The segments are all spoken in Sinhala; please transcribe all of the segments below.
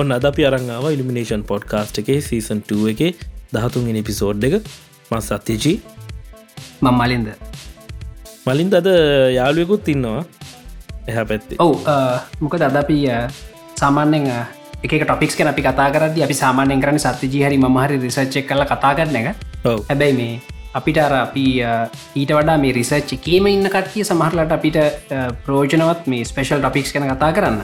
ඔන්න අද අපි අරංාව ඉලිමිනේෂන් පොඩ්කාස්ට් එකේ සීසන් 2 එක දහතුන්ගෙන පිසෝඩ් එක. මස් සත්‍යජී. මං මලින්ද. මලින්ද අද යාළුවෙකුත් ඉන්නවා එහ පැත්තේ. ඔව් මොක දද අපි සාමාන්‍යෙන් එක ටොපික්ස් කන අපි කතා කරද අපි සාමානයෙන් කරන සත්‍යජී හරි මහරි රිසච්චක් කල කතා කරන එක. ඔව්. හැබැයි මේ අපිට අර අපි ඊට වඩා මේ රිසච්ච කේම ඉන්න කට්ටිය සමහරලට අපිට ප්‍රෝජනවත් මේ ස්පේෂල් ටොපික්ස් කන කතා කරන්න.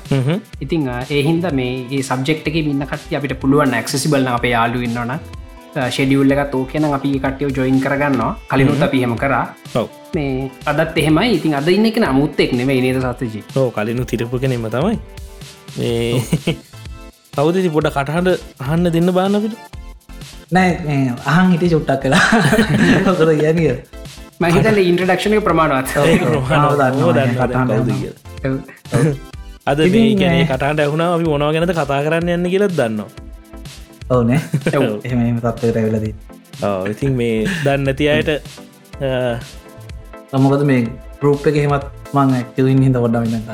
ඉතිං ඒහින්ද මේ සබ්ෙක්් එක ඉන්න කට්ටිය අපිට පුළුවන් ඇක්සිබල්න අප යාලු ඉන්නවන ෂෙඩියුල්ල එක තෝ කියන අපි කට්ටියෝ ජොයින් කරගන්නවා. කලිනුත් අපි හෙම කරා. මේ අදත් එහෙමයි. ඉතින් අද ඉන්න එක නමුත්තෙක් නෙවේ නේද සතජී ඕ කලිනු තිරපු කෙනෙම තමයි. කවදති පොඩ කටහට අහන්න දෙන්න බානකට නෑ අහන් හිට චුට්ටක් කලා හොකද කියනිය මහිතල ඉන්ට්‍රඩක්ෂණ ප්‍රමාණවත්. අද ගැන මේ- කටට ඇහුණා අපි මොනව ගැනද කතා කරන්න යන්න කියලත් දන්නවා? ඕනේ ඔව්. එහෙම ඇවිලදී ඔව්, ඉතින් මේ දන්න නැති අයට මොකද මේ ගරුප් එක හෙමත් මං ඇක්ටවින් හිද වඩ වින්න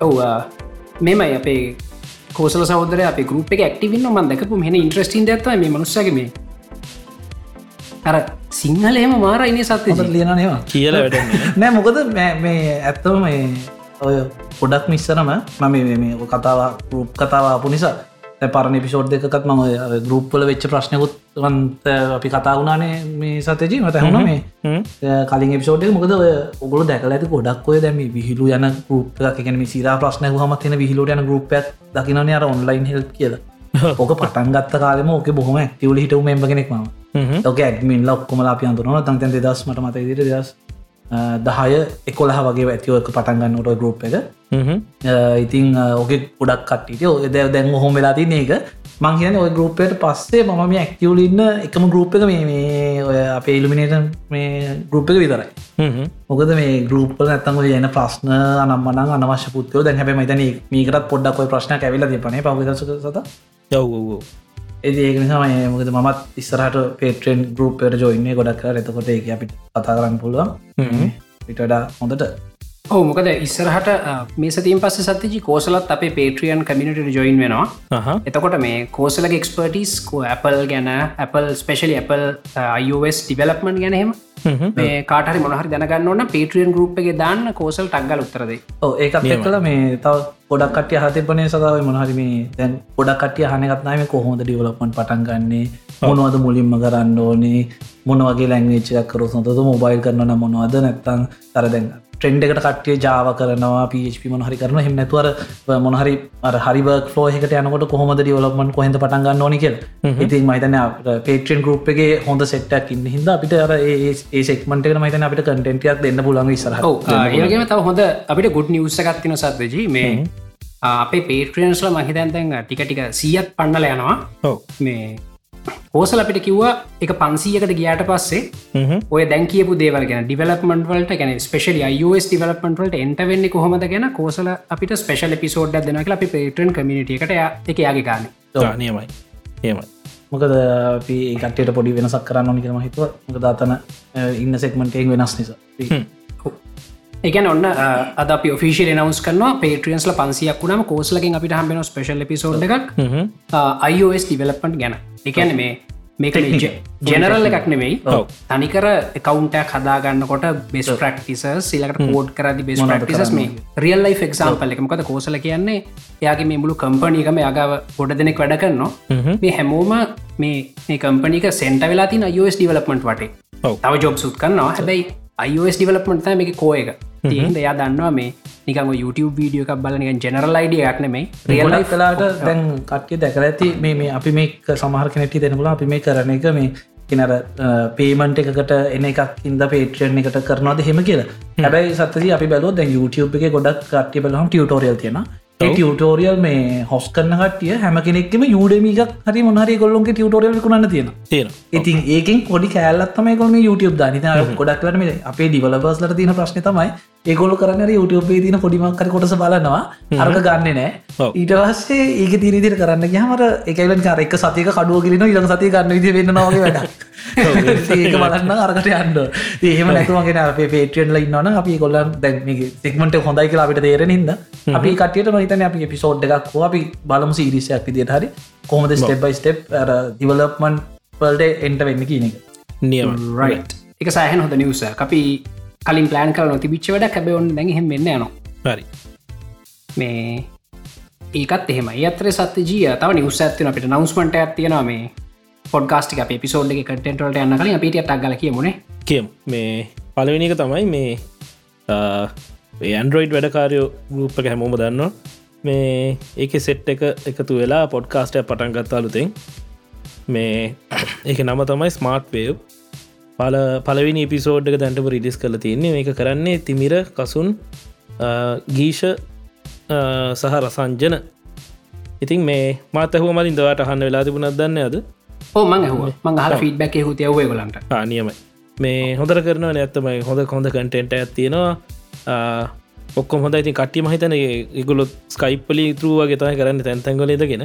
ඔව්. මෙමයි අපේ කෝසල සෞදර අප ගරුප එක ක්ටිවින්න මන් දකපු මෙන ඉන්ට්‍රස්ටින් ඇත්ත මේ මනුස්සගේ මේ. අර සිංහලේම මාරයිනේ සත්‍ය ලියන නවා කියලා නෑ මොකද මේ- මේ ඇත්තව මේ ඔය පොඩක් මිස්සරම මම මේ- මේ ඔය කතාව කතාවාපු නිසා පරණ පිසෝඩ් දෙකත් ම ගරුප්පල වෙච්ච ප්‍රශ්නකුත් අපි කතා වුණනේ මේ සතජී මත හුණ මේ. කලින් එපිසෝඩ් එක මොකද ඔගොල දැකල ඇති ගොඩක් ඔය දැම විහිලු යන ගරුප් එකන සිරා ප්‍රශ්න හමත් එන විහිලුට යන ගරුප්යක් දකිනන අර ඔන්ලයින් හෙල් කියලා. ඕක පටන් ගත්ත කාලම ඕක බොහොම ඇක්ටවල හිටව මෙම්බ කෙනෙක් ම හ්ම්. ඕක ඇඩමින්ල ඔක්කොම අපි අන්තුරන තන්තැන් දෙදස් මට මත දිර දස් දහය එකොලහ වගේ ඇතිවක පටන්ගන්නට ගරුප් එක. ඉතින් ඕක ගොඩක් කට්ටිට ඔය දැ දැන් හොම වෙලා තින එක මං කියන ඔය ගරුප්පයට පස්සේ මම මේ ඇක්ටවල ඉන්න එකම ගරුප් එක මේ මේ ඔය අපේ ඉල්ිමිනේට මේ ගරුප් එක විතරයි. මොකද මේ ගරුප්පල නැත්තම යන ප්‍රශ්න අනම්මන අනවශ්‍ය පුත්යෝ දැන් හැබ මතන මේකටත් පොඩ්ඩක් ඔය ප්‍රශ්න ඇවිල දෙපනේ පවදසක සත ඔව් ඔව් ඔව්. එති ඒක නිසා මම මොකද මත් ඉස්සරහට පේට්‍රෙන් ගරුප්පයට ජොයින්නේ ගොඩක් කර එතකොට ඒක අපිට කතා කරන්න පුළුවන්. පිටඩා හොඳට ඔහු මොකද ඉස්සරහට මේ සතින් පස්ස සතතිජි කෝසලත් අපේ පේට්‍රියන් කමිනිට ජොයින් වෙනවා. එතකොට මේ කෝසලගේ එක්ස්පර්ටිස් කෝ Apple ගැන Apple specially Apple iOS development ගැනහෙම හ්ම්. මේ කාටහරි මොහරි දැනගන්න ඕන්න පේට්‍රියන් ගරුප් එක දාන්න කෝසල් ටක්ගල් උත්තරදේ ඒකත් එක්කල මේ තව ගොඩක් කටිය හතිපනේ සදාව මොනහරි මේ දැන් ගොඩක් කටිය හනකත්නාම කොහොද ඩිවලපන් පටන් ගන්නේ? මොනවද මුලින්ම කරන්න ඕනේ? මොනවගේ ලැංවේච්චයක් කරු සොඳද මොබයිල් කරන මොනවද? නැත්තං තර දැන් ට්‍රෙන්ඩ් එකට කටිය ජාව කරනවා පප මොහරි කරන හෙම නැතුවර මොනහරි හරිබක් ෝ එකට යනකොට කොහොමද ඩියවලපමන් කොහෙද පටන්ගන්න ඕනි කියල. ඉතින් මහිතන පේට්‍රෙන් ගරුප් එක හොඳ සෙට්ටක් ඉන්න හිද අපිට අර ඒ සෙක්මට මහිතන අපිට කටෙන්ටියක් දෙන්න පුලන් ඉස්සර ඒගේම තව හොඳ අපිට ගුඩ් නිවසගත්තින සත්දජී මේ අපේ පේට්‍රියන්ස්ල මහිතන්තැන් ටික ටික සියත් පන්නල යනවා. මේ කෝසල අපිට කිව්වා එක පන්සීයකට ගියාට පස්සේ. ඔය දැන් කියපු දේවල් ගැන ඩිවලපමට වලට ගැන ස්පේශල iOS ඩිවලපමට වලට එන්ට වෙන්න කොහොමද ගැන කෝසල අපිට ස්පේශල පිසෝඩ් දෙන කියලා අපි පේටන් කමිට එකට එක යාගේ ගන්න නියමයි. ඒමයි මොකද අපි කටට පොඩි වෙනසක් කරන්න ඕනි කරම හිතුව. මොක දාතන ඉන්න සෙක්මටේෙන් වෙනස් නිසා එකන ඔන්න අද ෆිසිල් නවස් කන පේට්‍රියන්ස්ල පන්සියක් වුණම කෝසලකින් අපිට හම්බෙන ස්පේශල් පිසෝඩ් එකක්. iOS ඩිවලප්මට ගැන. එකන මේ මේක ජෙනරල් එකක් නෙවෙයි. ඔව්. තනිකර එකකවන්ටක් හදාගන්නකොට බෙස් ප්‍රක්ටිස සිලකට කෝඩ් කරදි බෙස් ප්‍රක්ටිසස් මේ රියල් ලයි එක්සාම්පල් එකමකද කෝසල කියන්නේ එයාගේ මේ මුළු කම්පනීකම යගාව ගොඩ දෙනෙක් වැඩ කරනවා. මේ හැමෝම මේ කම්පනික සෙන්ට වෙලා තින iOS ඩිවලප්මට වටේ. ඔව්. තව ජොබ් සුත් කරනවා. හැබැයි iOS ඩිවලප්මට මේ කෝ එක තියන්ද එයා දන්නවා මේ නිකම YouTube වීඩියෝ එකක් බලනික ජෙනරල් අයිඩිය එකක් නෙමයි. රියල් ගොඩක් කලාට දැන් කට්ටිය දැකල ඇති මේ මේ අපි මේ සමහර කෙනෙටි දෙනකුල අපි මේ කරන එක මේ කෙනර පේමන්ට එකකට එන එකක් ඉද පේට්‍රියන් එකට කරනවාද හෙම කියලා. හැබැයි සතති අපි බැලෝ දැන් YouTube එක ගොඩක් කට්ටිය බලහම් ටියටෝරියල් තියෙන ටියටෝරියල් මේ හොස් කරන කටිය හැම කෙනෙක්ම යුඩමික් හරි මොහරි ගොල්ලොන්ගේ ටියටෝරියල් කුණන්න තියෙන තියෙන ඉතින් ඒකින් පොඩි කෑල්ලත්තම කොම YouTube දානිත ගොඩක් කරන අපේ ඩිවලබස්ලට තින ප්‍රශ්න තමයි ඒගොල කරන්න YouTube තින පොඩිමක්කර කොටස බලනවා. අරක ගන්න නෑ. ඊට පස්සේ ඒක තිරිදිර කරන්න ගහමට එකයිලන් කාර එක සතික කඩුව කිරන ඉලක සති ගන්න විදි වෙන්න නවගේ වැඩ ඒක බලන්න අරකට යන්න. ඒහම නැතුවගෙන අපේ පේටියන්ල ඉන්නවන අපි කොල්ලන් දැන් සික්මට හොඳයි කියලා අපිට තේරෙන හිද අපි කටියට මහිතන අපි පිසෝඩ් එකක් හෝ අපි බලමු සිරිසයක් විදියට හරි. කොහොමද ස්ටෙප් බයි ස්ටප් දිවලප්මන් පල්ට එන්ට වෙන්න කියන එක. නියම. රයි් එක සෑහන් හොඳ නිවස අපි කලින් ප්ලෑන් කල නොති බිච්ච වැඩ කැබවුන් දැහෙම වෙන්න යනවා. හරි. මේ ඒකත් එහෙම අතර සත්‍ය ජිය තව නිවස ඇත්තින අපිට නවස්මට ඇත්තියෙන මේ පොඩ්ගස්ටික අප පිසෝඩ් එක කටෙන්ටලට යන්න කලින් අපිට ටක්ගල කියමුණේ කියම්. මේ පලවෙනි එක තමයි මේ ඇන්ඩරෝයිඩ් වැඩකාරයෝ ගරුප්පක හැමෝම දන්නවා. මේ ඒක සෙට් එක එකතු වෙලා පොඩ්කාස්ටය පටන් ගත්තාලුතෙන් මේ ඒක නම තමයි ස්මාර්ට් වේව් පල පලවිනි පිසෝඩ් එක දැන්ටම රිඩිස් කල තියන්නේ. මේක කරන්නේ තිමිර කසුන් ගීෂ සහ රසංජන. ඉතින් මේ මාතහුව මලින් දවට හන්න වෙලා තිබුණත් දන්න අද ඕ මං හුව මං හල ෆීඩ්බැක් හුති යව්වේ ගලන්ට නියමයි. මේ හොඳර කරනවා ඇත්තමයි හොඳ හොඳ කටෙන්ට ඇත්තියෙනවා ඔක්කො හොඳ ඉතින් කට්ටි මහිතන ඉගුලොත් ස්කයිප්පලි තරුවගේ තයි කරන්න තැන්තැන්ගලදගෙන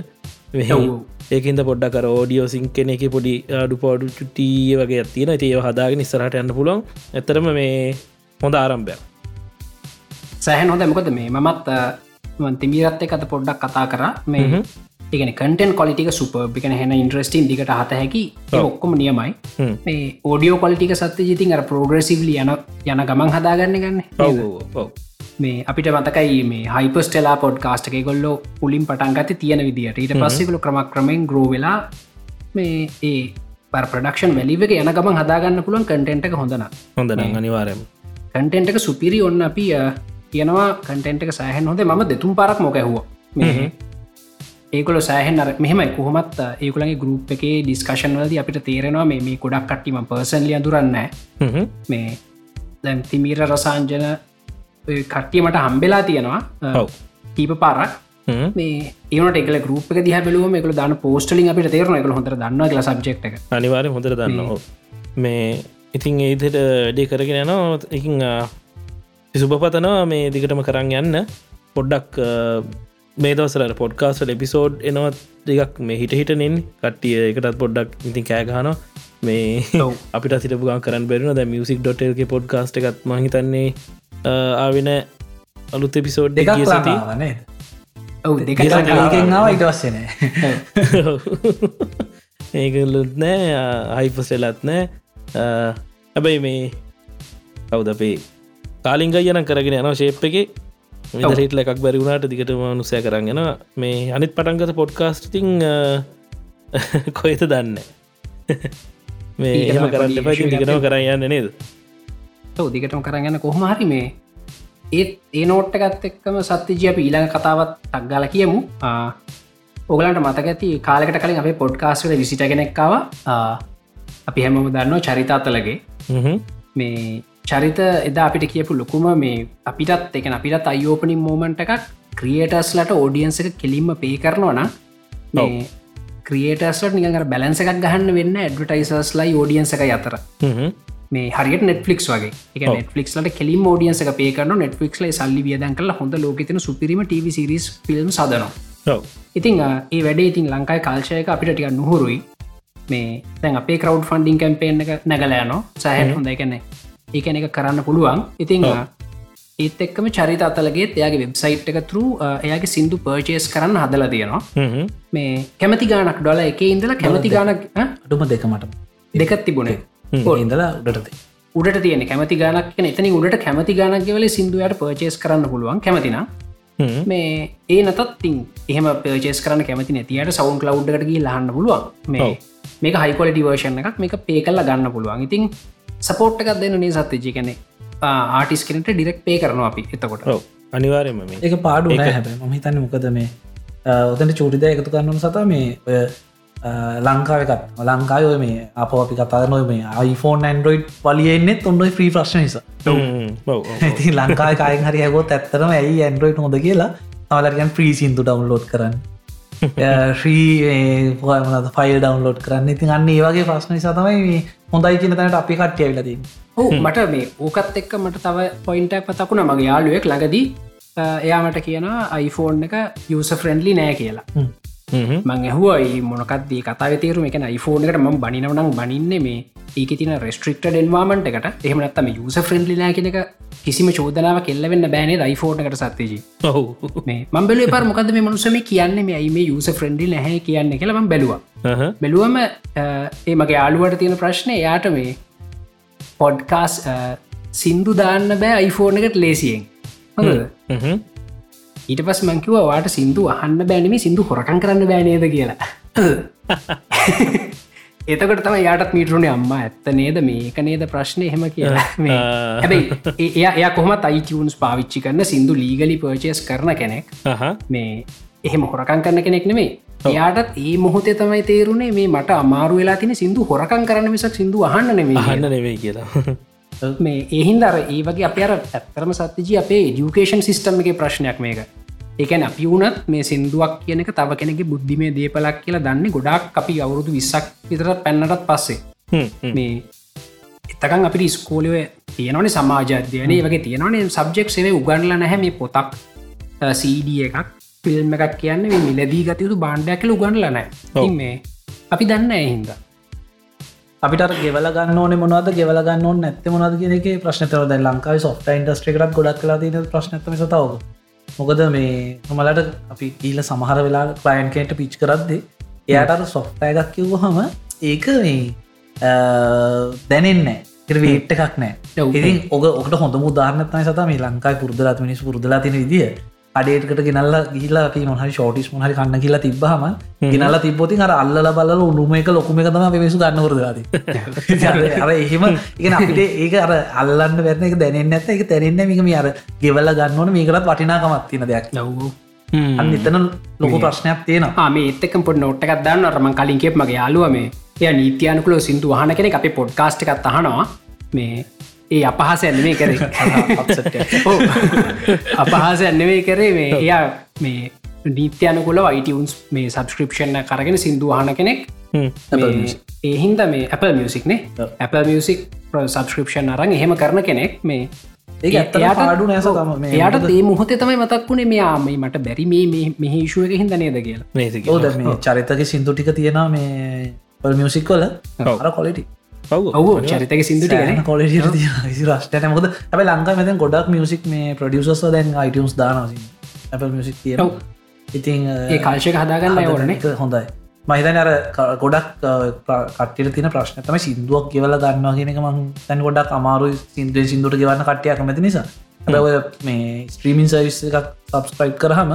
ඒකන්ද පොඩ්ඩ කර ෝඩියෝ සිං කෙන එක පොඩි අඩු පඩු චුට්ටිය වගේ ඇතින ඒව හදාගෙන නිස්සරට යන්න පුලොන් ඇතරම මේ හොඳ ආරම්භයක්. සෑහන් හොඳ මොකද මේ මමත් තිමිරත් එකත පොඩ්ඩක් කතා කර. මේ ඒගෙන කටන් කොලිටික සුප එකන හෙන ඉන්ට්‍රස්ටින් දිකට හත හැකි ඔක්කොම නියමයි. මේ ඕඩියෝ කොලිටික සත්‍ය ජිතින් අර පෝග්‍රසිවලි යන යන ගමන් හදාගන්න ගන්න. මේ අපිට මතකයි මේ හයිපස්ටලා පොඩ් කාස්ට එක ගොල්ලෝ පුලින් පටන්ගත තියෙන විදිට ඊට පස්සෙකලු ක්‍රමක් ක්‍රමෙන් ග්‍රෝ වෙලා මේ ඒ පර ප්‍රඩක්ෂන් වැලිවක යන ගමන් හදාගන්න පුළුවන් කටෙන්ට එක හොඳන හොඳ අනිවාරයම කටෙන්ට එක සුපිරි ඔන්න අපි කියනවා කටෙන්ට එක සෑහන් හොඳේ ම දෙතුම් පරක් මොකැහුව ඒකොල සෑහන් අර මෙහමයි කොහොමත් ඒකුලගේ ගරුප් එක ඩිස්කශන් වලද අපිට තේරෙනවා මේ ගොඩක් කට්ටිම පර්සන්ලිය දුරන්න. මේ දැන් තිමීර රසාංජන කට්ටියමට හම්බෙලා තියෙනවා. කීප පාරක්. මේ ඒනට එකල ගරුප් එක දිහ බැලුවම එකල දාන පෝස්ටලින් අපිට තේරන එකල හොඳ දන්න කියල සබ්ෙක්් එක. අනිවාරය හොඳට දන්න මේ- ඉතින් ඒදට ඩේ කරගෙන යනවා. එකින් සුභපතනවා මේ දිගටම කරන්න යන්න. පොඩ්ඩක් මේ දවසර පොඩ්කාස්ට එපිසෝඩ් එනවත් දෙකක් මේ හිට හිටනෙන් කට්ටිය එකටත් පොඩ්ඩක් ඉතින් කෑගහන මේ. අපිට සිටපුගන් කරන්න බැරින ද මියසික් ඩොටල්ගේ පොඩ්කාස්ට එකත් මහිතන්නේ ආවෙන අලුත් එපිසෝඩ් දෙකක් ගිය සති. ලඟාවනේ ඔව් දෙක ඒකෙන් ආව ඉට වස්සනෑ ඒකලුත් නෑ අයිපසෙලත් නෑ. හැබැයි මේ කවුද අපේ කාලිංග යන කරගෙන යන ශේප් එක විදරහිටල එකක් බැරිවුණට දිගටම නුසය කරගෙන මේ අනිත් පටන්ගත පොඩ්කාස්ටිං කොයිත දන්න? මේ පස්සේ කරන්න එකක් දිගටම කරන්න යන්න නේද? දිගටම කරගන්න කොහොමහරි මේ ඒත් ඒ නෝට්ට ගත් එක්කම සත්‍යජය අප ඊළඟ කතාවත් ටක්ගල කියමු. ඔගලන්ට මතක ඇති කාලකට කලින් අපේ පොඩ්කාස්වල විසිට කෙනෙක්කාව අපි හැමම දන්න චරිතාත්තලගේ හ්ම්. මේ චරිත එදා අපිට කියපු ලොකුම මේ අපිටත් එක අපිටත් අයෝපනින් මෝමන්ට එකක් ක්‍රියටස්ලට ඕඩියන්ස එක කෙලින්ම පේ කරනවා නම් මේ ක්‍රියටස්ලට නිගර බැලන්ස එකක් ගහන්න වෙන්න ඇඩවටයිසර්ස් ලයි ෝඩියන්ස එක අතර. මේ හරියට නෙට්ලික්ස් වගේ. එක. නෙට්ලික්ලට කෙලින් ෝඩියන්ස එක පේකරන නෙට්ලික්ල සල්ලි වියදන් කල හොඳ ලෝකතන සුපිරිම ටව සිරිස් ෆිල්ම් සදනවා. ඔව්. ඉතිං ආ, ඒ වැඩේ ඉතින් ලංකායි කාල්ශයක අපිට ටික නුහුරුයි. මේ තැන් අපේ කරව් ෆන්ඩිං කැම්පේෙන් එක නැගලෑනෝ සෑහන් හොඳ. එකනෙ ඒකන එක කරන්න පුළුවන්. ඉතිං ඒත් එක්කම චරිත අතලගේ එයාගේ වෙබ්සයිට් එක තුරු එයාගේ සිින්දු පර්චේස් කරන්න හදල තියෙනවා. මේ කැමති ගානක් ඩොල එක ඉඳලා කැමති ගානක්? අඩුම දෙකමට දෙකත් තිබුණේ. ඉඳලා උඩටති උඩට තියෙන කැමති ගානක් එතනි උඩට කැමති ගානක්ගවල සිින්දුවට පර්චේස් කරන්න පුළුවන්. කැමතින. මේ මේ ඒ නතත් තින් එහෙම පර්චේස් කරන කැමති නැතියට සවුන් ලව්ඩ්ගටගේ ලහන්න පුළුවන්. මේ. මේක හයිකොලටි වර්ෂණ එකක්. මේක පේ කල්ල ගන්න පුළුවන්. ඉතින් සපෝට් එකක් දෙන්න නේ සත්්‍යජි කනෙ ආටිස් කෙනට ඩිරෙක් පේ කරනවා අපි එතකොට. ඔව් අනිවාරයම මේ. ඒක පාඩු හැබ ම හිතන්න මොකද මේ ඔතට චූටිද එකතු කරන්නම සතා මේ ඔය ලංකාවකත් ලංකායෝ මේ අප අපි කතාරනොය මේ iPhone ඇන්ඩරෝයිඩ් වලියෙන්නෙත් ඔන්නොයි ්‍රී ප්‍රශ්න නිසා. ඉති ලංකාය කායෙන් හරි හැගොත් ඇත්තරම ඇයි ඇන්ඩරෝයිඩ් හොඳ කියලා? අවලටගන් ප්‍රී සිින්දු ඩවන්ලෝඩ් කරන්න. ශ්‍රී ෆයිල් ඩවන්ලෝඩ් කරන්න. ඉතින් අන්න ඒ වගේ ප්‍රශ්න නිසා තමයි හොඳයි කියන තැනට අපි කට්ටිය විලදී ඕ මට මේ ඕකත් එක්ක මට තව පොයින්ටක් පතකුණ මගේ යාලුවෙක් ළඟදී එයාමට කියන iPhoneෆෝන් එක යස ෆ්‍රෙන්ඩලි නෑ කියලා මං ඇහුවයි මොනකක්දී කතා තේරුම එක iPhoneෆෝන් එකට ම බනිනවනම් බනින්න මේ ඒක තින රෙස්ට්‍රික්ට ඩෙන්වාමට එකට. එහමනත්තම යස ෆ්‍රෙන්ඩලි නෑ කෙනක කිසිම චෝදනාව කෙල්ලවෙන්න බෑනේ එකට සත්තේජී මේ මබල පර මොකද මේ මනුසම කියන්න? මේ මේ යස ෆ්‍රෙන්ඩි නැහැ කියන්න? කියලම බැලවා. බැලුවම ඒ මගේ ආලුවට තියෙන ප්‍රශ්නය යාට මේ පොඩ්කාස් සින්දු දාන්න බෑ iPhoneෆෝන් එකට ලේසියෙන්. හොඳ ඊට පස් මංකිව වාට සිින්දු අහන්න බෑනම සිින්දු හොරකන් කරන්න බෑනේද කියලා. එතකට තම යාටත් මීටරුණේ අම්මා ඇත්ත නේද? මේක නේද ප්‍රශ්නය එහෙම කියලා. හැබයි එය කොමත් අයිතිවුන්ස් පාවිච්චි කරන්න සිින්දු ලීගලි පර්චස් කරන කෙනෙක්. මේ එහෙම හොරකන් කරන්න කෙනෙක් නෙමේ එයාටත් ඒ මොහොතේ තමයි තේරුණේ මේ මට අමාරු වෙලා තින සිින්දු හොරකන් කරන්න මිසක් සිින්දු අහන්න නෙමේ අහන්න නෙවෙයි කියලා මේ ඒහින්දර ඒ වගේ අප අර ඇත්තරම සත්‍යජී අපේ ඩියුකේෂන් සිිස්ටම් එක ප්‍රශ්නයක් මේක. ඒකැන අපි වුනත් මේ සිින්දුවක් කියනක තව කෙනෙක බුද්ධිමේ දේපලක් කියලා දන්න ගොඩක් අපි අවුරුදු විස්සක් විතරත් පැන්නටත් පස්සේ. මේ එතකන් අපි ස්කෝලව තියෙනවන සමාජධ්‍යයනය වගේ තියෙනවනේ සබ්ජෙක්් සේව උගන්ල නැහැ මේ පොතක්. සඩ එකක් ෆිල්ම් එකක් කියන්න මිලදී ගතයුතු බාණ්ඩයක් කල උගන්ලනෑ මේ අපි දන්න එහින්දා අපිට ගෙවල ගන්න ඕන මොනවද? ගෙවල ගන්න ඕන නැත්ත මොනද කියනක ප්‍රශ්නතර ද ලංකාව සොෆ්ට ඉන්ඩස්ට්‍රේකටත් ගොඩක් කලා තින ප්‍රශ්නතම සතාව. මොකද මේ නොමලට අපි ඊල සමහර වෙලා කලයින්කේට පිච් කරද්දේ එයාට සොෆ්ටය එකක් කිව්ව හම ඒක මේ දැනෙන්නේ වට එකක් නෑ ඉතින් ඔක ඔකට හොඳ මුදාරනතයි සත මේ ලංකායි පුරදලත් මිනිස් පුරදලා තින විදිිය අඩේටකට ගෙනල්ල ගිල්ලා අපි මොහරි ෂෝටිස් මොහරි කන්න කියලා තිබහම ගෙනල්ල තිබොති අර අල්ල බල උඩුම එක ලොකුම එක තම පිසු ගන්නවරදලාද අර එහෙම ඉගෙන අපිට ඒක අර අල්ලන්න වැරන එක දැනෙන් ඇත එක තැරෙන්න මිකම අර ගෙවල්ල ගන්නවන මේකරත් වටිනාකමත් තින දෙයක්. ලව් අන්න එතන ලොකු ප්‍රශ්නයක් තියෙනවා. මේ එත්තක පොඩ් නොට්ටකක් දන්න. රම කලින්කෙප් මගේ යාලුව මේ. එය නීතියනකුල සිින්දු වහන කෙනෙ අපේ පොඩ්කාස්ට් එකත් අහනවා. මේ ඒ අපහස ඇන්නෙමේ කරේ. අපහස ඇන්නෙමේ කරේ මේ එයා මේ නීත්‍යයනකුල වයිටවන්ස් මේ සබස්ක්‍රපෂණ කරගෙන සිින්දුවහන කෙනෙක්. ඒහින්ද මේ Apple මියසික්නේ Apple මියසික් සබස්ක්‍රපෂන් අරන් එහෙම කරන කෙනෙක් මේ ඒ ඇත්ත පාඩු නෑස එයාට ඒ මොහොතේ තමයි මතක් වුණේ මෙයාම මට බැරි මේ මෙහිශුවක හිද නේද කියලා. චරිතක සිින්දු ටික තියෙන මේ පල් මියසික් කොල අර කොලිටි ඔහු චරිතක ගැන කොල රශ්ටන මොද ඇබ ලංකා මෙතන් ගොඩක් මියසික් මේ ප්‍රඩියසස් දැන් අයිටස් දානසි Apple මියසික් තිය ඉතින් ඒ කාල්ශයක හදාගන්න ඕරන එක හොඳයි. මහිතන අර ගොඩක් කට්ටිට තින ප්‍රශ්න. තම සිින්දුවක් කියවල ගන්නවා කියනක මං තැන් ගොඩක් අමාරු සිින්දුව සිින්දුට ගවන්න කට්ටිය කමති නිසා. ඔය මේ ස්ත්‍රීමින් සවිස් එකක් සබස්ක්‍රයිබ් කරහම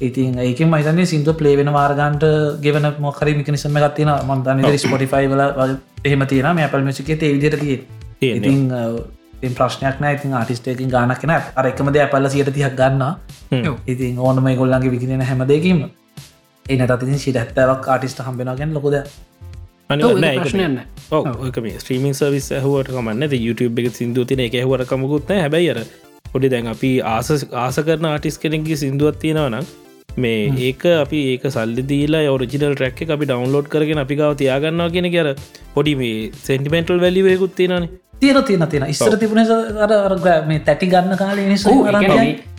ඉතින් ඒක මහිතන්නේ සිින්දුව පලේ වෙන මාර්ගන්ට ගෙවන මොකරි මිකනිසම ගත්තින මන්තන්න ස්පොටිෆයි වල එහෙම තියෙන මේ අපල් මසිකේ විදිර තිය ඉතින් ප්‍රශ්නයක් නෑ. ඉතින් ආටිස්ටේකින් ගානක් කෙන අර එකමද ඇපල්ල සියට තියක් ගන්න ඉතින් ඕනම ගොල්ලන්ගේ විකිරෙන හැම දෙකීම එනට ඉතින් සිට ඇත්තවක් ආටිස්ට හම්බෙනගෙන් ලොකොද ප්‍රශ්නයන්න ස්ත්‍රීමින් සවිස් හුවට කමන්න. YouTube එක සිින්දුව තින එක හුවට කමකුත්න හැබැයිර පොඩි දැන් අපි ආස ආස කරන ආටිස් කෙනෙකි සිින්දුවත් තියෙනවනම් මේ ඒක අපි ඒක සල්ලි දීලා ඔරිජිනල් ට්‍රැක් අපි ඩවන්ලෝඩ් කරගෙන අපි ගව තියාගන්නවා කියෙන කර පොඩි මේ සෙන්ටිමෙන්ටල් වැලිවයකුත් තියෙනන තියෙන තියෙන තියෙන ඉස්තර තිබුණ මේ තැටි ගන්න කාලේ නිසා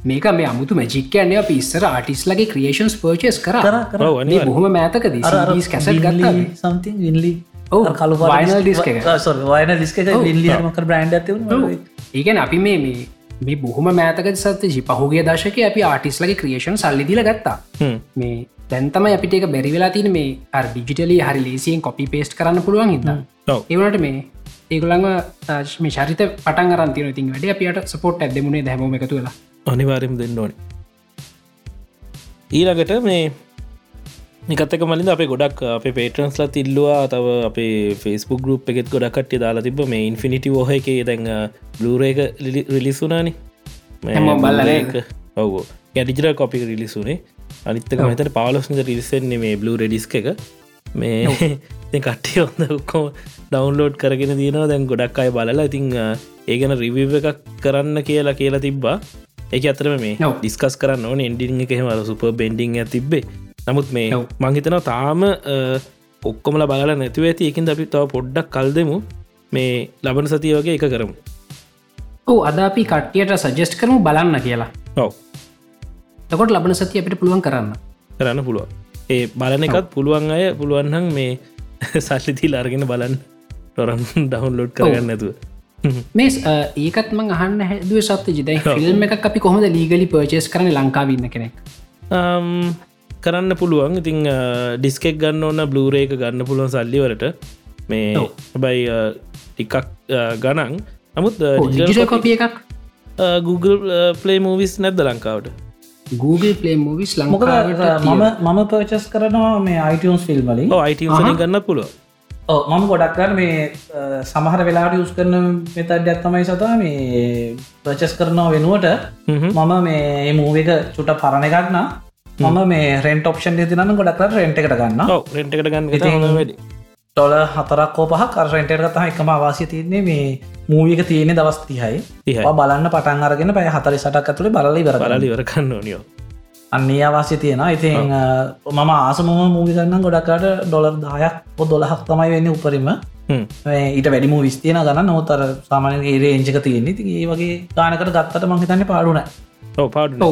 මේක මේ අමුතු මැජික්කයන්න අප ඉස්සර ආටිස්ලගේ ක්‍රියේෂන්ස් පර්චස් කර. බොහොම මෑතක කැසල් ගන්න සම්තිං විල්ලි කලු වයිනල් ඩිස්ක වයන ඩිස්ක ලිල්ලියමක බ්‍රන්ඩ් ඇති ඒගැන අපි මේ මේ මේ බොහොම මෑතක සත්්‍ය පහුගේ දශක අපි ආටිස්ලගේ ක්‍රියේෂන් සල්ලිදිල ගත්තා. මේ තැන්තම අපිට එක බැරිවෙලා තින මේ ඩිජිටලි හරි ලේසියෙන් කොපි පේස්ට් කරන්න පුළුවන් හිද ඒවනට මේ ඒගුළඟ මේ ශරිත පටන් අරන්තින ඉතින් වැඩ අපියට සපොට් ඇදමුණේ දැම එකතු වෙලා? අනිවාරම් දෙන්න ඕන. ඊළඟට මේ නිකත්තක මලින් අපේ ගොඩක් අප පේටරන්ස්ලා තිල්ලවා තව අපේ ෆෙස්බුක් ගරුප් එකෙත් ගොඩක්ට දාලා තිබ මේ ඉන්ෆිනිටි ෝහ එක දැන් බ්ලූර එක රිලිසුනානි ඔව. ගැටිජර කොපි රිලිසුනේ අනිත්තක මෙතට පාලොස්නක රිලිසෙන්නේ මේ බ්ලූ රෙඩිස්ක එක. මේ කට්ටිය හොඳ ඔක්කෝ ඩවන්ලෝඩ් කරගෙන තියෙනවා. දැන් ගොඩක් අය බලලා ඉතිං ඒගැන රිවිව එකක් කරන්න කියලා කියලා තිබ්බා. එක අතරම මේ. ඩිස්කස් කරන්න ඕන. එන්ඩිං එක හෙම සුප බෙන්ඩිං තිබ්බේ නමුත් මේ ඔව්. මංහිතන තාම ඔක්කොමල බලලා නැතිව ඇති. එකින් අපි තව පොඩ්ඩක් කල් දෙමු. මේ ලබන සතිය වගේ එක කරමු. ඕ අද අපි කට්ටියට සජෙස්ට කරමු බලන්න කියලා. ඔව. තකොට ලබන සති අපිට පුළුවන් කරන්න. කරන්න පුළුවන්. ඒ බලන එකත් පුළුවන් අය පුළුවන්හන් මේ සල්ලිතිී අර්ගෙන බලන්න. ටොරම් ඩවන්ලෝඩ් කරගන්න නැතුව. මේ ඒකත් මං අහන්න හැදුව සත්ත ජිදයි ෆිල්ම් එක අපි කොහොමද ලීගලි පර්චේස් කරන ලංකාවන්න කෙනෙක් කරන්න පුළුවන්. ඉතිං ඩිස්කෙක් ගන්න ඕන්න බ්ලූරේ එක ගන්න පුළුවන් සල්ලිවලට මේ. හැබයි ටිකක් ගණන්. නමුත් කොපිය එකක්? Google පලේ මූවිස් නැද්ද ලංකාවට? Google පලේ මවිස් ලංකාවට මම මම පර්චස් කරනවා මේ අයිටස් ෆිල්ම් වලින්. අයිටසන ගන්න පුළුව ඔව්, මම ගොඩක් කරන්න මේ සමහර වෙලාට යුස් කරන මෙතත් ඇත්තමයි සතා මේ ප්‍රචස් කරනවා වෙනුවට මම මේ මූව එක චුට පරණ එකක්න මම මේ රෙන්ට ඔප්ෂන් තිනන්න ගොඩක් රෙන්ට එකට ගන්න රෙන්ට එකට ගන්න වැඩි. ටොල හතරක් කෝපහ කරෙන්ට තහ එකම අවාසය තියන්නේ මේ මූවික තියෙන දවස් තිහයි. ඔය බලන්න පටන් අරගෙන පැය හතරි සටක් ඇතුළේ බලලි බර බලලිවර කන්න ඕනියෝ අන්නේ අවාසය තියෙන ඉතින් මම ආසමම මූවි කරන්න ගොඩක්කාට ඩොලර් දායක් පො දොලහක් තමයි වෙන්න උපරිම. ඊට වැඩිම විස්තියන ගන්න නොතර සාමානය ඒරේ එංචක තියෙන්නේ. ති ඒ වගේ ගානකට ගත්තට මහිතන්න පාඩුන පාඩු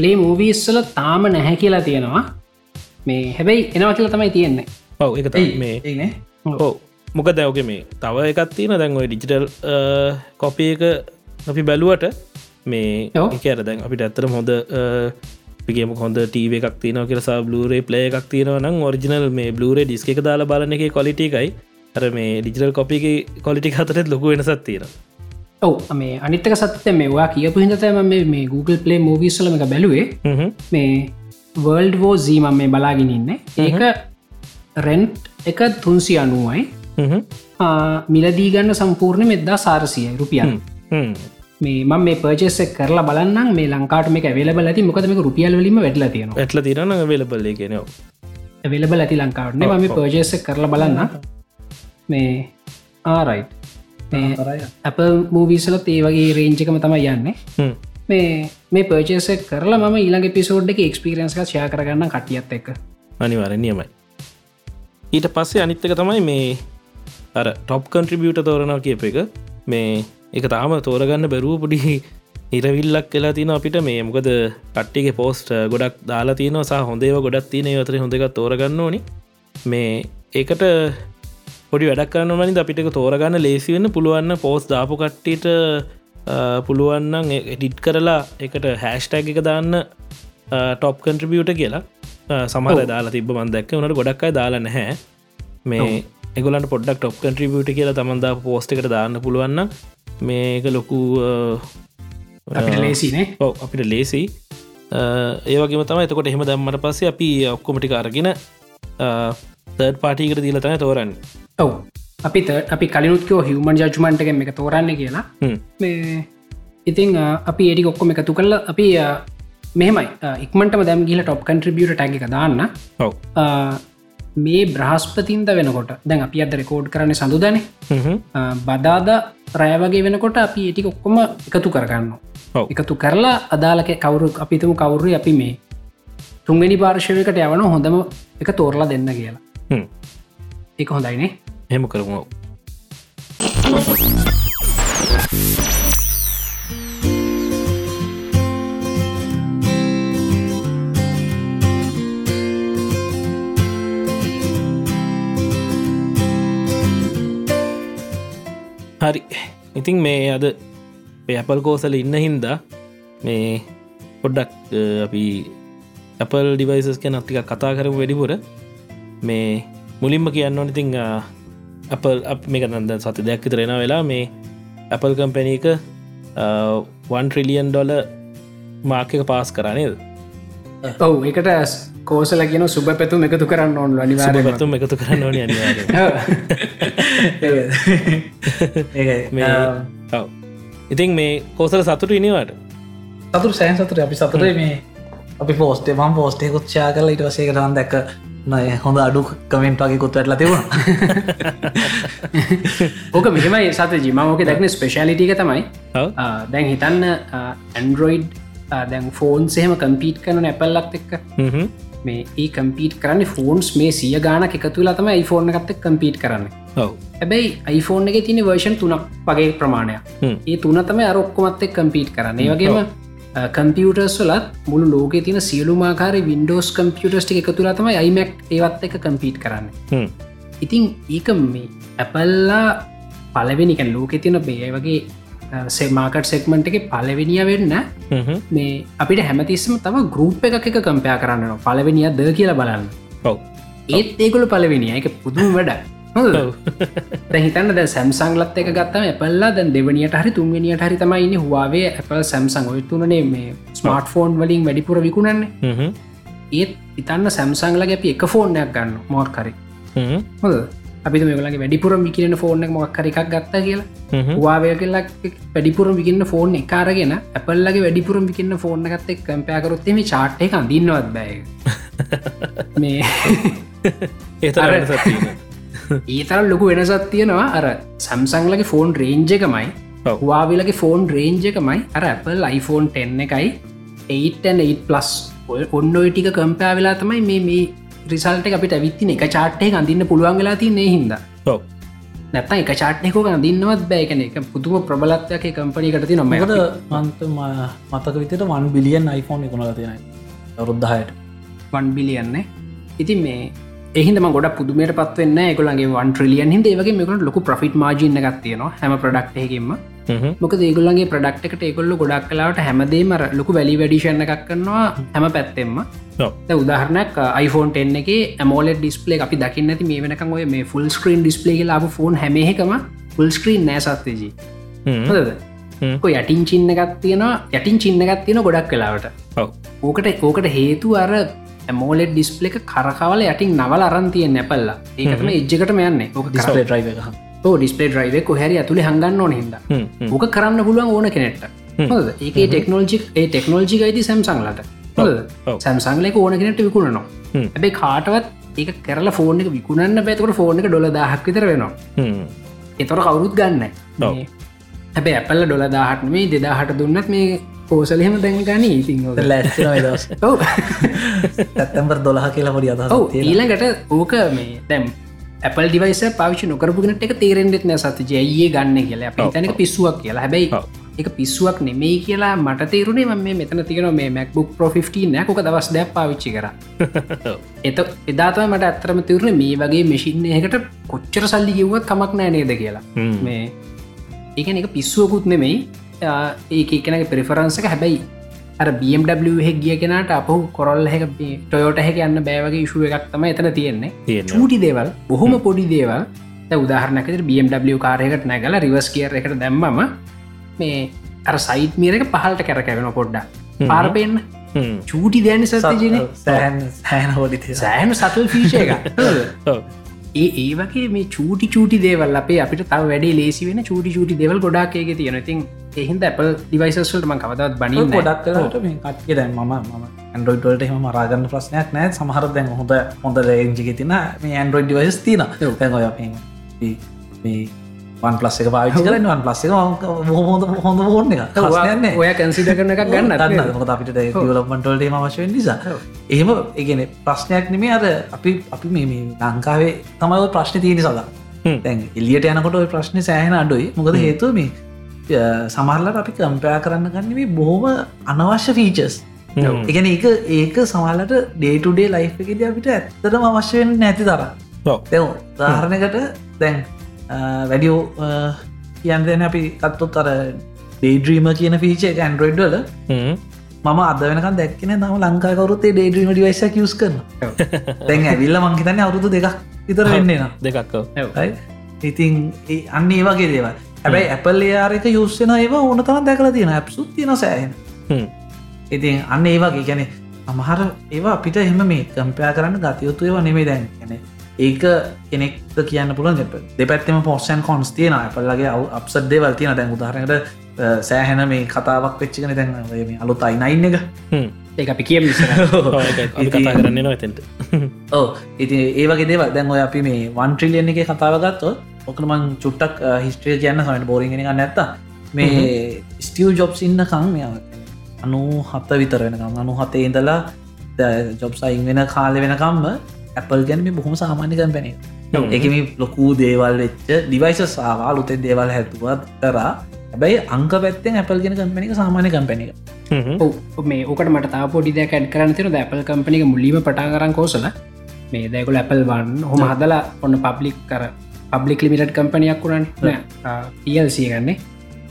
ඔව පලේ මූවීස්සල තාම නැහැ කියලා තියෙනවා. මේ හැබැයි එනවා කියලා තමයි තියෙන්නේ. ඔව එක තමයි මේ. ඕ මොක දැවගේ මේ තව එකත් තියෙන දැන් ඔය ඩිජිටල් කොපිය එක අපි බැලුවට මේ. එකර දැන් අපිට ඇත්තර හොඳ පිගේම හොඳ ටීව එකක් තියන කියරසා බ්ලරේ ප්ලේ එකක් තියෙනව නම් ඔරිජිනල් මේ බ්ලරේ ඩිස්ක එක දාලා බලන එක කොලිට එකයි. අර මේ ඩිජිටල් කොපිගේ කොලිටි හතරත් ලොකු වෙනසත් තියෙන ඔව මේ අනිත්තක සත්‍ය මේවා කියපු හිදතම මේ මේ Google පලේ මූවිස්සලම එක බැලුවේ. මේ වර්ල්ඩ් වෝ සීමම් මේ බලාගෙන ඉන්න. ඒක රෙන්ට් එක තුන්සි අනුවයි. මිලදී ගන්න සම්පූර්ණ මෙද්දා සාරසිය රුපියන් මේ මම මේ පර්ජෙස්සෙක් කරලා බලන්න මේ ලංකාට මේ ඇවෙලබල ඇති. මොකද මේ රුපියල් වලීම වැඩල තියෙනවා. ඇටල තිරන වෙලබල්ලේ කෙනවා වෙලබල ඇති ලංකාවටන ම ඔව්. පර්ජෙස්සෙක් කරලා බලන්න මේ ආරයි් මේ අප මූවිසලත් ඒ වගේ රේංචිකම තමයි යන්නේ. මේ මේ පර්චේසෙක් කරලා ම ඊළඟ පිසෝඩ් එක එක්ස්පිරන්ස්ක ෂයා කරගන්න කටියත් එක්ක. අනිවාර නියමයි. ඊට පස්සේ අනිත්තක තමයි මේ අර ටොප් කන්ට්‍රිබියට තෝරනාව කියප එක. මේ එක තාම තෝරගන්න බැරුව පොඩි ඉරවිල්ලක් කියලා තින අපිට. මේ මොකද කට්ටිගේ පෝස්ට ගොඩක් දාලා තියන සහ හොඳේව ගොඩක් තියන අතර හොඳක තෝරගන්න ඕනි. මේ ඒකට පොඩි වැඩක්න්න මනි අපිට තෝරගන්න ලේසි වෙන්න පුළුවන්න පෝස් දාපු කට්ටිට පුළුවන්නන් එඩිට් කරලා එකට හැෂ්ටැක් එක දාන්න ටොප් කන්ට්‍රිබියට කියලා. සමහර දාලා තිබ මන්දැක්ක වනට ගොඩක්යි දාලා නැහැ. මේ එගලන්ට පොඩ්ඩක් ටොප් කන්ට්‍රිබියට කියලා තමන්දා පෝස්ට එකට දාන්න පුළුවන්න මේක ලොකු ලේසිනේ ඔව අපිට ලේසි. ඒවගේම තම එතකොට එහෙම දම්මට පස්සේ අපි ඔක්කොමටි අරගෙන තර්ඩ් පාටිකට දීල තන තෝරන්න ඔව්. අපි අපි කලිනුත්කෝ හිවමන් ජජ්මන්ට එක තෝරන්න කියලා. මේ ඉතිං අපි ඒඩි ඔක්කොම එකතු කල්ල අපි මෙහෙමයි. ඉක්මටම දැම් ගිල ටොප් කන්ට්‍රිබියට ටැග එක දාන්න. මේ බ්‍රහස්පතින්ද වෙනකොට දැන් අපි අද රෙකෝඩ් කරන්න සඳුදන බදාද රෑවගේ වෙනකොට අපි ඒටි ඔක්කොම එකතු කරගන්න. එකතු කරලා අදාලක කවුරු අපිතුම කවුරු අපි මේ තුන්ගනි පාර්ශවයකට යවන හොඳම එක තෝරලා දෙන්න කියලා. එක හොඳයිනේ හෙම කරමු හරි. ඉතින් මේ අද අපල් කෝසල ඉන්න හින්දා මේ පොඩ්ඩක් අ, අපි අපල් ඩිවයිසස් කැන අත්තික කතා කරම වැඩිපුර. මේ මුලින්ම කියන්න ඕන ඉතිං අපල් අප මේ නන්ද සති දෙයක් තරෙන වෙලා මේ Apple කම්පැනීක වන් ට්‍රිලියන් ඩොල මාර්කක පාස් කරනේද ඔව් එකට කෝසල කියන සුබ පැතුම එකතු කරන්න ඕන්න අනිවාර පැතුම් එකතු කරන්න ඕන ඔව්. ඉතින් මේ කෝසල සතුට ඉනිවාට සතුර සෑන් සතුර අපි සතුරේ මේ අපි පෝස්ටේ මම් පෝස්ටේ කුච්චා කල ඉට වසේ කරන්න දැක නය හොඳ අඩු කමෙන්ට් වගේ කොත් ඇටලා තිබුණ. ඕක මෙහෙමයි සත ජිමෝක දැක්න ස්පේශලිටික තමයි. දැන් හිතන්න ඇන්ඩරෝයිඩ් දැන් ෆෝන් සහෙම කම්පීට් කරන ඇපල්ලත් එක්ක. මේ ඒ කම්පීට් කරන්න ෆෝන්ස් මේ සිය ගාන එකතුලා තම iPhoneෆෝන් එකත් කම්පීට් කරන්න. ඔව්. හැබැයි iPhoneෆෝන් එක තින වර්ෂන් තුනක් වගේ ප්‍රමාණයක්. ඒ තුන තම අරොක්කොමත් එක් කම්පීට් කරන්න. ඒ වගේම කම්පියටර්ස් වලත් මුළු ලෝක තින සියලුමාකාර වින්ඩෝස් කම්පියටස්ටි එක තුලා තම අයිමක් ඒවත් එක කම්පීට් කරන්න. ඉතින් ඒක මේ ඇපල්ලා පලවෙනිකැන් ලෝකෙ තින බේ වගේ සෙමාකට සෙක්මට එක පලවෙනිිය වෙන්න. මේ අපිට හැමතිස්සම තම ගරුප් එක එක කම්පයා කරන්න පලවෙනිිය ද කියලා බලන්න ඒත් ඒකොල පලවෙනිිය එක පුදුම වැඩ. හිතන්න ද සැම්සංලත් එක ගත්තම ඇපල්ලා දැන් දෙවනියට හරි තුන්වනියට හරි තමයින්න හවාවේ ඇපල් සැම්සං ඔය තුනේ මේ ස්මර්ට් ෆෝන් වලින් වැඩිපුර විකුණන්නේ. ඒත් ඉතන්න සැම්සංල අපි එක ෆෝර්නයක් ගන්න මොක් කරි. හොද අපි මේගලගේ වැඩිපුර මිකිරෙන ෆෝර්න මොක්කර එකක් ගත්ත කියලා. වාවය කෙල්ලක් වැඩිපුර විකින්න ෆෝන් එකාරගෙන ඇපල්ලගේ වැඩිපුර විකින්න ෆෝර්න ගත්ත එක් කම්පයකරොත්තේ චාට් එක අඳන්නවත් බෑ මේ ඒතර අර- වෙනසක් තියෙනවා. ඒතර ලොකු වෙනසත් තියෙනවා අර සැම්සංලගේ ෆෝන් රේන්ජ එකමයි. වාවිලගේ ෆෝන් රේන්ජ එකමයි. අර Apple iPhone 10 එකයි. 8 ප්ලස් ඔන්න ටික කම්පෑ වෙලා තමයි මේ මේ රිසල්ට අපිට ඇවිත්තින එක චාට්ටය අඳන්න පුළුවන් වෙලා තින්නේ හිද නැත එක චාට්යකෝ අඳන්නවත් බෑකන එක පුදුම ප්‍රබලත්වයක කම්පනීකට ති නොම මොකද මන්ත මතක විතට වන් බිලියන් iPhone එකකුණලා තියෙනයි අවරුද්ධහයට වන් බිලියන්නේ ඉතින් මේ එහිම ගොඩ පුදුමට පත්වන්න එකකුලගේ වන් ට්‍රිලියන් හිද ඒවගේ මේකට ලොකු ප්‍රෆිට් මාජින්න ගත්තියනවා හැම ප්‍රඩක්්යකින්ම හ්ම්. මොක ඒගුලන්ගේ ප්‍රඩක්් එකට ඒකොල්ල ගොඩක් කලාට හැමදේම ලොකු වැලි වැඩිෂණ එකක් කරනවා හැම පැත්තෙම ඔව්. දැන් උදාහරණයක් iPhone 10 එක ඇමෝලෙ ඩිස්පලේ අපි දකින්න ඇති මේ වෙනකම් ඔය මේ ෆුල් ස්ක්‍රීන් ඩිස්පලේ ලාබ ෆෝන් හැමහෙකම ෆුල් ස්ක්‍රීන් නෑ සත්තේජී හ්ම්. හොද. යටින් චින්න එකක් තියෙනවා යටින් චින්න එකක් තියෙන ගොඩක් කලාවට ඕකට ඕකට හේතු අර ඇමෝලෙඩ් ඩිස්පල එක කරකාවල යටින් නවල අරන්තිය නැපල්ලා ඒකතම එජ්ජකටම යන්න. ඕක ඩිස්පලේ ්‍රයිව එක ඩිස්පේ ්‍රයිව කොහැර ඇතුළි හඟන්න ඕන හිද. ඕක කරන්න පුළුවන් ඕන කෙනෙට හොද ඒක ටෙක්නෝජි ඒ ටෙක්නෝජි අයිති සැම්සංලට. සැම්සංලක ඕන කෙනෙට විකුණනවා. ඇබේ කාටවත් ඒක කරලා ෆෝන් එක විකුණන්න පැතකට ෆෝන් එක ඩොල දහක් විතර වෙනවා. එතොර කවුරුත් ගන්න. හැබැ ඇපල්ල ඩොල දාහට මේ දෙදාහට දුන්නත් මේ කෝසලහෙම දැන් ගන ඉතින් තැත්තැම්බර් දොලහ කියලා පොඩි අදහ ඔව ඊළඟට ඕක මේ දැම් ඇපල් ඩිවයිස පාවිච නොකරපුගෙනට එක තේරෙන්ෙත් නෑ සතිජ ඇයේ ගන්න කියලා? අප තැනක. පිස්සුවක් කියලා. හැබැයි. එක පිස්සුවක් නෙමෙයි කියලා මට තේරුණේ ම මේ මෙතන තියන මේ මැක්බුක් පොෆිටී නෑකොක දවස් දැක් පාවිච්චි කර? ඔව්. එත එදාතම මට ඇත්තරම තිවරණ මේ වගේ මෙසින්න එකට කොච්චර සල්ලි කිව්වත් කමක් නෑ නේද කියලා. මේ ඒකන එක පිස්සුවකුත් නෙමෙයි. ඒක එකනගේ පෙරිෆරන්සක හැබැයි අර BMW හෙක් ගිය කෙනට අපහු කොරල් හැක ටොයෝට හැක යන්න බෑවගේ ඉශුව එකක් තම එතන තියෙන්නේ. චූටි දේවල් බොහොම පොඩි දේවල්. උදාහරනක BMW කාරයකට නැගල රිවස් කියර එකට දැම්මම මේ අර සයිට් මියරක පහල්ට කැරකැවෙන පොඩ්ඩ පාරපෙන්. චූටි දැන සතිජන සෑහන් සෑහන හෝඩිතය සෑහන සතුල් ෆීෂය එක. ඒ ඒ වගේ මේ චූටි චූටි දේවල් අපේ අපිට තව වැඩේ ලේසි වෙන චූටි චූටි දෙවල් ගොඩක් ඒක තියෙන ඉතින් එහින්ද Apple ඩිවයිසස්වල්ට ම කවදත් බනින්න ගොඩක් කලට දැන් ම ම ඇන්ඩරෝයිඩ්වලට එම මරාගන්න ප්‍රශ්නයක් නෑ සමහර දැන් හොඳ හොඳ රේජි තින මේ ඇන්ඩරෝයිඩ් ඩිවයිස් තින. තැන් ඔය මේ වන් පලස් එක පාවිචි කරන්න වන් පලස් එක. හොඳ හොඳ හෝන්න එක ප්‍රශ්නයන්නේ ඔය කැන්සිඩ කරන එකක් ගන්න ගන්න මොක අපිට ලොබන්ටල්ට මවශය නිසා. එහෙම ඒගෙන ප්‍රශ්නයක් නෙමේ අර අපි අපි මේ ලංකාවේ තමයි ප්‍රශ්න තියෙන සදා හ්ම්. තැන් එලියට යනකොට ඔය ප්‍රශ්න සෑහන අඩුයි. මොකද හේතුව මේ සමහරලට අපි කම්පයා කරන්න ගන්න මේ බොහොම අනවශ්‍ය ෆීචස්. එකන ඒක ඒක සමහලට ඩේටුඩේ ලයි් එකද අපිට ඇත්තටම අවශ්‍යයෙන් නැති තර ඔව්. තැව දාහරණකට දැන් වැඩියෝ කියන් දෙන අපි කත්තුත් අර ඩේඩ්‍රීම කියන ඇන්ඩරෝයිඩ්වල හ්ම්. මම අද වෙනක දැක්කන නම ලංකාකවරුත්තේ ඩේඩ්‍රීම ඩිවයිස කියස්කන තැන් ඇවිල්ල මංහිතන අවුරුදු දෙකක් විතර වෙන්නේ නම් දෙකක්? ඉතින් අන්න ඒ වගේ දේව හැබැයි ඇපල් යාරක යුස්සන ඒවා ඕන තම දැකල තියෙන ඇප්සුත් තියෙන සෑහන. හ්ම්. ඉතින් අන්න ඒ වගේ. ගැන අමහර ඒවා අපිට එහම මේ කම්පයා කරන්න ගතයුතු ඒවා නෙමේ දැන්. ගැන ඒක කෙනෙක්ට කියන්න පුළුවන්. දෙපැත්තම පොස්සන් කොන්ස් තියෙන ඇපල්ලගේ අව් අපසත් දේවල් තියෙන දැන් උදාහරනට සෑහැන මේ කතාවක් වෙච්චිකන දැන් අලුත් අයිනයින් එක. ඒ අපි කියම කතා කරන්න නවා එතෙන්ට. ඕ ඉති ඒවගේ දේව දැන් ඔය අපි මේ වන් ට්‍රිලියන් එක කතාවගත්තොත් ඔකනමං චුට්ටක් හිස්ට්‍රිය කියන්න සමට බෝරිගෙන ගන්න ඇත්ත මේ ස්ටියල් ජොබ්ස් ඉන්නකං මෙ අනු හත්ත විතර වෙනකම් අනු හතේ ඉඳලා ජොබ්ස් අයින් වෙන කාලෙ වෙනකම්ම ඇපල් ගැන මේ බොහොම සාමාන්‍යකම් පැනේ එකම ලොකූ දේවල් වෙච්ච ඩිවයිස සාවා ලුතෙන් දේවල් හැතුවත් කරා. හැබැයි අංක පැත්තෙන් ඇපල් ගෙන කම්පැනික සාමාන්‍ය කම්පැනික මේ ඕකට මට පොඩි දෙයක් ඇඩ් කරන්න තිර දැපල් කම්පනික මුල්ලීම පටා කරන්න කෝසල. මේ දැකුල ඇපල් වන් හොම. හදලා ඔන්න පබ්ලික් කර පබ්ලික් ලිමිට කම්පනයක් වුණන් පල්සිය ගන්නේ.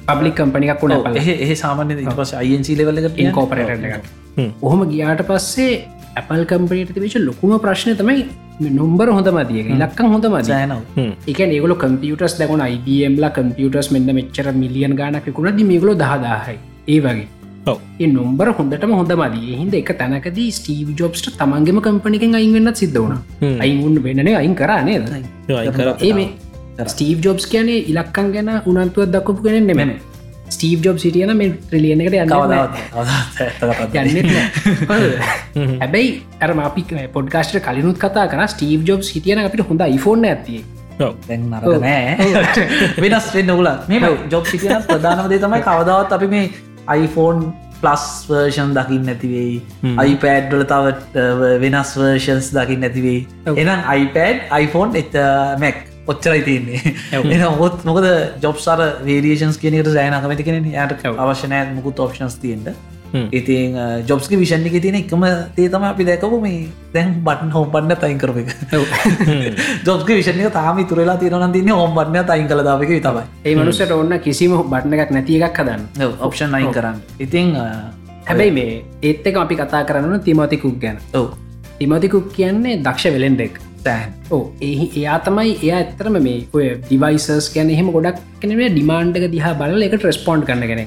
පබ්ලික් කම්පනික් වුණ පල එහ සාමාන්‍ය පස අයින්සි ලෙවල්ලක ඉන්කෝපරට ඔහොම ගියාට පස්සේ ඇපල් කම්පනයට තිවිච ලොකුම ප්‍රශ්නය තමයි නොම්බර හොඳ මදිය ලක්කම් හොඳ මදයනව එක. ඒගල කම්පියටස් දැකුණ IBMල කම්පියටස් මෙන්න මෙච්චර මිලියන් ගානක් කුණද මේගලො දහදාහයි. ඒ වගේ. ඒ නොම්බර හොඳටම හොඳ මදී හිද එක තැනකද ස්ටීව ජොබ්ස්ට තමන්ගේම කම්පනිකෙන් අයින්වෙන්නත් සිද්ධ වුණ. අයින්උන් වෙනනේ අයින් කරන්නේ ඒ ස්ටීව් ජොබ්ස් කියන ඉලක්කන් ගැන උනන්තුවත් දක්කපු කෙනෙන් නෙමෙන ස්ටීව් ජොබ් සිටියන මේ ට්‍රිලියනකට යන්න හැබැයි ඇර අපි පොඩ්කාස්ට කලිනුත් කතා කන ස්ටීව් ජොබ් සිටියන අපිට හොඳ iPhoneෆෝන් ඇතිය නෑ. වෙනස් වෙන්න උල මේ ජොබ් සිටියන ප්‍රධානවදේ තමයි කවදාවත් අපි මේ iPhone පලස් වර්ෂන් දකිින් නැතිවෙයි iPadඩල තව වෙනස් වර්ෂන්ස් දකිින් නැතිවෙයි එනම් iPad iPhone එ මැක් ඔච්චරයි තියන්නේ. එ හොත් මොකද ජොබ්සාර වේඩියේෂන්ස් කියනකට සෑන කමති කෙන යට අවශ්‍යනෑ මුකුත් ඔප්ෂන්ස් තියෙන්ට ඉතින් ජොබ්ස්ක විෂණ්ි තියන එකම තේ තම අපි දැකපු මේ දැන් බටන් හෝම් පන්න තයින් කරප එක. ජොබ්ක විෂණක තාම තුරලා තිරන තින්නේ හෝම් පන්න තයින් කළ දාවක තබයි ඒ මනුසට ඔන්න කිසිම බට්න එකක් නැති එකක් හදන්න. ඔප්ෂන් අයින් කරන්න. ඉතිං හැබැයි මේ ඒත් එක අපි කතා කරන්න තිමතිකුක් ගැන. තිමතිකුක් කියන්නේ දක්ෂ වෙලෙන්ඩෙක් තෑන්. ඕ ඒ එයා තමයි එයා ඇත්තරම මේ ඔය ඩිවයිසස් ගැන එහෙම ගොඩක් කනේ ඩිමාන්්ඩක දිහා බල එක ට්‍රස්පොන්් කරන කෙනෙ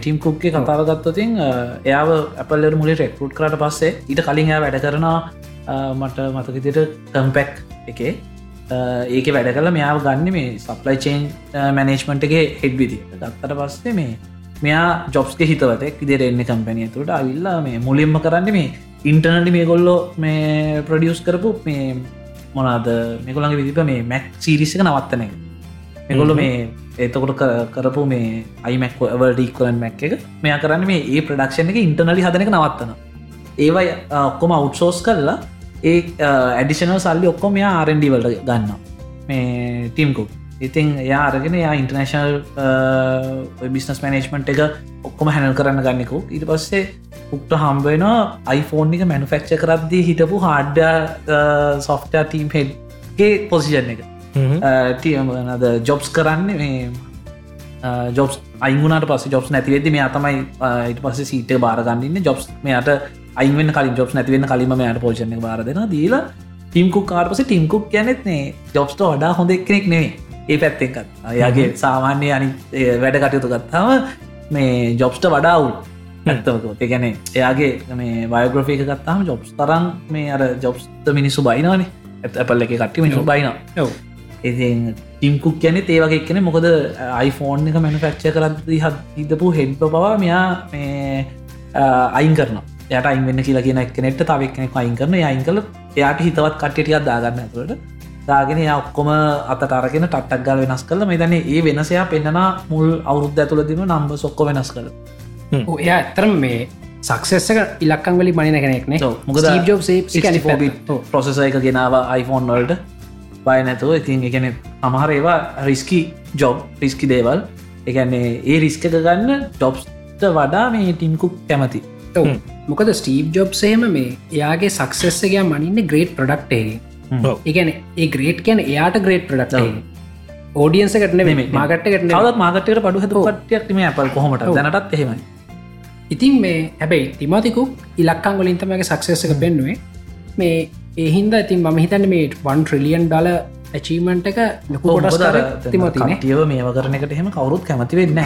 ටීම් කුක්ගේ කතාවගත්තතින් එයාව අපල්ලර මුලි රෙක්රුට් කරට පස්සේ ඊට කලින් එයා වැඩ කරනවා මට මතකතිට කම්පැක් එකේ. ඒක වැඩ කල මෙයාව ගන්න මේ සප්ලයි චේන් මැනේජ්මන්ට්ගේ හෙඩ්විදි දත්තට පස්සේ මේ මෙයා ජොබ්ස්ක හිතවතෙක් ඉදිර එන්න කම්පැනිය තුට අවිල්ලා මේ මුලින්ම කරන්න මේ ඉන්ටර්නටි මේ කොල්ලෝ මේ ප්‍රඩියස් කරපු මේ මොනාද මෙකොළඟ විදිප මේ මැක් සිරිසික නවත්තන එක. මෙකොල්ල මේ ඒතකොට කරපු මේ අයිමැක් වල්ඩීක්වලන් මැක් එක මෙයා කරන්න මේ ඒ ප්‍රඩක්ෂණ එක ඉන්ටර්නලි හදනක නවත්තන ඒවයි ඔක්කොම අවුට්සෝස් කරලා ඒ ඇඩිෂනල් සල්ලි ඔක්කොම මෙයා ආරන්ඩි වලට ගන්න මේ ටීම්කුක් ඉතින් එයා අරගෙන යා ඉන්ටර්නේශනල් බිස්නස් මනේජ්මන්ට් එක ඔක්කොම හැනල් කරන්න ගන්නෙකු. ඊට පස්සේ උක්ට හම්බෙන iPhoneෆෝන් එක මැනුෆෙක්ච කරද්දී හිටපු හාඩ්ඩ සොෆ්ට ටීම් හෙඩ්ගේ පොසිෂන් එක. ටියමද ජොබ්ස් කරන්න මේ ජොබ් අයිගුණට පස ජොබ් නැතිවෙද මේ අතමයි ඊට පස සීට බාරගන්නන්න ජොබ්ස් මෙයට අයිවෙන් කලින් ජොබ් නැතිවෙන්න කලින්ම මෙයට පෝෂණ බාර දෙෙන දීලා ටිම්කුක් කාර්පස ටිම්කුක් ගැනෙත්නේ ජොබ්ස්ට වඩා හොඳ එක්නෙක් නෙවේ ඒ පැත්තෙන්කත් අයාගේ සාමාන්‍ය අනි වැඩ කටයුතු ගත්තාව මේ ජොබ්ස්ට වඩාවුල් ඇත්තවක ගැන එයාගේ මේ වයග්‍රෆික ගත්තාම ජොබ්ස් තරන් මේ අර ජොබ්ස්ත මිනිස්සු බයිනවානේ. ඇත් අපල්ල එක කට්ටි මිනිසු බයින ඉති ටිම්කුක් ගැන ඒවගේ එක්කන මොකද iPhoneෆෝන් එක මැනුෆක්ෂ කරද හත් හිතපු හෙඩ්ප පවා මෙයා මේ අයින් කරන යට අයින්වෙන්න කියලා කියන එක්නෙට තවක් කෙනෙක් අයින් කරන අයින් කල එයාට හිතවත් කට්ටියක් දාගන්න ඇතුළට දාගෙන ඔක්කොම අතට අරගෙන ටක් ගල් වෙනස් කල මෙතන ඒ වෙනසයා පෙන්න්නන මුල් අවුරුද්ධ ඇතුළදිම නම්බ සොක්කො වෙනස් කළ එයා ඇතරම් මේ සක්සෙස්සක ඉලක්කං වලි මනින කෙනෙක්නේ මොකද එක ගෙනාව iPhoneෆෝන් වල්ට. බය නැතුව. ඉතින් එකන අමහර ඒවා රිස්කි ජොබ් රිස්කි දේවල්. එකන්නේ ඒ රිස්ක ගන්න ජොබ්ස්ට වඩා මේ ටිම්කුක් කැමති. මොකද ස්ටීව් ජොබ් සේම මේ එයාගේ සක්සෙස්සගේ මනින්න ග්‍රේට් ප්‍රඩක්්ටේ ඒගැන ඒ ග්‍රේට් කියන එයාට ග්‍රේට් ප්‍රඩක්ට ෝඩියන්ස කටන මේ මාගට්ට කටන වත් මාගටයට පඩු හතු කටයක්ම ඇපල් කොහොමට දැනටත් එහෙමයි. ඉතින් මේ හැබැයි තිමතිකුක් ඉලක්කං වලින් තමගේ සක්සෙසක පෙන්නුවේ මේ ඒහින්ද ඉතින් මම හිතන්න මේ වන් ට්‍රිලියන් ඩල ඇචීමන්ට එක ලොකුට තිමතිව මේ කරන එකට එහෙම කවරුත් කැමති වෙන්න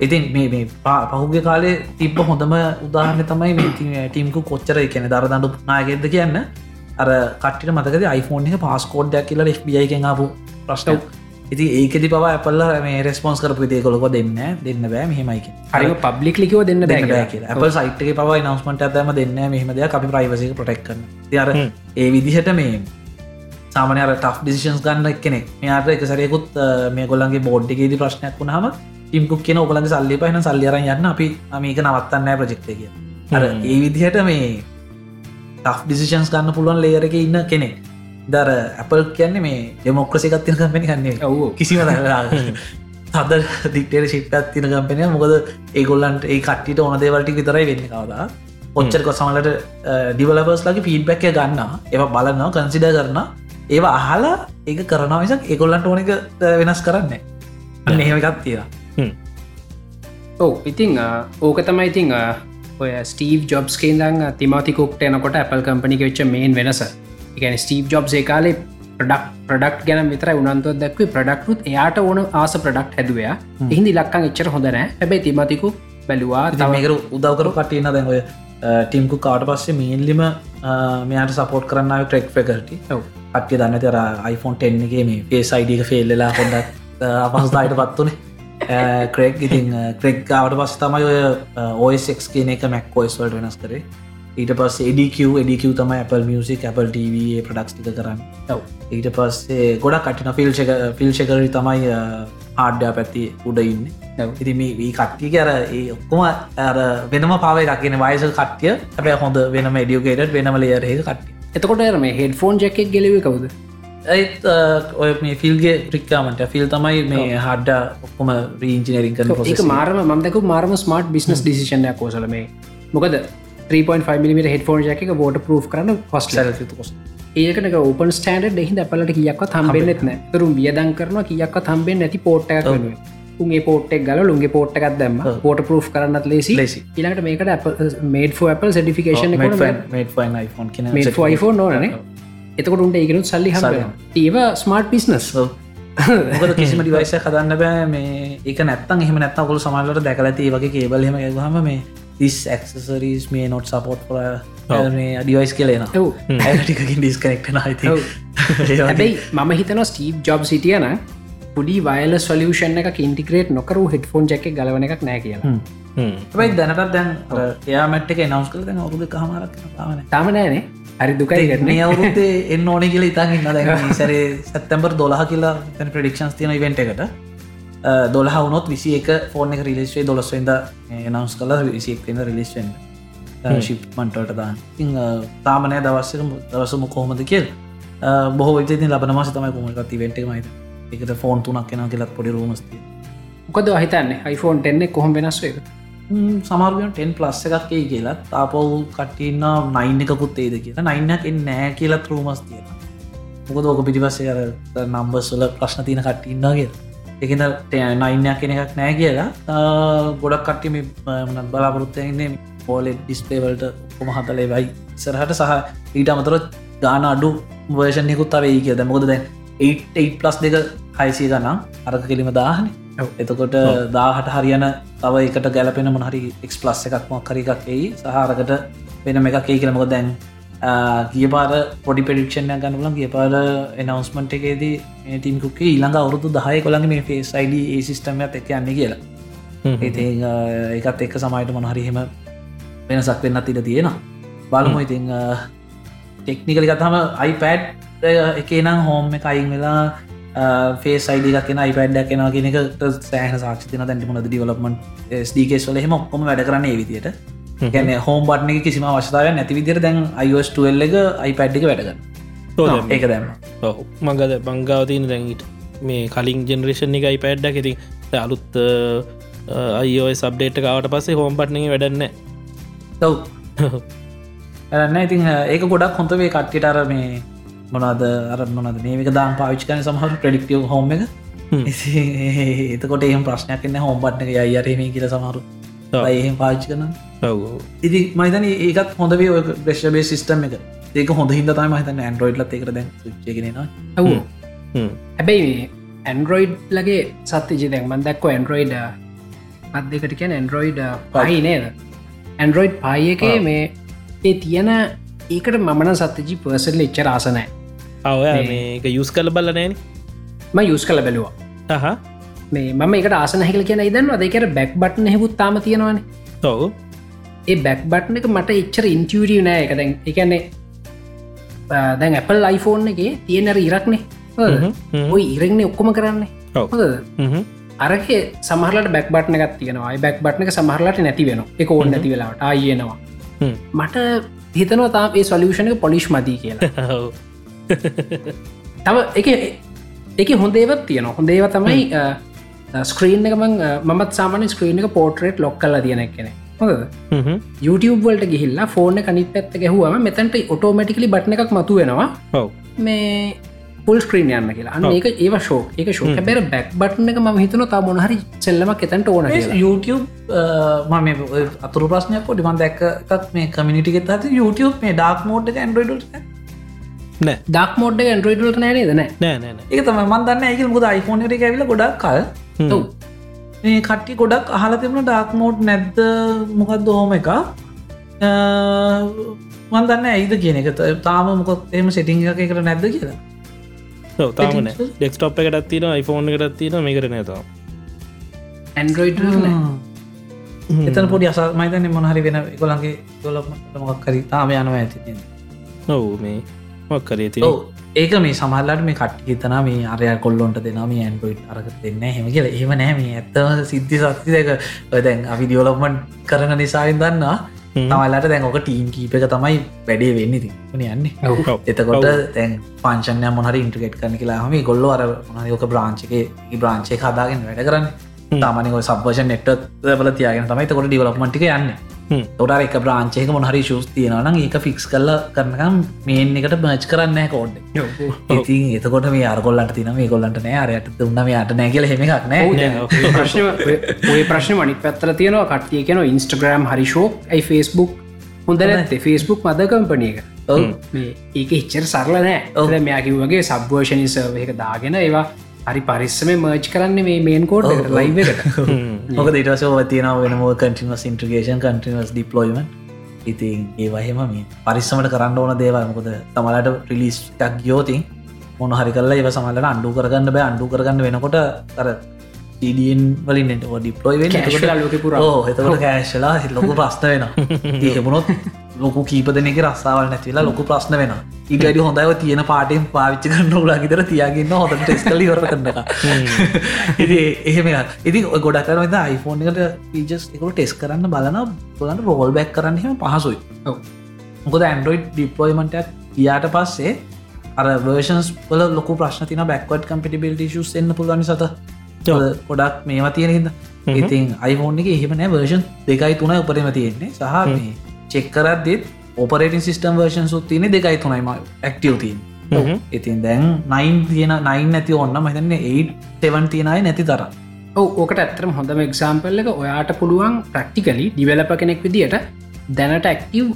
ඉතින් මේ පහුගේ කාලේ තිබ්බ හොඳම උදාහරන තමයි මේ ටීම්කු කොච්චර කියන දරදඩු නාගෙද කියන්න අර කට්ට මතකද iPhone එක පස්කෝඩ්ඩයක් කියලා එක්බියයිකෙන් ආපු ප්‍රශ්න? ඉති ඒකෙති පවා ඇපල්ල මේ රෙස්පොන්ස් කරපු දේ කොලොක දෙන්න දෙන්න බෑ. මෙහෙමයික හරිම පබ්ලික්ලිකව දෙන්න දෙන්න ඇපල් සයිට්ක පවා නවස්මට ඇතම දෙන්න මෙහම දෙයක් අපි ප්‍රයිවසික ප්‍රටෙක්කන්න තිර ඒ විදිහට මේ සාමනර ටක් ඩිසිෂන්ස් ගන්න කෙනෙක් මෙයාට එක සරයකුත් මේ ගොල්ලන්ගේ බෝඩ්ඩිගේද ප්‍රශ්නයක් වුණහම ටිම්කුක් කියන ඔගලගේ සල්ලි පහන සල්ලියර යන්න. අපි මේක නවත්තන්නෑ ප්‍රජෙක්්ය කිය අර ඒ විදිහට මේ ටක් ඩිසිෂන්ස් ගන්න පුළුවන් ලේරක ඉන්න කෙනෙක්. දර ඇපල් කියන්නේ මේ ඩෙමොක්‍රසිකත් තින කම්පෙන කන්නේ ඔව්. කිසිම තද දික්ටේට ශිප්පත් තින කම්පෙනය මොකද ඒගොල්ලන්ට ඒ කට්ටිට ඕන දේවල්ටි විතරයි වෙන්න කවදා. ඔච්චරක සමලට ඩිවලබර්ස් ලගේ ෆීඩ්බැක්ය ගන්න ඒව බලන්නවා කන්සිඩ කරන්න ඒවා අහලා ඒක කරනවා විසක් ඒගොල්ලන්ට ඕනක වෙනස් කරන්න අන්න එහෙම එකත් තියෙන ඔව. ඉතිං ඕක තමයි ඉතිං ඔය ස්ටීව් ජොබ්ස් කේදං තිමතිකුක්ට එනකොට Apple කම්පනික වෙච්ච මේන් වෙනස. එකන ස්ටීව් ජොබ් ඒ කාලේ ප්‍රඩක් ප්‍රඩක්් ගැන විතර උනන්තුව දැක්ව ප්‍රඩක්රුත් එයාට ඕන ආස ප්‍රඩක්් හැදුවයා. එහිදි ලක්කං එච්චර හොඳනෑ හැබැයි තිමතිකු බැලවා ඉතින් මේකර උදවකරු කටයන්න දැන් ඔය ටිම්කු කාට පස්සේ මේන්ලිම මෙයාට සපෝට් කරන්නාව ට්‍රෙක් ඔව්. අට්ය දන්න තර iPhone 10ගේ මේ පේස් අයිඩක ෆෙල්ලලා හොඳක් අපහස්දායට පත්වනේ ක්‍රෙක් ඉතින් ක්‍රෙක් ගාවට පස් තමයි ඔය ඔයසෙක් කියන එක මැක් කොයිස් වල්ට වෙනස් කරේ. ඊට පස් එඩQ එඩQ තමයි Apple music Apple TV products ටික කරන්න. ඔව්. ඊට පස්සේ ගොඩක් කටින ෆිල්ෂක ෆිල්ෂකරි තමයි ආඩ්‍යා පැත්ති උඩ ඉන්න. ඔව්. ඉති මේ කට්ටිය කර ඒ ඔක්කොම අර වෙනම පාව එකක්ගෙන වයිස කට්ටිය. හැබැ හොඳ වෙනම එඩියුකේට වෙනම ලේරහක කට්ටිය. එතකොට මේ හෙඩ ෆෝන් ජැකෙක් ගෙලව කවුද ඇත් ඔය මේ ෆිල්ගේ ්‍රික්කාමට ෆිල් තමයි මේ හඩ්ඩ ඔක්කොම රීංජිනරින් කරන ඒක මාරම මන්දක මාරම ස්මර්ට් බිස්නස් ඩිසිෂනය කෝසල මේ. මොකද 3.5 හෙට ෆෝන් ජැක බෝට පර් කරන කොස්ට කොස් ඒකට ඕපන් ස්ටන්ඩ එහි අපලට කියක්ව හම්බෙන්නෙත් නෑ තුරුම් වියදන් කරන කියක්ව හම්බෙන් නැති වෙනුව උගේ පෝට්ටක් ගල ලුගේ පෝට්ටක් දැම පෝට පර් කරන්නත් ලේසි. ලේසි. ඉලට මේකට මේඩ ෆෝ අපල් සටිෆිකේෂන මේට එතකොට උන්ට ඒකනුත් සල්ලි හම ඒව ස්මාර්ට් පිස්නස් මොකද කිසිම ඩිවයිස හදන්න බෑ. මේ ඒක නැත්තන් එහම නැත්තකොල සමල්ලට දැකලති වගේ කේබල් හෙම ගහම මේ දිස් ඇක්සසරීස් මේ නොට් සපෝට් කර මේ අඩිවයිස් කියලේන ඔව්. ඇටිකින් ඩිස්කනෙක්ට නයිති ඔව්. හැබැයි මම හිතන ස්ටීව් ජොබ් සිටියන පුඩි වයිල සොලියෂන් එක ඉන්ටිග්‍රේට් නොකරු හෙඩ්ෆෝන් ජැක ගලවන එකක් නෑ කියලා. යි දැනටත් දැන් එයා මට්ක නවස් කල දැන් අවුද කහමරක් පාවන තාම නෑනේ හරි දුකයි මේ අවුත්තේ එන්න ඕන කියල ඉතාන්න දැන් සරේ සැත්තැම්බර් දොලහ කියලා තැන ප්‍රඩික්ෂන්ස් තියෙන ඉවෙන්ට එකට. දොලහ වුනොත් විසි එක ෆෝර්න එක රිලිස්ේ දොලස්වෙද නවස් කල විසික්වෙද රිලිස්ෙන් ශිප්මන්ටට දාන්න. ඉං තාමනෑ දවස්සක දවසම කොහොමද කියල්. බොහ විති ලබන මාස තමයි කොමට ඉවෙන්ට මයිත එකට ෆෝන් තුනක් කෙන කියලත් පොඩි රූමස්තිය මොකද හිතන්නේ? iPhoneෆෝන් ටෙන්නෙ කොහොම වෙනස් එක සමාරුවෙන් ටෙන් ප්ලස් එකක්කේ කියලා. තාපව් කටන්න නයින් එකකුත් ඒද කියලා. නයින්නක් නෑ කියලත් රූමස් තියෙන මොකද ඕක පිටිපස්සේ අර නම්බස්වල ප්‍රශ්න තියන කට්ටින්නගේ එකන නයින්යක් කෙන එකක් නෑ කියලා. ගොඩක් කට්ටිම මනත් බලාපොරොත්තයන්නේ පෝලෙ ඩිස්පේවලට කොම හතලේ වයි සරහට සහ ඊට අමතරත් ගාන අඩු වර්ෂණයකුත් අවේ කියද මොකද දැන් 8 ප්ලස් දෙක හයිසිය ගනම් අරක කෙලිම දාහන. එතකොට දාහට හරියන තව එකට ගැලපෙන මොහරි එක් ප්ලස් එකක් මොක්කර එකක් එයි. සහරකට වෙන එකක් ඒ කියලමක දැන් ගිය පාර පොඩි පෙඩික්ෂණය ගන්නලම් ගිය පාර එනවස්මට එකේදී තින්කුක්ේ ඊළඟ අවුරුදු දහය කොළඟ මේ ෆේස් අයිඩ ඒ සිිස්ටමයක් එක යන්න කියලා. ඉති ඒකත් එක්ක සමයිට මොනහරිහෙම වෙනසක් වෙන්න ඉට තියෙන බලමු ඉතිං ටෙක්නිකලි ගතම iPad එකේ නම් හෝම් එක අයින් වෙලා ෆේ සයිඩක් කියෙන iPad කෙන කෙනෙක සෑහ සාක්ෂතින දැන්ට මොද ඩිවලපමන් ස්ඩිකේ සොල හෙම ඔක්කොම වැඩ කරන්න විදියට. ගැන හෝම් බට්න කිසිම අවස්ථාව නැති විදිර දැන් iOS2 එක එක වැඩගන්න ඒක දැම මගද බංගාවතියන දැන්ට මේ කලින් ජෙනරේෂන් එක iPadඩ ඇති අලුත් අයෝ සබ්ඩේට කාවට පස්සේ හෝම් පට්න වැඩන්න තව් ඇන්න ඉතින් ඒක ගොඩක් හොඳවේ කට්ටිට අර මේ මොනද අර මොනද මේක දාම් පාවිච්කන සමහර ප්‍රඩික්ටියව හෝම. එක එතකොට එහම ප්‍රශ්නයක් එන්න හෝම් පට්න එක අයරම කියල සමහරු. එහෙම පාච්චි කන ඉති මයිතන ඒකත් හොඳේ ඔය ප්‍රශ්බේ සිිස්ටම් එක. ඒක හොඳ හිද තම හිතන්න ඇන්ඩරෝයිඩ්ල එකට දැන් චගෙනවා ඇව් හැබැයි මේ ඇන්ඩරෝයිඩ් ලගේ සත්්‍යජි දැන් මන්දක්කො ඇන්ඩරෝයිඩ අත් දෙකට කියන ඇන්ඩරෝයිඩ පයි නේද? ඇන්ඩරෝයිඩ් පයි එකේ මේ ඒ තියෙන ඒකට මමන සත්්‍යජි පර්සල් එච්චර ආසනෑ අව මේක යුස් කල බල නෑන. ම යුස් කල බැලවා. අහ. මේ මම එකට ආසන හැකල කියන ඉදන්න අදකට බැක් බට්න හෙකුත් තාම තියෙනවාන. ඔවු. ඒ බැක් බට්න එක මට එච්චර ඉන්ටියරිය නෑ. එක දැන් එකන්නේ දැන් Apple iPhone එක තියෙනර ඉරක්නේ. ඔයි ඉරෙක්නේ ඔක්කොම කරන්නේ. අරක සමහරලට බැක් බට්න එකත් තියෙනවා. බැක් බට්න එක සමහරලට නැති වෙන එක ඕන්න නැති වෙලාට ආයනවා මට හිතනවා තාම ඒ සොලියෂණ එක පොලිෂ් මදී කියලා තව එක එක හොඳේවත් තියෙන හොඳේව තමයි ස්ක්‍රීන් එක මත් සාමාන ස්ක්‍රීන් එක පෝටරේට් ලොක් කල්ලා තියෙන කෙනෙ හොද YouTube වලට ගිහිල්ලා ෆෝන කනිත් පැත්ත ගැහුවම මෙතැන්ට ඔටෝමටිකලි බට්න එකක් මතු වෙනවා මේ පුල් ස්ක්‍රීන් යන්න කියලා. අන්න ඒක ඒව ශෝ එක ශෝ බැර බැක් බට්න එක ම හිතන තා මොනහරි සෙල්ලමක් එතැන්ට ඕන. YouTube ම මේ ඔය අතුරු ප්‍රශ්නයක් පොඩි මන් දැක්ක එකක් මේ කමිනිටිකෙත් ඇති YouTube මේ ඩක් මෝඩ් එක ඇන්ඩරෝයිඩ් නෑ ඩක් මෝඩ් ඇන්ඩරෝයිඩල්ට නෑනේද නෑ නෑ. නෑන ඒක තම මන් දන්න ඒක මුද iPhone එක ඇවිල ගොඩක් කල්. ඔව්. මේ කට්ටි ගොඩක් අහල තිබුණ ඩක් මෝඩ් නැද්ද? මොකක් දෝම එක මන්දන්න ඇයිද කියන එක. තාම මොකොත් එම සිටිං එක එකට නැද්ද කියලා. තාමන ඩෙක්ස්ටප් එකටත් තින iPhone එකටත් තින මේකට නෑතාව ඇන්ඩරෝයිඩ් එතන පොඩි අස මයිතන මොනහරි වෙන ගොලන්ගේ ගොලමට මොක් කරි තාම යනවා ඇති ඔවු මේ කරේ ඒක මේ සමහල්ලට මේ කට හිතන මේ අරය කොල්ලොන්ට දෙන මේ ඇන්ඩරෝයිඩ් අරක දෙන්න හෙම කියල. ඒම නෑ මේ ඇත්තම සිද්ධි ඔය දැන් අපි ඩියෝලොප්මන් කරන නිසායින් දන්නා තමයිලට දැන් ඕක ටීම් කීප එක තමයි වැඩේ වෙන්න ති යන්නේ? ඔව්. එතකොට තැන් පංචන්ය මොහර ඉන්ට්‍රගේට් කන කියලා හම ගොල්ල අර මොනයෝක බ්‍රාංචික බ්‍රාංචය හදාගෙන වැඩ කරන්න. තමනික සබ්වෂ නෙට් බල තියගෙන තමයි තකොට ඩිවලප්මටික යන්න තොට එක බ්‍රාංචයක මොහරි ශස් තියෙනවනම් ඒක ෆික්ස් කල්ල කරනකම් මේන් එකට බච් කරන්න කෝඩ් ඉතින් එතකොට මේ අරගොල්ලට තින මේ ගොල්ලට නෑ අරයට දුන්න මේ අට නෑගල හෙමක් නෑ. ප්‍රශ්න ඔය ප්‍රශ්න මනි පැත්තර තියෙනවා කට්ටිය කියන ඉන්ස්ටග්‍රම් හරිශෝක් ඇයි ෆස්බුක් හොඳ නැත්තේ? ෆස්බුක් මද කම්පනිය එක? ඔව්. මේ ඒක හිච්චර සරල නෑ. ඔද මෙයාකිව වගේ සබ්වර්ෂණි සර්ව එක දාගෙන ඒවා හරි පරිස්සම මර්ච් කරන්න මේ මේන් කෝඩ් ලයිව මොක දේටසෝ තියන වෙනම කටිනස් ඉන්ට්‍රගේෂන් කටිනස් ඩිප්ලොයිම ඉතින් ඒ වහෙම මේ පරිස්සමට කරන්න ඕන දේවල්. මොකද තමලට ප්‍රිලිස් ටක් ගියෝතින් මොන හරි කල්ල ඒව සමල්ලට අන්ඩු කරගන්න බෑ. අන්ඩු කරගන්න වෙනකොට තර ඩියන් වලින් ඩිප්ලොයි. එතකට කෑශලා ලොකු ප්‍රශ්න වෙන ඒකමුණොත් ලොකු කීප දෙනෙක රස්සාාවල් නැතිලා ලොකු ප්‍රශ්න වෙන ඉඩඩි හොඳව තියෙන පාටෙන් පාවිච්ච කරන්න ලා ගෙදර තියාගන්න හොඳ ටෙස් කල වර කරන්න ඉති එහෙම ඉති ගොඩක් කරන iPhone එකට පිජස් එකට ටෙස් කරන්න බලන බලන්න රෝල් බැක් කරන්න හෙම පහසුයි. මොකද ඇන්ඩරෝයිඩ් ඩිප්ලොයිමටක් කියාට පස්සේ අර වර්ෂන්ස් වල ලොක ප්‍රශ්න තින බැක්වට කම්පිටිබිලිටි ශස් එන්න පුළුවන් සත ගොඩක් මේවා තියෙන හිද ඉතින් අයිෆෝන් එක එහෙම නෑ වර්ෂන් දෙකයි තුන උපරම තියෙන්නේ. සහ මේ චෙක්කරත්දෙත් ඔපරේටින් සිිටම් වර්ෂන් සුත් තියන දෙකයි තුනයිම ඇක්ටව තින් ඉතින් දැන් නයින් තියෙන නයින් නැති ඔන්න මහිතන්න 8 තියෙනයි නැති තර ඔව ඕකට ඇත්තරම හොඳම එක්සාම්පල් එක ඔයාට පුළුවන් ප්‍රක්ටිකලි ඩිවලප කෙනෙක් විදිට දැනට ඇක්ටව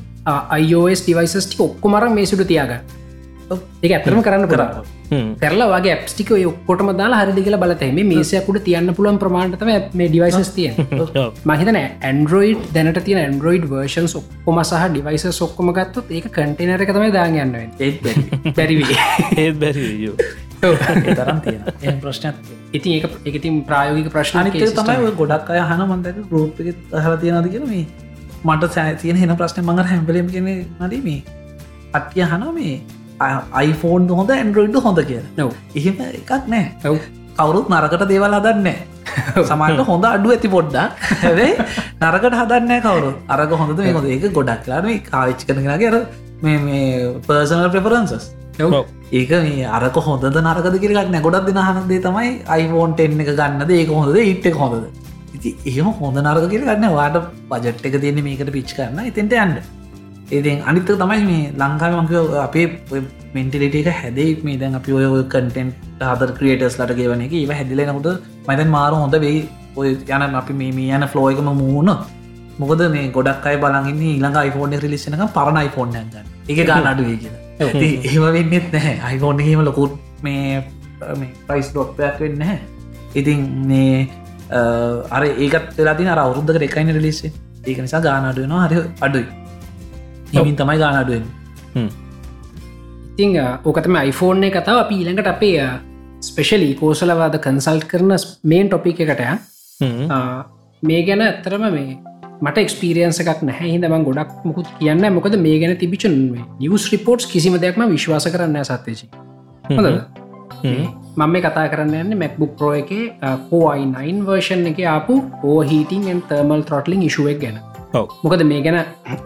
iOS ඩිවයිසස් ටික ඔක්කොමර මේ සුට තියාග ඒ ඇත්තරම කරන්න කරන්න කරලා වගේ ඇප්ටික ඔක්කොටම දාලා හරිදි කියලා බලතැම මේසයකුට තියන්න පුළුවන් ප්‍රමාණතම මේ ඩිවයිසස් තිය මහිතන ඇන්ඩරෝයිඩ් දැනට තිය ඇන්ඩරෝයිඩ් වර්ෂන් ඔක්කොම සහ ඩිවයිස සොක්කොම ගත්තොත් ඒක කටනර එක තමයි දාගන්න ඒත් බැරිවි ඒත් බැරි තරම් තියෙන එ ප්‍රශ්නයක් ඉතින් ඒ එකතින් ප්‍රායෝගික ප්‍රශ්නානික අනික තමයි ඔය ගොඩක් අය හන මන්දක ගරුප් එක හල තියෙනද කියන මේ මට සෑ තියෙන හෙන ප්‍රශ්න මඟ හැම්පලම් කියෙන නදී මේ? අට්ටිය හන මේ අයිෆෝන් හොඳ ඇන්ඩරෝයිඩ් හොඳ කිය නොව එහෙම එකක් නෑ ඔව්. කවුරුත් නරකට දේවල් හදන්නේ සමට හොඳ අඩු ඇති පොඩ්ඩක්. හැවේ නරකට හදන්න කවරු අරග හොඳද මේ හොඳ ඒක ගොඩක් ලාන කාවිච්ච කරනගේ අර මේ මේ පර්සනල් ප්‍රෙෆරන්සස් ඒක මේ අරක හොඳ නරකද කිරක් නැ ගොඩක් දෙන හනදේ තමයි අයිෆෝන් ටෙන් එක ගන්නද ඒක හොඳද ඉට්ට හොඳද. ඉති එහෙම හොඳ නරක කියල ගන්න වාට පජට් එක තියන්නේ මේකට පිච් කරන්න. එතෙන්ට යන්න ඒතින් අනිත්තක තමයි මේ ලංකාව මංක අපේ මෙන්ටිලිට එක හැදේ මේ දැන් අපි ඔය කටෙන්් හද ක්‍රියටස් ලට ගෙවන එක. ඒ හැදිලෙනකුට මතන් මාර හොඳ වෙයි. ඔය යන අපි මේ යන ෆ්ලෝයකම මූුණ. මොකද මේ ගොඩක් අයි බලගන්න ඊළඟ iPhone රිලිස්සනක පරණ iPhone ගන්න. එක ගන්න අඩුවේ කියලා. ඒම වෙන්නෙත් නැහැ. iPhone හෙම ලොකුත් මේ ප්‍රයිස් ඩොක්්පයක් වෙන්න හැ ඉතින් මේ අර ඒකත් වෙලාතින අර අවුරුද්ධක එකයින රිලිස්සේ ඒක නිසා ගානඩුවනවා හරි අඩුයි. හිමින් තමයි ගානඩුවෙන් ඉතිං ඕකතම iPhoneෆෝන් කතාව අපි ඊළඟට අපේ ස්පෙශලි කෝසලවාද කන්සල්ට් කරන මේන් ටොපික් එකට හ්ම්. ආ, මේ ගැන ඇත්තරම මේ මට එක්ස්පිරියන්ස එකක් නැහැ. හිදම ගොඩක් මුකුත් කියන්න මොකද මේ ගැන තිබිච නිවස් රිපෝට්ස් කිසිම දෙයක්ම විශ්වාස කරන්න සත්්‍යචි හොඳද? හ්ම්. මම මේ කතා කරන්න යන්න මැක්බුක් ප්‍රෝ එක කෝයි9 වර්ෂන් එක ආපු ඕහිටින් තර්මල් ත්‍රොටලින් ඉශුවක් ගැන. මොකද මේ ගැන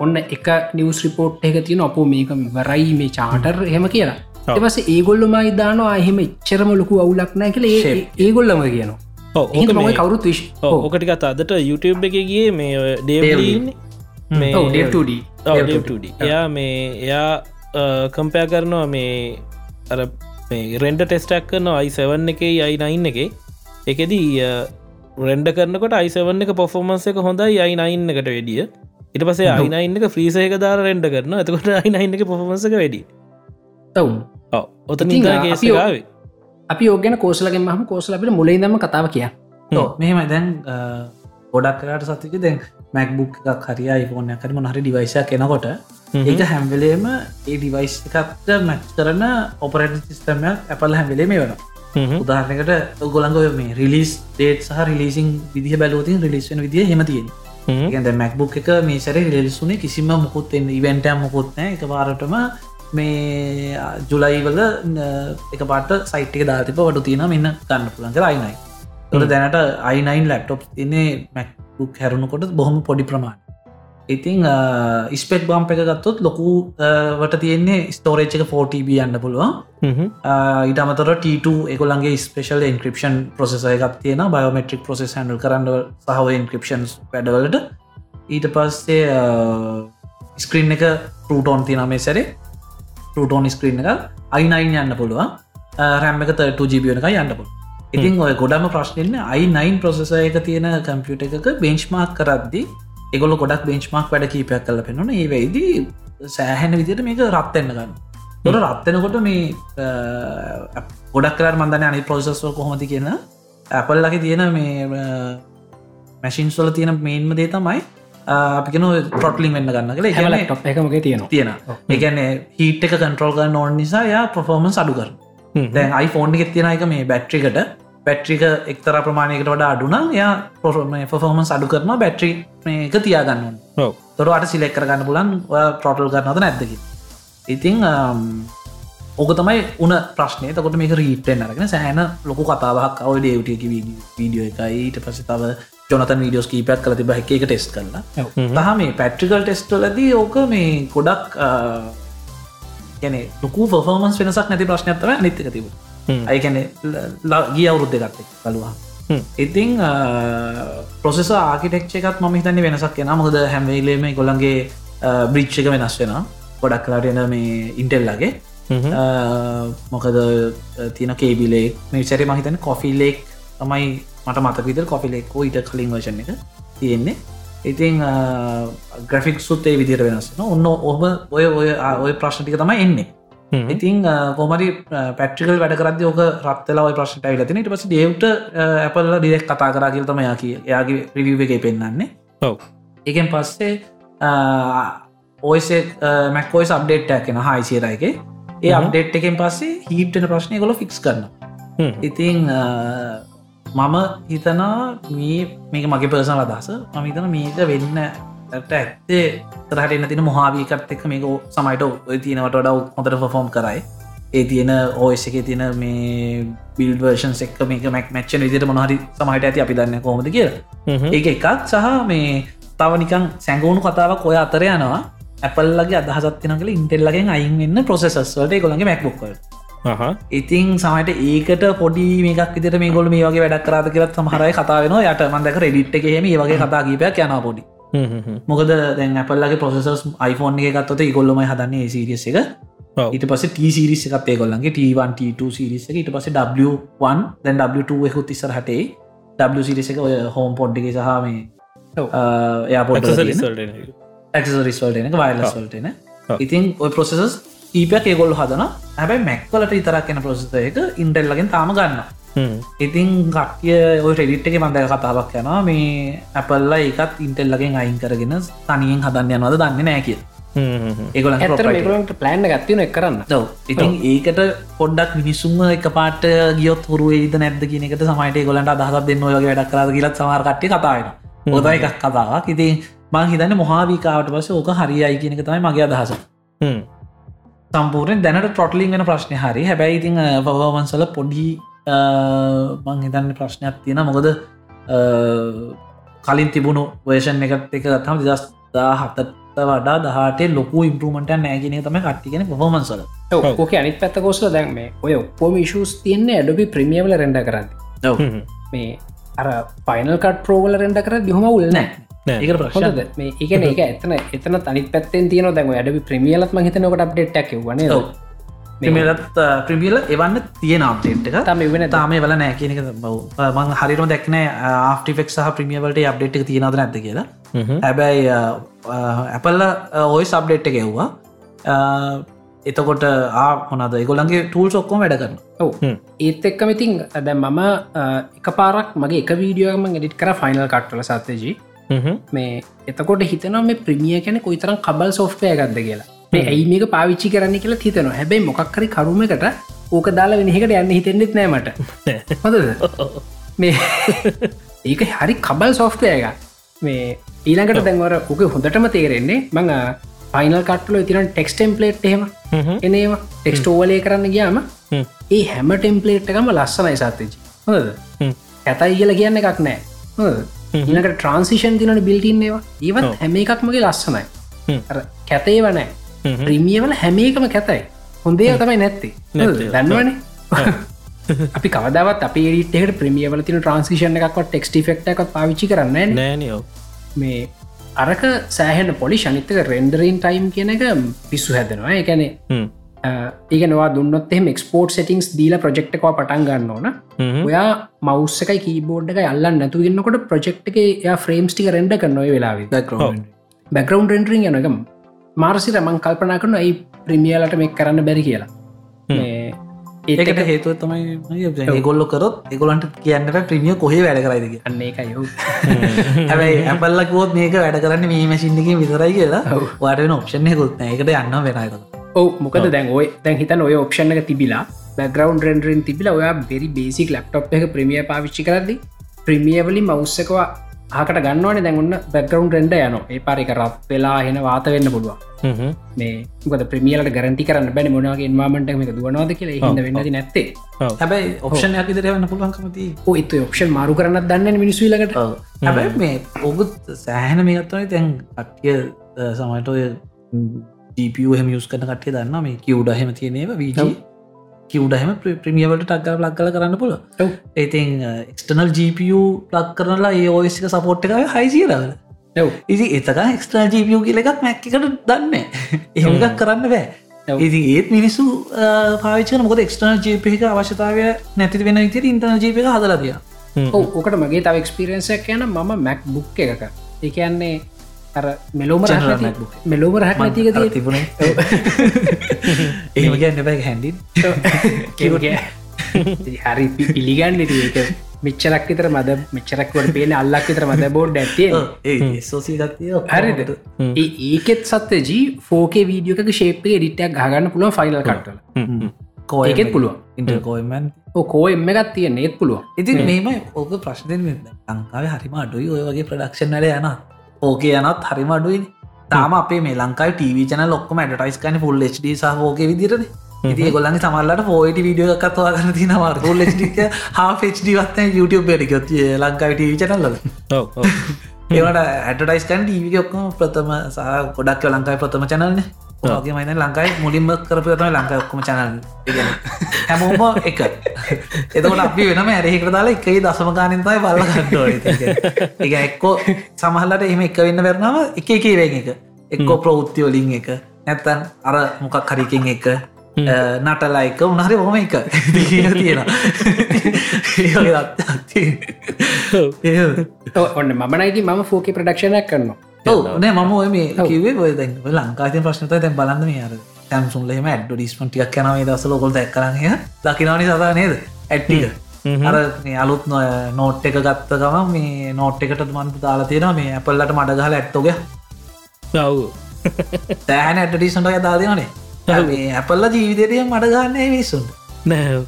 ඔන්න එක නිවස් රිපෝට් එක තියෙන අප මේක වරයි මේ චාටර් හෙම කියලා. එවස ඒගොල්ලම ඉදාන අහෙම එච්චරම ලොකු අවුලක්නෑ කළ ඒ ඒගොල්ලම කියනවා. කවරුත් විශ් ඕකටිකත් අදට YouTube එක ගිය මේ ඩේවලීන්න මේ ඩ ඩ එයා මේ එයා කම්පෑ කරනවා මේ අර රෙන්ඩ ටෙස්ටක් කරන අයිසවන් එක අයිනයින් එක. එකදී රෙන්ඩ කරනකොට අයිසවන් එක පොෆෝමන්ස එක හොඳයි අයිනයින් එකට වැඩිය. ඉට පසේ අයිනයින් එක ්‍රීසයක දාර රෙන්ඩ කරන එතකොට අයිනයින් එක පොෆමසක වැඩි තවුන්. ඔතන ඉතින් අපි ඕගෙන කෝසලගෙන් මහම කෝසල අපිට මුලයිදම කතාව කිය මෙහෙම දැන් ගොඩක් කරට සතික දැන් මැක්බුක් එකක් හරි iPhone එකක් හරි මොනහරි ඩිවයිසයක් කෙනකොට ඒක හැම්වෙලේම ඒ ඩිවයිස් එකට මැච් කරන ඔපරට සිස්ටමයක් ඇපල් හැම්වෙලේ මේ වෙන උදාහරනකට ඔය මේ රිලිස් ඩේට් සහ රිලිසින් විදිහ බැලෝතින් රිලිස්වෙන විදිහ හෙමතියෙන් ඒද මැක්බුක් එක මේ සැර රිලිස්සුනේ කිසිම මුකුත් එන්න ඉවෙන්ටම් මුකුත්නෑ එක පාරටම මේ ජුලයිවල එක පාට සයිට්ක දාතිප වඩු තියෙන මෙන්න ගන්න පුළන් කර අයිනයි තොට දැනට අයිනයින් ලැප්ටොප් තින්නේ මැක්බුක් හැරුණුකොට බොහොම පොඩි ප්‍රමාණ ඉතිං ස්පෙක් බම්ප එක ගත්තොත් ලොකුවට තියෙන්නේ ස්තෝරේච් එක 4TB යන්න පුළුවන්. ඊට අමතර T2 එකොලන්ගේ ස්පේෂල් ඉන්ක්‍රපෂන් ප්‍රසෙස එකක් තියෙන බයෝමට්‍රික් ප්‍රසෙස් හැඩල් කරන්න සහව ඉන්ක්‍රපෂන්ස් වැඩවලට. ඊට පස්සේ ස්ක්‍රීන් එක පරටෝන් තියන මේ සැරේ. පරටෝන් ස්ක්‍රීන් එක අයිනයින් යන්න පුළුවන්. රැම් එක 2ජීබියන එක යන්න පුළ ඉතින් ඔය ගොඩම ප්‍රශ්නයන්න අයි9 ප්‍රසෙස එක තියෙන කම්පියුට එකක බෙන්ච්මාක් කරද්දි එගොල ගොඩක් බෙන්ච්මාක් වැඩ කීපයක් කල පෙනුන ඒ වෙයිදී සෑහැන විදිට මේක රත්වෙන්න ගන්න. තොට රත්වෙනකොට මේ ගොඩක් කර මන්දන අනි ප්‍රෝසස්ව කොහොමති කියන ඇපල් ලකි තියෙන මේ මැසින්ස්වල තියෙන මේන්ම දේ තමයි අපිගෙන පොට්ලිින් වෙන්න ගන්න කළ ඒගැන ලැප්ටොප් එකමගේ තියෙනවා. තියෙන ඒගැන හිට එක කන්ට්‍රෝල් කරන්න ඕන් නිසා යා ප්‍රෆෝර්මන් අඩු කර දැන් iPhoneෆෝන් එක තියෙන එක මේ බැට්‍රිකට බැට්‍රික එක්තර ප්‍රමාණයකට වඩා අඩුනා යා පොෆෝමන්ස් අඩු කරන බැට්‍රි එක තියාගන්න තොරට සිලෙක් කරගන්න පුලන් ප්‍රොටල් කරනද නැද්දකි ඉතිං ඕක තමයි උන ප්‍රශ්නය තකොට මේක රීටෙන් අරගෙන සෑන ලොකු කතාවක් ඔය ඩේවටියක වීඩියෝ එකයි. ඊට පස තව ජොනතන් වීඩියෝස් කීපයක් කල තිබ එක එක ටෙස් කරලා. තහ මේ පැට්‍රිකල් ටෙස්ටලදී ඕක මේ ගොඩක් ගැන ලොකු ෆෝමන්ස් වෙනසක් නැති ප්‍රශ්නයක්තව නිතික තිබ අයිකැන ගිය අවුරුද්ධ ගත්ත කලවා ඉතිං පොසෙස ආකිටෙක්ෂ එකත් ම හිතන්නේ වෙනසක් කියෙන මොද හැමවේලේම ගොළන්ගේ බ්‍රිච්් එක වෙනස් වෙන ගොඩක් කලාට එන මේ ඉන්ටෙල්ලගේ මොකද තියන කේබිලෙක් මේ සැරි මහිතන කොෆිලෙක් තමයි මට මතකවිද කොෆිලෙක්කෝ ඉට කලින් වශන එක තියෙන්නේ. ඉතිං ග්‍රෆික් සුත්තේ විදිර වෙනස් ඔන්න ඔබ ඔය ඔය ඔය ප්‍රශ්නටික තමයි එන්නේ ඉතිං කොමරි පැට්‍රිකල් වැඩ කරද ඕක රත්තලා ඔය ප්‍රශ්ට ඇවිලතින ඉට පස ඩේව්ට ඇපල්ල ඩිරෙක් කතා කරා කියල තම යා කිය යාගේ රිවිව එක පෙන්න්නන්නේ ඔව. එකෙන් පස්සේ ඔයසේ මැක්කෝයි සබ්ඩේට්ටක් කෙන හයිසිරයගේ ඒ අප්ඩේට් එකෙන් පස්සේ හිටන ප්‍රශ්නය කොල ෆික්ස් කරන ඉතිං මම හිතනා මේ මේක මගේ පර්සන අදස මහිතන මේක වෙන්න ඇත්තේ තරහටන්න තින මොහාවීකත් එක් මේක සමයිට ඔය තියෙනවට වඩා හොඳට ෆෝම් කරයි. ඒ තියෙන ඕස් එක තියෙන මේ බිල් වර්ෂන් එක් මේක මැක් මච්චන විදිට මොහරි සමයිට ඇති අපි දන්න කොමද කිය ඒ එකක් සහ මේ තව නිකන් සැංගෝුණු කතාවක් ඔය අතර යනවා. ඇපල්ලගේ අදහසත්තින කළ ඉන්ටෙල්ලගෙන් අයින් වෙන්න ප්‍රසෙසස්වලට කොළගේ මැක්බොක්කට ඉතින් සමට ඒකට පොඩි මේක් විතර මේ ගොල මේ වගේ වැඩක් කරාත කියලත් සමහරයි කතා වෙන යට මන්දක රෙඩිට් එක හෙම වගේ කතා කීපයක් යන පොඩි මොකද දැන් අපල්ලගේ පොසෙසස් iPhoneෆෝන් එක ගත්තොත ගොල්ලම හදන්නේ සිරිස එක. ඊට පස ටසිරිස එකත්තේ කොල්ලන්ගේ T1 T2 සිරිස එක. ඊට පස W1 දැන් W2 එකුත් ඉස්සර හටේ W සිරිස එක ඔය හෝම් පොඩ්ඩිගේ සහ මේ එයාපොට ක්සරිස්වල්ටන වයිලස් වල්ටන ඉතින් ඔය ප්‍රොසෙසස් කීපයක් ඒගොල්ල හදන හැබයි මැක්වලට ඉතරක් එන ප්‍රොසෙස එක ඉන්ටෙල්ලගෙන් තාම ගන්න ඉතින් ගක්ය ඔය රෙඩිට් එක මන්ද කතාවක් යනවා. මේ ඇපල්ල එකත් ඉන්ටෙල්ලගෙන් අයින් කරගෙන තනියෙන් හදන්න යනවද දන්න නෑ කිය ඒගොල මේගලන්ට ප්ලෑන්් ගත්තින එක් කරන්න. ඉතින් ඒකට පොඩ්ඩක් මිනිස්සුම එක පාට ගියොත් හුරු ඒද නැද කියනකට සමයිට ගොලට අදහත් දෙන්න ඔයගේ වැඩක් කරද කියලත් සමාර්කට්ටි කතාවෙන හොද එකක් කතාවක්. ඉතින් මං හිතන්න මොහාවිකාවට පස ඕක හරියි කියනක තමයි මගේ අදහස. සම්පූරෙන් දැනට ටොටලින් වෙන ප්‍රශ්නය හරි. හැබැයි ඉතින් පවමන්සල පොඩි මං හිතන්න ප්‍රශ්නයක් තියෙන මොකද කලින් තිබුණු වේෂන් එකට එක තම දස් දා හතත් වඩා දහට ලොකු ඉම්පරමට නෑගෙන තම කට්ටිගෙන පොමන්සල ඕක අනිත් පැත්ත කෝස්ල දැන් මේ ඔය ඔක්කෝම ශස් තියන්නේ ඇඩබි ප්‍රමියවල රෙන්ඩ කරන්න මේ අර පයිනල් කට් ප්‍රෝගල රෙන්ඩ කර දිහම උල් නෑ ඒක ප්‍රශ්න හොද මේ ඒකන ඒක එතන එතන තනි පැත්තෙන් තියන දැන් ඇඩබි ප්‍රමියලත් මහිතනකට අප්ඩේට්ක් වන ප්‍රමියලත් ප්‍රමියල එවන්න තියෙන අප්ඩේට් එක. තම වෙන තාම වල නෑ කියනක බව මං හරිම දැක්න ආෆිෆෙක් සහ ප්‍රමියවලට අප්ඩේට් එක තියෙනද නැද කියලා. හැබැයි ඇපල්ල ඔය සබ්ඩේට් එක එව්වා. එතකොට ආ හොනද ගොලන්ගේ ටූල් සොක්කෝ වැඩ කරන ඔව. ඒත් එක්කම ඉතින් දැ මම එක පාරක් මගේ එක වීඩියෝම ගෙඩිට කර ෆයිනල් කට්ටල සත්තජී මේ එතකොට හිතනවා මේ ප්‍රමිය කැන කොයිතරම් කබල් සෝෆ්ටය ගත්ද කියලා ඇයි මේක පාවිච්චි කරන්න කියලා හිතනවා. හැබැයි මොකක්කරි කරුමකට ඕක දාලා වෙනහකට යන්න හිතෙන්නෙත් නෑමට හොඳද? මේ ඒක හරි කබල් සෝෆ්ටය එක මේ ඊළඟට දැන්වර ඕක හොඳටම තේරෙන්නේ මඟ පයිනල් කට්ල තින ටෙක්ස් ටෙම්පලේට් එහෙම එනේම ටෙක්ස්ටෝවලේ කරන්න ගියාම ඒ හැම ටෙම්පලේට් එකම ලස්සනයි සත්තජි හොද ඇතයි කියල කියන්න එකක් නෑ. හොද ඉනකට ට්‍රන්සිෂන් තිනට බිල්ටින්නේවා ඒවත් හැම එකක් මගේ ලස්සනයි. කැතේ වනෑ ප්‍රමියවල හැම එකම කැතයි. හොඳේ තමයි නැත්තේ. දන්නවන. අපි කවදවත් අප ට ප්‍රමියවල තින ට්‍රන්සිෂන් එකක් ටෙක්ස්ටි ෆෙක්ට එකක් පාවිච්චි කරන්න නෑනෝ මේ අරක සෑහන පොලි ශනිතක රෙන්ඩරීන් ටයිම් කියන එක පිස්සු හැදෙනවා. එකනේ ඒක නවා දුන්නත් එම එක්ස්පෝර්ට් සෙටිංස් දීල ප්‍රජෙක්්කවා පටන් ගන්න ඕන. ඔයා මවස්සකයි කීබෝඩ් එක අල්ලන්න නැතු ගන්නකොට ප්‍රජෙක්් එක යා ෆ්‍රේම්ස් ටික රෙන්ඩ කරනොය වෙලා බැකරවන්් රෙන්ඩරින් යනකම් මාර්සි රමං කල්පනා කරන ඇයි ප්‍රමියලට මෙක් කරන්න බැරි කියලා? ඒකට හේතුව තමයි ගොල්ල කරොත් එගොලන්ට කියන්න ප්‍රමිය කොහේ වැඩ කරයිද අන්න එක යෝ හැබයි ඇපල්ලකෝත් මේක වැඩ කරන්න මේ මැසින්ක විතරයි කියලා. වාටන ඔප්ෂණයකුත් ඒකට යන්න වෙනයක ඔව. මොකද දැන් ඔය දැන් හිතන් ඔය ඔප්ෂණ එක තිබිලා බැග්‍රවන්් රෙන්ඩරෙන් තිබිල ඔයා බෙරි බේසික් ලප්ටප් එක ප්‍රමිය පාවිච්චි කරදදි ප්‍රමියවලින් මවස්සකවා ආකට ගන්නවන. දැන්න්න බැග්‍රවන්් රෙන්ඩ යන ඒ පාරික රත් වෙලා හෙන වාත වෙන්න පුළුවන්. මේ ගොද ප්‍රමියලට ගරන්ටි කරන්න බැනි මොනගේ ඉන්වාමට එක දුවනවාද කියලා හිද වෙන්නද නැත්තේ. හැබයි ඔප්ෂන් ඇතිදරවන්න පුළුවන්කමති ඒත් ඔප්ෂන් මාරු කරන්න දන්න මිනිස්විලකට හැබයි මේ ඔගුත් සෑහන මේත්වයි තැන් අට්ටිය සමට ඔය ජීපහම යස් කන කටේ දන්න මේ කිව්ඩ හෙම තියනේව වීජී කිව්ඩහම ප්‍රමියවට ටක්කර ලක් කල කරන්න පුල ඒතින් එක්ස්ටනල් GPU ලක් කරනලා ඒ ඔයසික සපෝට් එක හයිසිරල ඉසි එතක එක්ස්ටල් GPU කියල එකක් මැක්කට දන්න එහෙමකක් කරන්න බෑ. ඉති ඒත් මිනිස්සු පාචන මොක එක්ස්ටනල් ජපක අවශ්‍යතාවය නැති වෙන ඉතිර ඉන්ටන ජප එක හදලදිය ඕකට මගේ තව එක්ස්පිරන්සක් යන මම මැක් බුක් එකක එකන්නේ අර මෙලෝම මෙලෝම රහක් නැතික තිබුණ? එහෙම ගැන්න බැ හැඩින් හරි පිළිගන්න ඒක මෙච්චරක් විතර මද මෙච්චරක්වට පේන අල්ලක් විතර මද බෝඩ් ඇතිය සෝසිගත්ය හරිද? ඒකෙත් සත්තේ ජී ෆෝකේ වීඩියෝක ශේපේ ඩිටක් ගන්න පුළුව ෆයිනල් කටල කෝයකෙත් පුළුව ඉන්ටර්කෝයමන් කෝ එම එකත් තිය නේත් පුළුව ඉතින් මේම ඕක ප්‍රශ්නයෙන් ලංකාව හරිම අඩුයි. ඔය වගේ ප්‍රඩක්ෂන් නල යන ඕකේ යනත් හරිම අඩුවනි තාම අපේ මේ ලංකායි ටව චන ලොක්කම ටයිස් කන ෆුල් ඩ සහෝක විදිරන ඉති ගොල්ලන් සමල්ලට පෝයිට විඩියෝ එකත්වා ගන්න තිනවාර ෆුල් ඩ හාෆෙච්ඩිවත්ත YouTube ඩිකොත් ලංකායි ටව චනල්ල ඒවට ඇටයිස්කන් ටීවි ඔක්කම ප්‍රථම සහ ගොඩක් ලංකායි ප්‍රථම චනල්න ගේ මයින ලංකායි මුලින්ම කරපතම ලංකායි ඔක්කම චනල් හැමෝම එක. එතකට අපි වෙනම ඇරහිකට දාලා එකයි දසම ගානින්තයි බල්ල ගන්නඩ එක එක්කෝ සමහල්ලට එහම එක වෙන්න වෙරනාව එක එකේවෙන් එක. එක්කෝ ප්‍රෞෘත්තියෝලින් එක. නැත්තන් අර මොකක් හරිකින් එක. නටලා එක. උනහරි හොම එක. තියෙන ඔන්න මනයිති ම ෆෝක ප්‍රඩක්ෂණයක් කරනවා නෑ මම මේ කිවේ ඔය දැ ලංකාති ප්‍රශ්නත දැන් බලන්න මේ අර තැම්සුන්ලේම ඇඩ්ඩ ඩිස්මටියක් යනවේ දස ලොකොල් දැක් කරනය දකිනවනි සතා නේද? ඇට්ටික අර අලුත් නෝට් එක ගත්ත ගම මේ නෝට් එකට මන්ත දාලා තියෙන මේ ඇපල්ලට මඩගහල ඇත්තෝග ඔව්. තෑන ඇටටිසන්ට දාදනනේ ඇපල්ල ජීවිතය මට ගන්න මිස්සුන්ට නෑ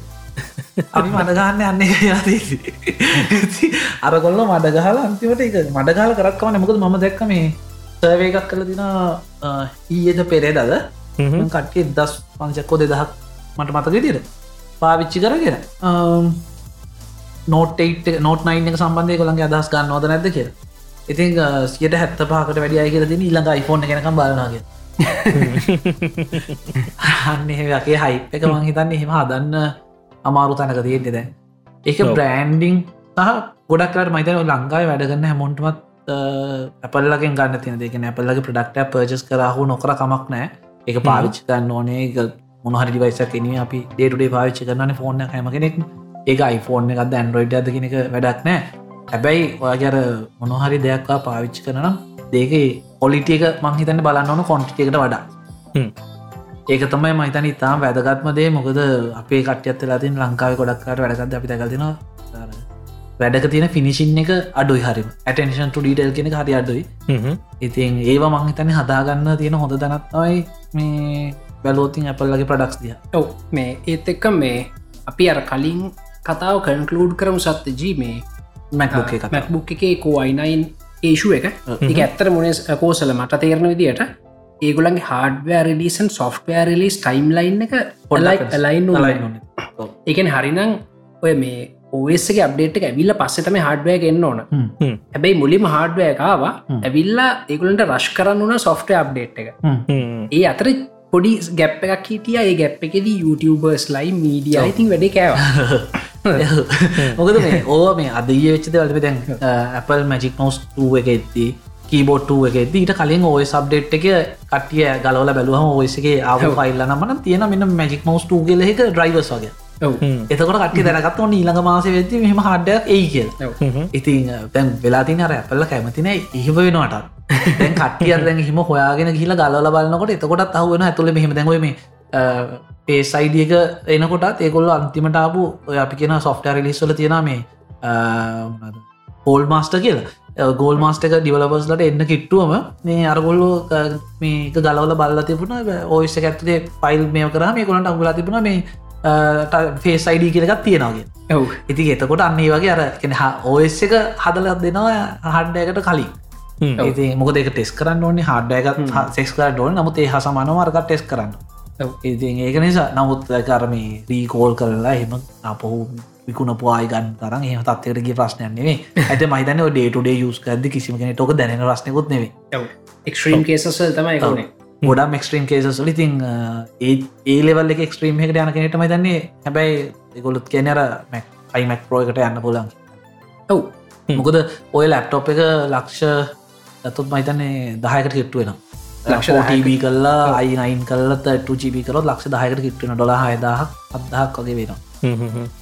අපි මඩගන්න යන්නේ යති අර කොල්ල මඩ ගහල අන්තිමට එක මඩ ගාල කරක්කවන මොකද ම දැක්ක මේ සර්වේ එකක් කළ දින ඊයද පෙරේ දද කට්ටිය දස් පංචක්කෝ දෙදහක් මට මතක තිර පාවිච්චි කරගෙන නෝට නෝට නයින් එක සම්බන්ධය කොළන්ගේ අදහස් ගන්න ෝද නැද කිය ඉතින් සියට හැත්ත පාකට වැඩි අය කියල දින ඉල්ළඟ iPhone කෙනකම් බලනාගේ අන්නේ වගේ හයි එක මං හිතන්න එහෙම හදන්න අමාරු තැනක තියෙන්නේ දැන්. එක. බ්‍රෑන්ඩිං සහ ගොඩක්ලට මයිතන ලංකායි වැඩගන්න හැමොන්ටමත් ඇපල්ලගෙන් ගන්න තින දෙක ඇපල්ලගේ ප්‍රඩක්ට පර්ජස් කරහු නොකර කමක් නෑ එක පාවිච්චි ගන්න ඕනේ. මොනහරි ඩිවයිස කෙන අපි ඩේටුඩේ පාවිච්චි කරන්න ෆෝර්න හැම කෙනෙක් ඒක iPhone එකත් ඇන්ඩරෝයිඩ් අද කෙනෙක වැඩක් නෑ හැබැයි ඔයාගර මොනොහරි දෙයක්වා පාවිච්චි කරනම් දෙක පොලිටියක මංහිතන්න බලන්න ඕන කොන්ටිකට වඩා. හ්ම්. ඒක තමයි මහිතන ඉතාම වැදගත්මදේ මොකද අපේ කට්‍යත් ලතින් ලංකාව ගොඩක්කට වැඩගත් අපි දැකතින වැඩක තියෙන ෆිනිසින් එක අඩුයි හරි ඇටන්ෂන් ටඩීටල් කෙන හරි අඩුයි. ඉතින් ඒව මංහිතන හදාගන්න තියෙන හොඳ දැනත්වයි මේ බැලෝතින් ඇපල්ලගේ ප්‍රඩක්ස් දිය ඔව්. මේ ඒත් එක්ක මේ අපි අර කලින් කතාව කන්කලූඩ් කරමු සත්ත ජී මේ මැක්බුක් එක මැක්බුක් එක කෝ අයිනයින් ඒෂුව එක. එක ඇත්තර මොනස් කෝසල මට තේරණ විදිට ඒගොලන්ගේ හඩවෑ රඩිසන් සොෆ්ටවෑ රලිස් ටයිම් ලයින් එක පොල්ලයි ලයින් එකන හරිනම් ඔය මේ ඕසගේ අප්ඩේට එක ඇවිල්ල පස්සෙතම හඩවය ගන්න ඕන. හැබැයි මුලිම හඩවයකාව ඇවිල්ලා ඒගුලන්ට රශ් කරන්න වන සොෆ්ටය අප්ඩේට් එක. ඒ අතර පොඩි ගැප් එකක් හිටිය. ඒ ගැප් එකෙද YouTubeර්ස් ලයි මීඩිය ඉතින් වැඩ කෑව. මොකද මේ ඕ මේ අදය වෙච්චද වලපි දැන් Apple මජික් නෝස් එක එත්ති කීබෝට් එක. ඇද ඊට කලින් ඔය සබ්ඩේට් එක කටිය ගලවල බැලුවම ඔයසගේ ආව ෆයිල්ල නමන තියෙන මෙන්න මජික් නෝස් ටූගෙල එක ඩ්‍රයිවස් වගේ. එතකොට කටි දැනගත් ඕන ඊළඟ මාස වෙද්දි මෙහම හඩයක් ඒ කියල්. ඉතින් තැන් වෙලාතින අර ඇපල්ල කැමතින ඉහිම වෙනවාටත්. දැන් කටිය දැන් හිම හොයාගෙන කියල ගලල බලන්නකොට එතකොටත් අහුවෙන ඇතුළ මෙහම දැන්වම පේසයිඩියක එනකොටත් ඒකොල්ල අන්තිමටාපු ඔය අපි කියෙන සොෆ්ට රිලිස්වල තියෙන මේ පෝල් මාස්ට කියලා ගෝල් මාස්ටක ඩිවලබස්ලට එන්න කිට්ටුවම මේ අරගොල්ලෝ මේක ගලවල බල්ල තිබුණ. ඔයිස ඇත්තුේ පයිල් මේ කරම කොනට අගුලා තිබුණ මේ ෆේසයිඩ කියලකත් තියෙනවාගේ ඔව්. ඉති එතකොට අන්නේ වගේ අර කෙන ඔස් එක හදලත් දෙනවා හඩ්ඩයකට කලින්. ඉති මොක දෙක ටෙස් කරන්න ඕන්නේ හඩ්ඩයකත් සෙක්ස් කර ඩෝල් නමුත් ඒ හසමනවාර්ක ටෙස් කරන්න. ඉති ඒක නිසා නමුත් කරම රීකෝල් කරලා එම අපහු විකුණ පවායි ගන්න තරන් ඒ තත්වරගේ ප්‍රශ්නයන්නේ ඇත මහිතන ඩේටුඩේ යුස් කරද කිසිම කෙන ටොක දැන රශ්නකුත් නෙවේ එක්ස්ට්‍රීම් කේසල් තමයි කනේ ගොඩම් එක්ස්ට්‍රීම් කේසල් ඉතින් ඒ ඒ ලෙවල් එක එක්ස්ට්‍රීම් එකට යන කෙනට මතන්නේ හැබැයි එකොලුත් කියනර මැක් අයිමැක් පරෝයකට යන්න පුලන් ඔව්. මොකද ඔය ලැප්ටොප් එක ලක්ෂ ඇතුත් මහිතන්නේ දහයකට කිට්ටුවෙන ලක්ෂ ටබ කල්ලා අයිනයින් කල්ලත් ජිබි කරොත් ලක්ෂ දහයකට කිට්ටන ඩොල හයදාහ අදහක් වගේ වෙනවා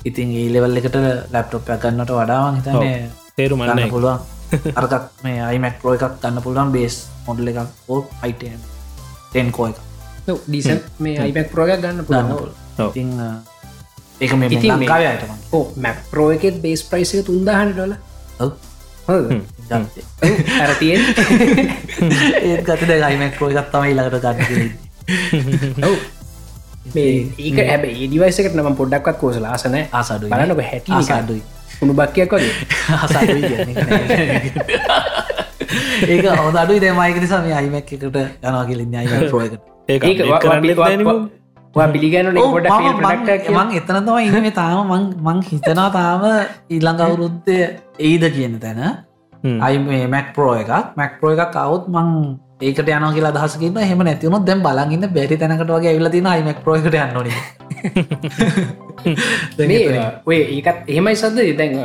ඉතින් ඒ ලෙවල් එකට ලැප්ටොප් ගන්නට වඩාවන් හිතන්නේ තේරු ගන්න මන්න පුළුවන්. අරකත් මේ අයිමැක් රෝ එකක් ගන්න පුළුවන් බේස් මොඩල එකක් ඕ අයිටන් ටෙන්කෝ එක ඩීසන් මේ අයිපැක් ප්‍රෝග ගන්න පුළන්න ඔව්. ඉතින් ඒක මේ ඉතින් මේ- ලංකාවයටම ඕ මැක් ප්‍රෝ එකෙත් බේස් ප්‍රයිස එක තුන්දාහන ඩොල ඇරතියෙන් ඒත් ගත අයිමැක් රෝ එකත් තමයි ළඟට ගන්න ඔව් ඒක හැබ ඒඩිවයිසකට නම පොඩ්ඩක්වත් කෝසල ආසන ආසාඩුයි බලන්නක හැටි ආසාඩුයි උුණු බක්කයක් කියන්නේ. ඒක අඩුයි දෙමයික නිසා මේ අයිමැක් එකට වා- වා- වා පිළිගැන මං මං එතන තම ඉන්න මේ තාම මං මං හිතනා තාම ඊළඟ අවුරුද්ධය එයිද කියන තැන අයි මේ මැක් ප්‍රෝ එකක්. මැක් ප්‍රෝ එකක් අවුත් මං ඒකට යන කියලා දහසකින්න හෙම නැතිවුණොත් දැම් බලගන්න බැරි තැනකට වගේ ඇවිල තින අයිමක් ප්‍රෝ එකට යන්නන ඔය ඒකත් එහෙමයි සද දැන්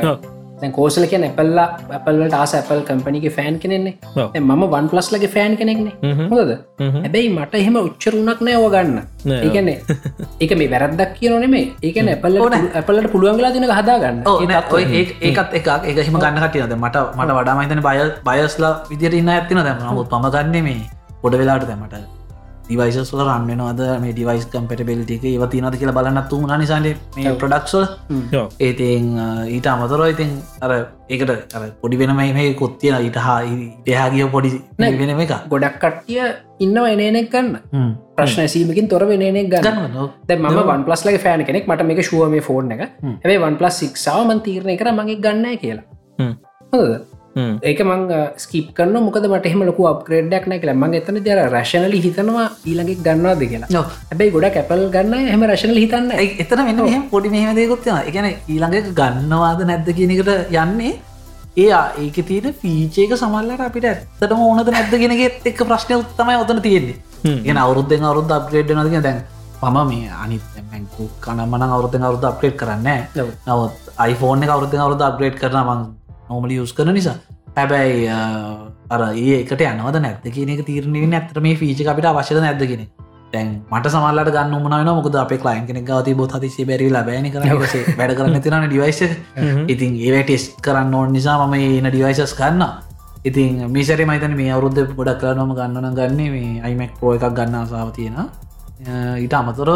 කෝසල කියන ඇපල්ලා ඇපල්ලට ආස ඇපල් කම්පනිගේ ෆෑන් කෙනෙන්නේ මම වන් ප්ලස් ලගේ ෆෑන් කෙනෙක්නේ. හොද හැබැයි මට එහෙම උච්චරුණක් නෑ ඕ ගන්න. නෑ. ඒකන්නේ ඒක මේ වැරද්දක් කියනෙමේ ඒකන ඇපල්ල ඇපල්ලට පුළුවන්ගලා දින හදාගන්න. ඒකත් එකක්. එක හිම ගන්න කටියද මට මට වඩා මහිතන බය බයස්ලා විදිර ඉන්න ඇතින දැම නමුත් මම ගන්න මේ පොඩ වෙලාට දැමට ඩිවයිසස්ල රන්වෙනවාද මේ ඩිවයිස් කම්පටබෙල්ටික ඒව තිනද කියලා බලන්නත් තුුණ නිසාට මේ ප්‍රඩක්ස්වල ඒතින් ඊට අමතරෝ ඉතින් අර ඒකට අර පොඩි වෙනම මේ කොත්තිය ඊට හා ඉටහාගිය පොඩි වෙනම එක ගොඩක් කට්ටිය ඉන්නව එනනෙක් ගන්න. ප්‍රශ්න සීමකින් තොර වෙනනෙක් ගන්න. ම වන් පලස් ලගේ ෆෑන කෙනෙක්. මට මේක ශුව මේ ෆෝර්න එක. හැබේ වන් පලස් සික්සාාවමන් තීරණය කර මගේ ගන්න කියලා. ඒක මං ස්කීප් කරන මොකද මට එහම ලොකු අප්‍රේඩ්ඩක් නෑ කියලා. මං එතන දර රශනලි හිතනවා ඊළඟෙක් ගන්නවාද කියලා. නො හැබැයි ගොඩ කැපල් ගන්න හම රශනල හිතන්න එතන මෙන්න පොඩි මෙහම දෙකුත්තින එකන ඊළඟ ගන්නවාද නැද්ද කියනකට යන්නේ. ඒයා ඒක තියෙන ෆීචේක සමල්ලට අපිට ඇත්තටම ඕනද නැද්ද ගෙනගෙත් එක් ප්‍රශ්නය උත්තමයි ඔතන තියෙන්නේ. ගෙන අවුරුද්ධෙන් අවරුද්ධ අප්‍රේඩ් නදක දැන් මම මේ අනිතැකු කනමන අවුරුද්ධෙන් අවරුද්ධ අප්‍රේට් කරන්න. නවත් එක අවුරුද්ධෙන් අවරුද්ධ අප්‍රේට් කරන මං නොමලි යුස් කරන නිසා. හැබැයි අර ඒකට යනවද නැත්ත කියනක තීරණයෙන් ඇතර මේ ෆීච අපිට අවශ්‍යද නැද්දගෙන තැන් මට සමල්ලට ගන්න මන මොකද අප ලයින් කෙනෙක් ගවති බොත් හතිසේ බැරි ලබෑන කර වැඩ කරන්න තිරන ඩිවයිස ඉතින් ඒව ටෙස් කරන්න ඕන් නිසා මම එන ඩිවයිසස් කන්න ඉතින් මිසරි මයිතන මේ අවුද්ධ ගොඩක් කරනම ගන්නන ගන්නේ මේ අයිමක් පෝ එකක් ගන්න අසාාව තියෙන ඊට අමතර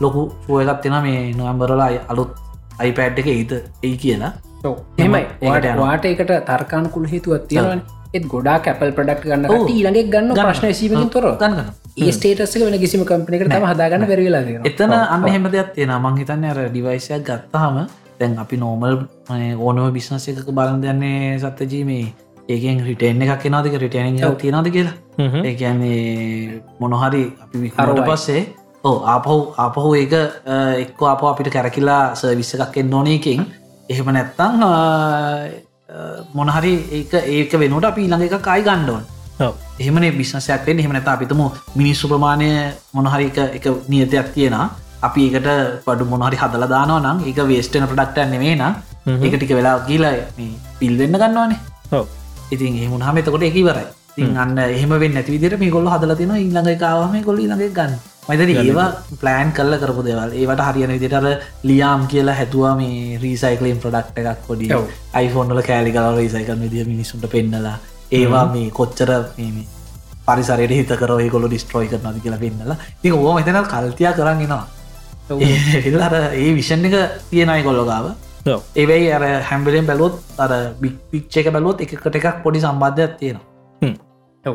ලොකු පෝ එකක් තින මේ නොවම්බරලා අලුත් අයිපෑඩ් එක ඒත ඒ කියලා යනවා. වාට එකට තර්කානකුල හේතුවත් තියෙනවන. එත් ගොඩා කැපල් ප්‍රඩක්් ගන්න. ඊළඟෙක් ගන්න ගන්න. ප්‍රශ්න සීමකින් තොර ගන්නගන්න ඒ ස්ටේටස්ක වෙන කිසිම කම්පිනිකට තම හදාගන්න වෙරවෙලා එතන අන්න හෙම දෙයක් තියෙන මංහිතන්න අර ඩිවයිසයක් ගත්තහම දැන් අපි නෝමල් ඕනම බිස්නස එකක බලන් දන්නේ සත්තජී මේ ඒකෙන් රිටේන් එකක් කෙනවාදක රිටේනිං තියෙනද කියලා? ඒකන්නේ මොනොහරි අපි අරුවයි. පස්සේ ඕ ආපහු ආපහු ඒක එක්ක අප අපිට කැරකිලා සර්විස්ස එකක් එන්න ඕනයකින් එහෙම නැත්තං මොනහරි ඒක ඒක වෙනට අපි ඊළඟ එක කයි ගණ්ඩෝන් එහෙමන බිස්නසයක් වෙන් එහෙම නැත අපිතම මිනිස්සු ප්‍රමාණය මොනහරි එක එක නියතයක් තියෙන අපි ඒකට පඩු මොනහරි හදල දානවා නම් ඒක වේස්ටන ප්‍රඩක්ට නෙවේ නම් ඒක ටික වෙලා කියලා පිල්වෙන්න ගන්නවානේ. ඉතින් එහමුණ හම එතකොට එක වරයි තින් අන්න එහෙම වෙන්න ඇති විදිර මේ ගොල්ල හදල තින ඉල්ළඟ කාවම ගොල්ල ළඟ ගන්න මයිතන ඒවා ප්ලෑන් කල්ල කරපු දෙවල්. ඒවට හරියන විදිටර ලියම් කියලා හැතුවා මේ රීසයිකලින් ප්‍රඩක්් එකක් ඔව්. අයිෆෝන්ල කෑලි කල රීසයිකල් විදිිය මිනිසුන්ට පෙන්නලා. ඒවා මේ කොච්චර පරිසරයට හිත කරව කොල ඩිස්ට්‍රෝයි කරනද කියලා පෙන්නලා. ති ඕ මෙතන කල්තියා කරන්නවා එල්ලර ඒ විෂන් එක තියෙනයි කොල්ලොගාව ඒවයි අර හැම්බලෙන් බැලොත් අර බික් පිච්ච එක බැලොත් එකට එකක් පොඩි සම්බන්ධයක් තියෙනවා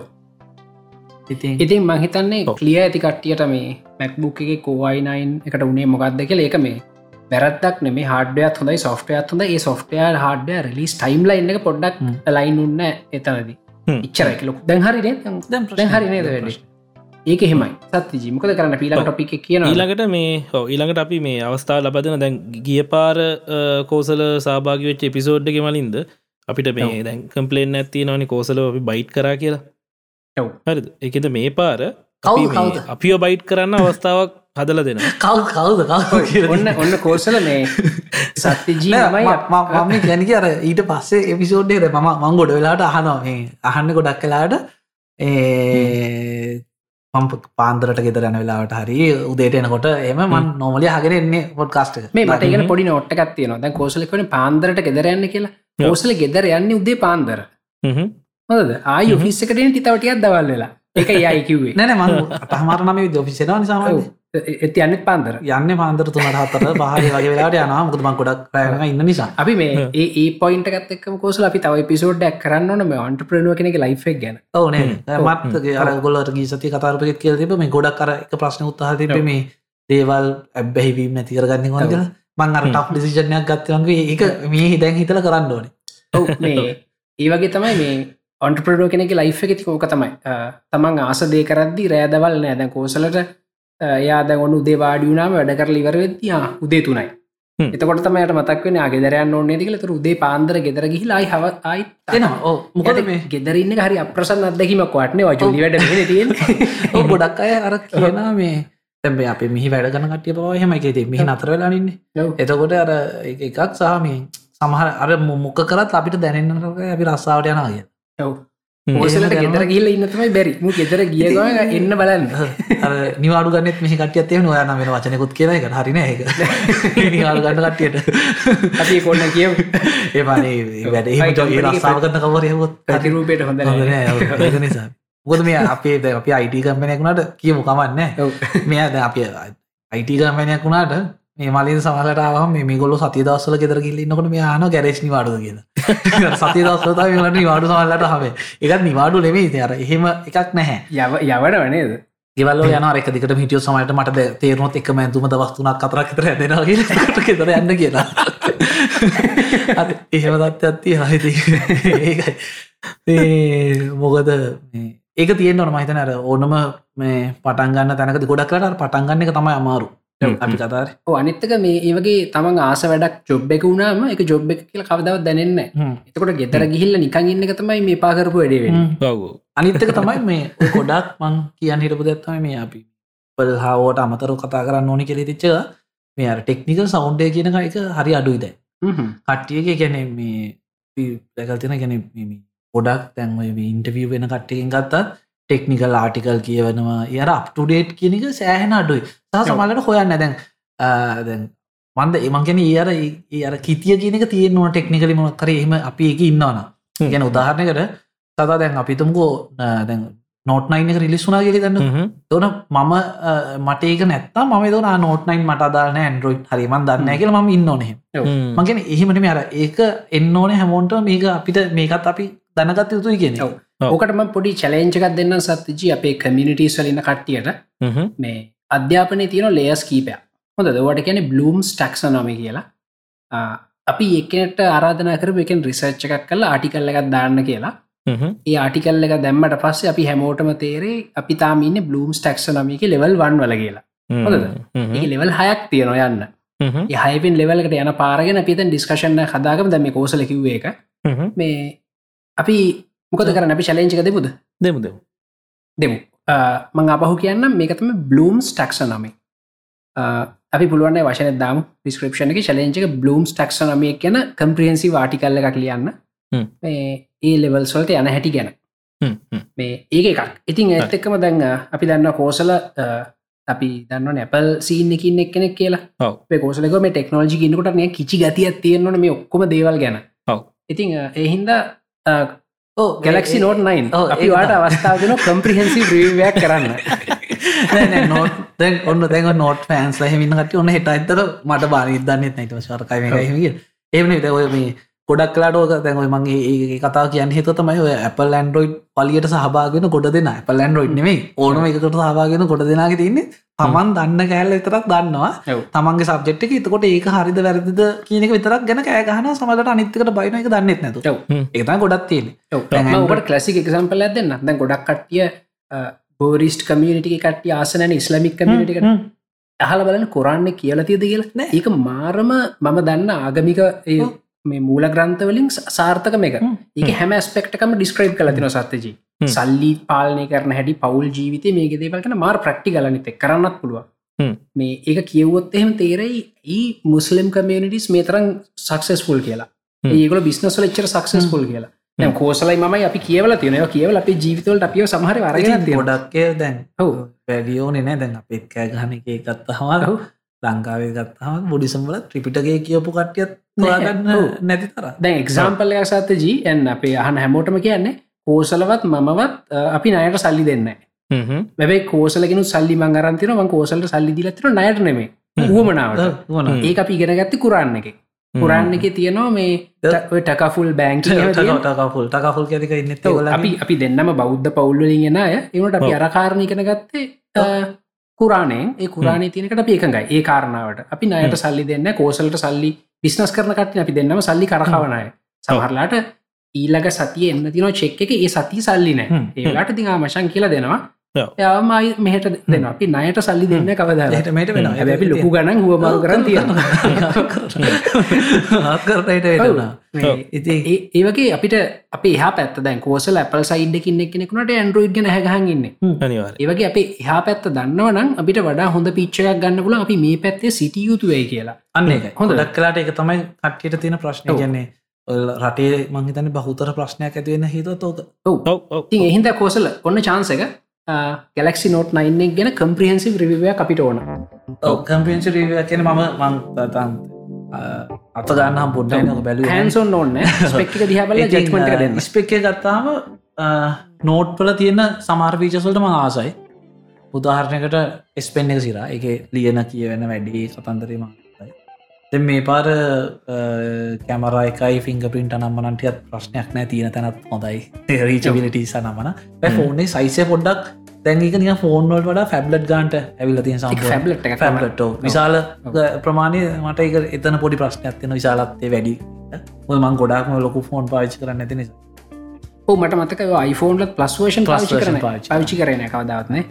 ඉතින් ඉතින් මහිතන්නේ. කලිය ඇති කට්ටියට මේ මැක්බුක් එක කෝවයිනයින් එකට උනේ මොකක්ද කියල. ඒක මේ වැරත්තක් නෙේ හඩයක් හොඳයි සොෆ්ටයත් හොඳ ඒ සොෆ්ටය හඩ රිලිස් ටයිම් ලයින්න එක පොඩ්ඩක්. ලයින් උන්න එතනද. හ්ම්. ඉච්චරක ලොක් දැන් හරිනේ දැන් දැන් ප්‍රශ්න- හරි නේද ඒක හෙමයි සත්ති ජීමකද කරන්න? පිලා ටොපික් කියන ඊළඟට මේ හෝ ඊළඟට අපි මේ අවස්ථාව ලබදන දැන් ගිය පාර කෝසල සභාගවෙච්ච එපිසෝඩ්ඩ මලින්ද අපිට මේ දැන් කම්පලේන් ඇත්ති නවනි කෝසල අපි බයිට් කරා කියලා ඔව්. හරිද? එකද මේ පාර අපි බයිට් කරන්න අවස්ථාවක් හදල දෙෙන කව් කවුද? කව ඔන්න ඔන්න කෝසල මේ සත්‍ය ජීමයි මම ගැනක අර ඊට පස්සේ එපිසෝඩ්ඩේද මම මං ගොඩ වෙලාට අහනවා මේ අහන්න ගොඩක් කලාට මම් පාන්දරට ගෙදරන වෙලාට හරි උදේට එනකොට එම මන් නොමලි හගෙන එන්නේ පොඩ් කාස්ට මේ මට ඉගෙන පොඩි නොට්ට ගත්තියන දැන් කෝසලකන පාන්දරට ගෙදරයන්න කියලා. කෝසල ගෙදර යන්න උදේ පාන්දර හොද ආය ෆිස්සකටෙන තිතවටියත් දවල් වෙලා. එක යයිකිවේ නැන මං අටහමාරනම දොෆිසෙනවා නිසාම ඇති අන්න පාන්දර. යන්න පාන්දර තුනට හතර පහල වගේ වෙලාට යන මුද මං ගොඩක් ප්‍රයම ඉන්න නිසා. අපි මේ ඒ ඒ පොයින්ට ගත්තක් කෝසල අපි තව පිසෝඩ්ඩක් කරන්න මේ අන්ට ප්‍රනුව කෙනෙක ලයිෆක් ගැන. ඕනේ මත්ගේ අරගොල්ලට ගීසති කතාරපගෙත් කියල තිබ මේ ගොඩක් කර එක ප්‍රශ්න උත්හහ තිබ ඔව්. මේ දේවල් ඇබ්බැහිවීම නැතිකරගන්න වන්ගල මං අර ටක් ඩිසිජනයක් ගත්තවන්ගේ එක මේ හිදැන් හිතල කරන්න ඕනේ. මේ ඒ වගේ තමයි මේ ඔන්ටප්‍රඩෝ කෙනෙක ලයිෆ් එකති ඕක තමයි. තමන් ආස දේ කරද්දි රෑදවල් නෑ. දැන් කෝසලට යාද ඔන්න උදේ වාඩියුනාම වැඩ කර ලිවර වෙද්දියා උදේ තුනයි. එතකොට තමයට මතක් වෙන ගෙදරයන්න ඕන්නේ දිකල තුර උදේ පාන්දර ගෙදර ගිහිලායි හව අයි ඕ මොකද මේ? ගෙදරන්න හරි අප්‍රසන් අදකිමක් වටනේ. වජලි වැඩ තියෙන ගොඩක් අය අර කියන මේ. තැබේ අප මෙහි වැඩ ගන කටිය පව හෙම එකති මෙහි නතර වෙලානින්නේ. එතකොට අර එක- එකක් සහ මේ සමහර අර මොක කරත් අපිට දැනන්න අපි රස්සාාවට යනාග ඔව්. ඕසලට ගෙදර ගිල්ල ඉන්න තමයි බැරි. මු ගෙදර ගිය එන්න බලන්න. නිවාඩු ගන්නෙත් මෙහි කටියත්තේ නොයන වෙන වචනකුත් කියන එක හරින එක නිවාඩු ගන්න කට්ටියට. අපි කොන්න කියව ඒ වැඩ රස්සාාව කරන්න කවරයහොත් ප්‍රතිරූපයට හොඳ නිසා. ගොද මේ අපේ ද අපි අයිට කම්පනයකුණට කියමු කමන්න. මෙය ද අප අයිට කම්පනයක් වුණාට මේ මලින් සමහලටාව මේ ගොල්ල සති දවස්සල ගෙදර කිල්ල නොකට මේ ආන ගැරේශ් නිවාඩු කියන සති දවස්ලතා මට නිවාඩු සමල්ලට හම එකත් නිවාඩු නෙමේ අර එහෙම එකක් නැහැ. යව යවට වනේද ගෙවල්ල යන එක දිකට හිටියෝ සමට මට තේරුණොත් එක මැතුම දවස්තුනක් කතරක් තර ඇදෙන ගෙතර යන්න කියලා. එහෙම දත්ත ඇත්ති හහිති ඒකයි. මොකද ඒක තියෙන් ඕන. මහිතන අර ඕනම මේ පටන්ගන්න තැනක ගොඩක් කරට පටන්ගන්න එක තමයි අමාරු අපි කතාර අනිත්තක මේ ඒවගේ තමන් ආස වැඩක් ජොබ් එක වුණාම එක ජොබ් එක කියල කවදවත් දැනන්න එතකොට ගෙතර ගිහිල්ල නිකන් ඉන්න එක තමයි මේ පාකරපු වැඩේ ඔව් අනිත්තක තමයි මේ ගොඩක් මං කියන්න හිටපු දැත්තම මේ අපි පල් හාවට අමතර කතා කරන්න ඕනි කෙරෙ තිච්ච මේ අර ටෙක්නිකල් සෞන්්ඩය කියන එක හරි අඩුයිද කට්ටියගේ ගැන මේ දැකල්තින ගැන ගොඩක් තැන්ව ඉන්ටවිය වෙන කට්ටකින් ගත්තා ටෙක්නිකල් ආටිකල් කියවනවා. යට අප්ටුඩේට් කියනක සෑහෙන අඩුයි. සහ සමල්ලට හොයන්න දැන් දැන් මන්ද එමංගෙන ඒ අර ඒ අර කිතිය කියනක තියෙනවා ටෙක්නිකලි මොනක්කර එහෙම අපි එක ඉන්නවන ගැන උදාහරණයකට තතා දැන් අපිතුම්කෝ දැන් නෝට්නයින් එක රිලිස්සුනා කියල දන්න තොන මම මට ඒක නැත්තා ම දන නෝට්නයින් මට අදාන ඇන්ඩරෝයි් හරිමන් දන්න කියල ම ඉන්න ඕනෙ මගෙන එහෙමට අර ඒක එන්න ඕන හැමෝන්ට මේක අපිට මේකත් අපි දැනගත් යුතුයි කියෙන ඕකටම පොඩි චලෙන්ජකක් දෙන්න සත්තිජි අපේ කමිනිිටස් වලින්න කට්ටියට. මේ අධ්‍යාපනය තියෙන ලේස් කීපය හොඳ දවට කියන බ්ලූම්ස් ටක්ස නම කියලා අපි එකනට ආරාධන කර එකෙන් රිසර්ච් එකක් කල ආටිකල්ල එකක් දාන්න කියලා ඒ ආටිකල්ල එක දැම්මට පස්සේ අපි හැමෝටම තේරේ අපි තාමන්න බ්ලූම්ස් ටක්ස නමික ලෙවල් වන් වල කියලා. හොඳද? ඒ ලෙවල් හයක් තියෙනවා යන්න. යහයිපෙන් ලෙවලකට යන පාරගෙන පිත ඩිස්කශන්න හදාගම. දැම කෝසල කිව්වේ එක. මේ අපි මොකද කරන්න? අපි ශලේංචික දෙමුද? දෙමු දෙමු. මං අපහු කියන්න මේකතම බ්ලූම්ස් ටක්ස නමේ. අපි පුළුවන් වශන දාම. ඩිස්ක්‍රපෂන එක ශලේංචික බ්ලූම්ස් ටක්ස නමය කියන කම්ප්‍රියන්සි වාටිකල්ල එකක් ලියන්න ඒ ලෙවල් සොල්ට යන හැටි ගැන. මේ ඒක එකක්. ඉතින් ඇත් එක්කම දැන්න අපි දන්න කෝසල අපි දන්න නැපල් සීන් එකින් එක් කෙනෙක් කියලා. කෝසලක මේ ටෙක්නෝජි ගන්නකට මේ කිචි ගතියක් තියෙන්න්නන මේ ඔක්කොම දේවල් ගැන. ඉතින් එහින්ද ගැලක්සි නෝට් නයින් අපි වාට අවස්ථාවන කම්ප්‍රිහන්සි ්‍රීවයක් කරන්න. නෝට දැන් ඔන්න දැන් නෝට ෆෑන්ස් ලහෙමින් කට ඔන්න හෙට අතර මට බානිදන්නෙත් නයිට ශරකයි එමන ඔය මේ ගොඩක් කලාටෝක දැන්ව මගේ ඒ කතා කියන්න හිත තමයි ඔය Apple ඇන්ඩරෝයිඩ් පලියට සහභාගෙන ගොඩ දෙෙන. Apple ඇන්ඩරෝයිඩ් නෙමේ ඕනම එකකට සහභාගෙන ගොඩ දෙනාගේ තින්නේ තමන් දන්න කෑල්ල විතරක් දන්නවා. තමන්ගේ සබ්ෙට් එක. එතකොට ඒක හරිද වැරදිද කියනක විතරක් ගැන කෑගහන සමලට අනිත්තකට බයින එක දන්නෙත් නැතු ඒත ගොඩක් තියෙන ඔට කලසික එක්සම්පල දෙන්න දැ ගොඩක් කට්ටිය බෝරිස්ට කමියනිටි කට්ටිය ආසනන ඉස්ලමික් කමියනිටිකට අහල බලන කොරන්න කියලා තියද කියලා. ඒක මාරම මම දන්න ආගමික මේ මූල ග්‍රන්ථවලින් සාර්ථක මේක ඒක හැම ස්පෙක්ටකම ඩිස්ක්‍රයිබ් කල තින සත්තජී සල්ලි පාලනය කරන හැටි පවුල් ජීවිතය මේ දේවල්කන මාර් ප්‍රක්ටි කලනිත කරන්නත් පුළුව මේ ඒක කියවොත් එහෙම තේරයි ඒ මුස්ලිම් කමියනිටස් මේ තරම් සක්සස්ෆුල් කියලා. ඒකල බිස්නස්වල එච්චර සක්සස්ෆුල් කියලා. දැන් කෝසලයි මයි අපි කියවල තියෙනව. කියවල අපේ ජීවිතවලට අපිය සමහර වරගෙන ගොඩක්කය දැන් හව වැඩියෝනෙ නෑ. දැන් අපත් කෑ ගහන එක ගත්ත හමාරහු ලංකාවේ ගත්තහම බොඩිසම්බල ත්‍රිපිටගේ කියපු කට්ටියත් ගන්න නැති තර දැන් එක්සාම්පල්ලයක් සත්ත ජී එන්න අපේ අහන හැමෝටම කියන්නේ කෝසලවත් මමවත් අපි නයට සල්ලි දෙන්න බැබයි කෝසලගෙන සල්ලි මංගරන්තින ම කෝසලට සල්ලි දිලතින නයට නෙමේ වුවමනාවට ඒ අපි ඉගෙන ගත්ති කුරන්න එක. පුරන්න එක තියෙනවා මේ ටකෆුල් බෑංක ටකෆුල් ටකෆුල් ඇතික ඉන්න අපි අපි දෙන්නම බෞද්ධ පවුල්ලින් ගෙනය ඒමට අපි අරකාරණයකන ගත්තේ කුරාණයෙන් ඒ කුරාණය තියනකට අපි එකඟයි. ඒ කාරණාවට. අපි නයට සල්ලි දෙන්න කෝසලට සල්ලි බිස්නස් කරන කට අපි දෙන්නම සල්ලි කරහවනය සමහරලාට ඊල්ලක සතිය එන්න තින චෙක් එක ඒ සති සල්ලි නෑ ඒලාට තිං මශන් කියලා දෙනවා යාමයි මෙහට දෙන්න අපි නයට සල්ලි දෙන්න කවදාට මේට වෙන හැබැි ලොකු ගණන් හුවමරු කරන්න තියෙන ආත්කරට වෙනවා ඒවගේ අපිට අප හා පැත් දැන් කෝසල අපල් සයිඩ් කින්න කෙනෙකුට ඇන්ඩරෝයිඩ් ගෙන හැගහන්න ඒවගේ අප එහා පැත්ත දන්නවනම් අපිට වඩා හොඳ පිච්චයක් ගන්න පුල අපි මේ පැත්තේ සිටිය යුතුවේ කියලා. අන්න හොඳ දක්කලාට එක තමයි කට්ටියට තියෙන ප්‍රශ්නය ගැන්නේ රටේ මංහිතන බහුතර ප්‍රශ්නයක් ඇතිවෙන්න හිත තෝක ති එහින්ද කෝසල ඔන්න චාන්සක ගැලක්සි නෝට් නයින්ෙක් ගැන කම්ප්‍රියන්සි රිවය අපිට ඕන. කම්පියන්සි රිවය කියන මම මංතන් අත ගන්න පුඩ්ඩ බැලු හැන්සොන් ඕන්න ස්පෙක්ක දිහබල ජෙක්මට ස්පෙක්ක ගත්තාම නෝට්පල තියෙන සමාර පීචසල්ට ම ආසයි. උදාහරණයකට එස්පෙන් එක සිරා. එක ලියන කියවෙන වැඩි කතන්දරීම මේ පාර කැමරයිකයි ෆිංග පින්ට නම්මනන්ටියත් ප්‍රශ්නයක් නෑ තියෙන තැනත් හොඳයි. රීචබිලිටී සනමන ෆෝනේ සයිසය පොඩ්ඩක් දැන්ක නිය ෆෝන්වල් වඩ ෆැබ්ලට් ගන්ට ඇවිල තිය එක ෆැබ්ලට් විශාල ප්‍රමාණය මට එක එතන පොඩි ප්‍රශ්නයක් තින විශාලත්තේ වැඩි. මං ගොඩක්ම ලොකු ෆෝන් පාච් කරන්න ඇති නිසා. මට මතක iPhoneලත් ප්ලස් වේෂන් Plus පාචි කරන පවිචි කරන කවදාත්නේ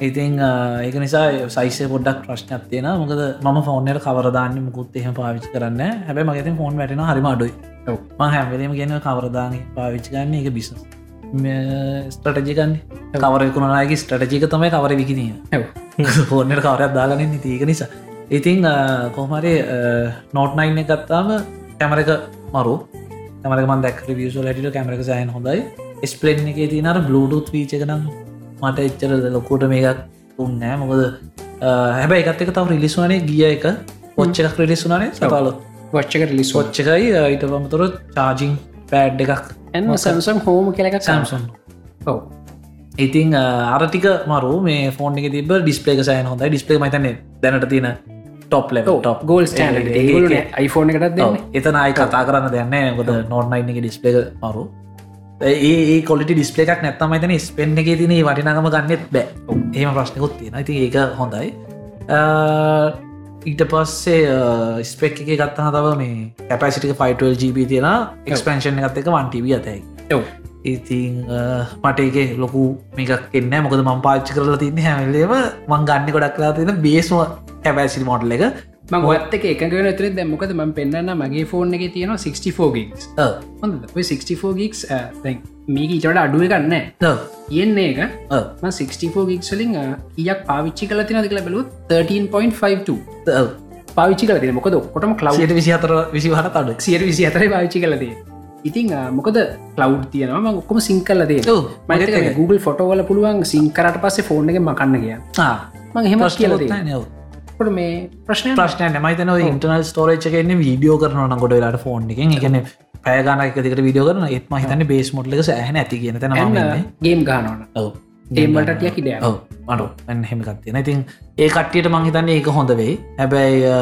ඉතින් ඒක නිසා සයිසේ පොඩ්ඩක් ප්‍රශ්නයක් තියෙන මොකද ම ෆෝනට කවරදාන්න මුකුත් එහෙම පාවිච්චි කරන්න හැබැ මගතින් ෆෝන් වැටෙන හරිම අඩුයි. ම හැමලීම ගෙන කවරදාන පාවිච්චි ගන්න එක බිස ස්ටටජිකන් කවරකුණනාගේ ස්ටටජික තමයි කවර විකිනීම හෝනට කවරයක් දාගන්න තිීක නිසා. ඉතිං කොහමරි නෝට්නයින් එකත්තාම කැමරක මරු කැමරකමන් දැක් වියසු ලටිට කැමරක සයන් හොඳයි. ස්පලෙන් එක තිනර බ්ලඩුත් වීචකනම් මට එච්චර ලොකෝට මේකක් උන්නෑ මොකද හැබැයි එකත් එක තව රිලිස්වනේ ගිය එක. පොච්ච එකක් රිලිස්ුනානේ සතාලො වච්චක ලිස් පොච්චකයි ඊට පමතුර චාජිං පෑඩ් එකක්. එන්න සැම්සම් හෝම කෙලක සම්සන් ඔව. ඉතින් ආරටික මරු මේ ෆෝන් එක තිබ ඩිස්පලේක සයන හොඳයි. ඩිස්පලේ මතන දැනට තියෙන ටොප් ලෙ ටොප් ගෝල් iPhone එකටත් දෙන්න. එතන අයි කතා කරන්න දෙන්න ගොද නොන්නයින් එක ඩිස්පලේ මරු ඒ කොලිට ඩිස්පලේක් නැත්තම තන ස්පෙන්් එක තින වටිනගම ගන්නෙත් බෑ. ඒම ප්‍රශ්නකුත් තියෙන ඉති ඒක හොඳයි. ඊට පස්සේ ස්පෙක් එක ගත්තන තව මේ කැපසිටික 5 GB තියෙන එක්ස්පන්ෂන් එකත් එක වන්ටව ඇතයි ඔව්. ඉතිං මට ඒක ලොකු මේකක් එන්න මොකද මං පාච්චි කරලා තින්න හැමලේම මං ගන්න ගොඩක් කලා තියෙන බේස්ම කැපැසිි මොඩල් එක මං ඔත් එක එකගෙන ඇතර දැමකද ම පෙන්න්න මගේ ෆෝන් එක තියෙන 64 ගික්ස් හොඳ 64 ගික්ස් මේක ඉචට අඩුව ගන්න තියෙන්නේ එක ම 64 ගික්ස්ලින් ඉයක් පාවිච්චි කල තින දෙකල බලු 13.52 පාවිච්චි කල මොකද ඔකොටම කලව් විසි අතර විසි හට අඩ සියට විසි අතර පාවිච්චි කලදේ ඉතින් මොකද කලව් තියනවා. ඔක්කොම සිංකල්ල දේ ඒක. Google ෆොටෝවල පුළුවන් සිංකරට පස්සේ ෆෝන් එක මකන්න කිය මං හෙම කියලදේ කොට මේ ප්‍රශ්නය ප්‍රශ්නය නමයිතන ඉන්ටනල් ස්ටෝරේච් එකන්නේ වීඩියෝ කරන ගොඩ වෙලාට ෆෝන් එකෙන්. එකන පෑගන එකකට විඩියෝ කරන එත්ම හිතන්න බේස් මොට්ලක සෑහන ඇති කියන ගේම් ඔව. ඒමට ඔව. මට එන්න හෙමකත්තියෙන ඉතින් ඒ කට්ටියට මංහිතන්නේ ඒක හොඳ වෙයි. හැබැයි අ,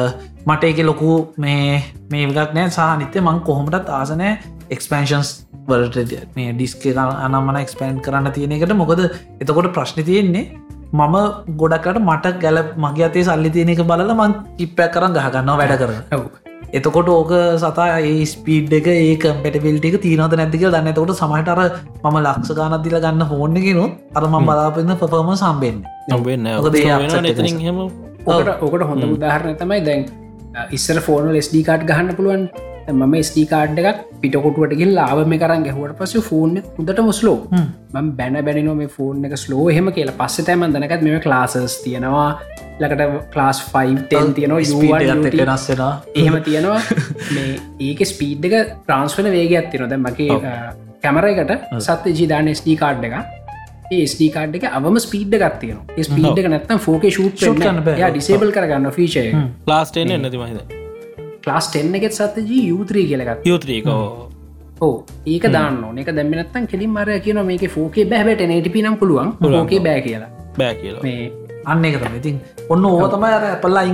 මට ඒක ලොකු මේ මේ විගක් නෑ. සහ නිත්‍ය මං කොහොමටත් ආසනෑ එක්ස්පන්ෂන්ස් වලට මේ ඩිස්ක අනම්මන එක්ස්පෑන්් කරන්න තියෙන එකට. මොකද එතකොට ප්‍රශ්න තියෙන්නේ මම ගොඩකට මට ගැල මගේ අතේ සල්ලි තියෙන එක බලල මං ඉප්පැක් කරන්න ගහගන්නවා වැඩ කර ඔව්. එතකොට ඕක සතා ඒ ස්පීඩ් එක ඒ කම්පෙටබිල්ට එක තිීනවද නැතික දන්න එතකොට සමහටර මම ලක්ෂ ගානත් දිල ගන්න හෝන්නගෙනුත් අර ම බලාපන්න පපම සම්බෙන් ඕකට හොඳ උදාහරණ තමයි දැන් ඉස්සර ෆෝන ස්ඩ කාඩ් ගහන්න පුළුවන් මම ස්ඩ කාඩ් එකක් පිටකොටුවට ගිල් ලාවම කරන්න ගැහුවට පස ෆෝන් හොඳට මුස්ලෝ ම බැන බැනිනෝ මේ ෆෝන් එක ස්ලෝ හෙම කියලා. පස්ස තෑම දනකත් මෙම ක්ලාසස් තියෙනවා. ලකට ක්ලාස් 5 තියෙනවා ස්පීඩ් U1, U2. වෙනස්සෙන එහෙම තියෙනවා. මේ ඒක ස්පීඩ් එක ට්‍රන්ස්වන වේගයක් තියනොද මගේ කැමරයකට සත්‍ය ජීදාන ස්ඩ කාඩ් එක. ඒ ස්ඩ කාඩ් එක අවම ස්පීඩ් ගත්තියන ස්පීඩ් එක නැත්තම් ෆෝක ෂූට්. ඩිසේබල් කරගන්න ෆීචය ලාස්ටේන එන්න තිමහිද ලාස් ටෙන්න එකෙත් සත්ජී යුත්‍රී කියලගත් යුත්‍රීකෝ ඕ ඒක දාන්න ඕන. එක දැම්මනත්තන් කෙලින් මර කියන මේක ෆෝකේ බැහට නටපි නම් පුළුවන්. ෝකේ බෑ කියලා. බෑ කියලා. මේ අන්න එක තම ඉතින් ඔන්න ඕ තමයි අර පල්ලා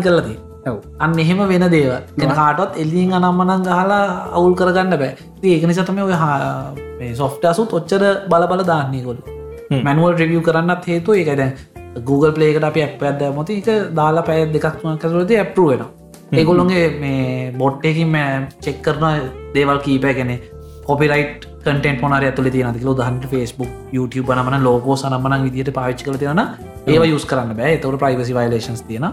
ඔව්. අන්න එහෙම වෙන දේව ගෙන කාටත් එල්ලින් අනම්මනං ගහලා අවුල් කරගන්න බෑ. ති ඒක නිසතම ඔය සොෆ්ටසුත් ඔච්චර බල බල දාන්නේකොල් මැනුවල් රිවිය් කරන්නත් හේතු ඒක දැන් Google පලේකට අපි ඇප් ඇද මොති එක දාලා පැය දෙකක් කරලද ඇප්රු වෙන ඒගොල්ලොන්ගේ මේ බොට්ටයකින් චෙක් කරන දේවල් කීපය ගැන කොපිරයිට් කටෙන් පොනර ඇතුල තියන ල දහන්ට ෆස්බුක් YouTube නමන ලෝකෝ සනමන විදිට පාච්චි කල තියෙන ඒව යුස් කරන්න බෑ. තවට ප්‍රයිවසි වයිලේශන්ස් තියෙන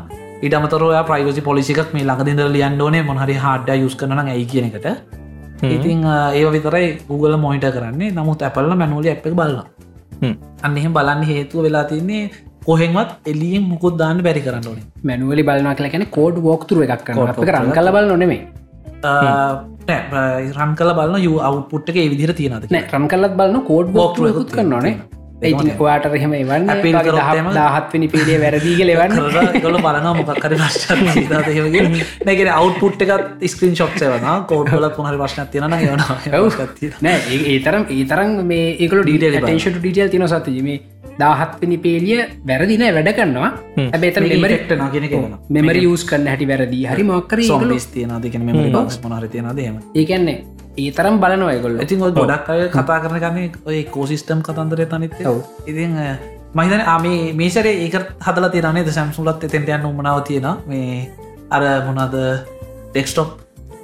ඉට අමතර ප්‍රයිවසි පොලිසිකක් මේ ළඟදිදර ලියන්ඩෝනේ මොහරි හාඩ යුස් කරන ඇයි කියන එකට. ඉතිං ඒ විතරයි Google මොයිට කරන්නේ. නමුත් ඇපල්ල මැනුවලි එක බලන්න අන්න එහෙම බලන්න හේතුව වෙලා තින්නේ කොහෙන්වත් එලියෙන් මුකුත් දාන්න බැරි කරන්න ඕනේ. මැනුවලි බලනා කියලා කැන කෝඩ් වෝක්තුර එකක් රන් කල බල නොනෙමේ රන් කල බලන්න යු අවුපුට්ක විදිර තියෙනද රන් කලත් බලන්න කෝඩ් වෝක්තුරකුත් එකකුත් කරන්නනේ ඒති වාට රහෙම එහෙම- දාහත්වනි පේඩිය වැරදිීග ලෙවන්න ගොල බලන මොකක්කර නැගෙන අවට්පුට් එකත් ස්ක්‍රීන් ශොප්සය වන කෝඩ්ල පුහරි ප්‍රශ්න තියෙන නෑ ඒ- ඒ තරම් ඒ තරම් මේ ඒකල Detail ඩීට බලන්න. ටේෂට ඩිටල් තින සතජ මේ දාහත්වනි පේලිය වැරදින වැඩ කරනවා. ඇබේතන මෙමරි ෙක්ට නගෙන කෙන මෙමරි යස් කන්න හැටි වැරදි. හරි මොක්කර සොම්ස් තියන දෙකන මෙ බක්ස් මොනර තියෙන දේම ඒකන්නේ ඒ තරම් බලනවයගොල්ල ඉතින් ඔය ගොඩක් අය කතා කරන ගන්නේ ඔය කෝසිිස්ටම් කතන්දරය තනිත ඉතින් මහිතන ආමේ මේසර ඒක හදල තිරනේ සැම්සුලත් එතෙන්ට යන්න උමනාව තියෙන මේ අර මොනද ඩෙක්ස්ටොප්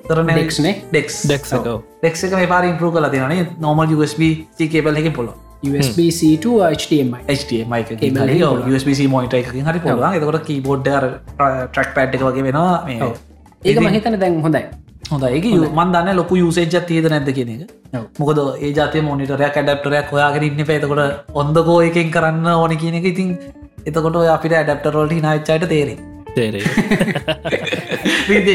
කරන Dex නේ? ඩෙක්ස් ඩෙක්සකෝ ඩෙක්ක මේ පාර ඉම්පරු කල තිනේ නොමල් USB කේබල් එක පොල USB-C HDMI HDMI. USB මොයිට එකකින් හරි පුළුවන්. එතකොට කීබෝඩ් ට්‍රක් පැඩ් එක වගේ වෙනවා. මේ ඒක මහිතන දැන් හොඳයි. හොඳ ඒක මන් දන්න ලොකු යුසේජත් තියද නැද කියන එක. මොකද ඒ ජාතය මොනිටරයක් ඇඩප්ටරයක් හොයාගෙන ඉන්න පේතකොට ඔොන්දකෝ එකෙන් කරන්න ඕන කියන එක ඉතින් එතකොට අපිට ඇඩප්ටරෝල්ට හිනාච්චයට තේරේ තේරේ ද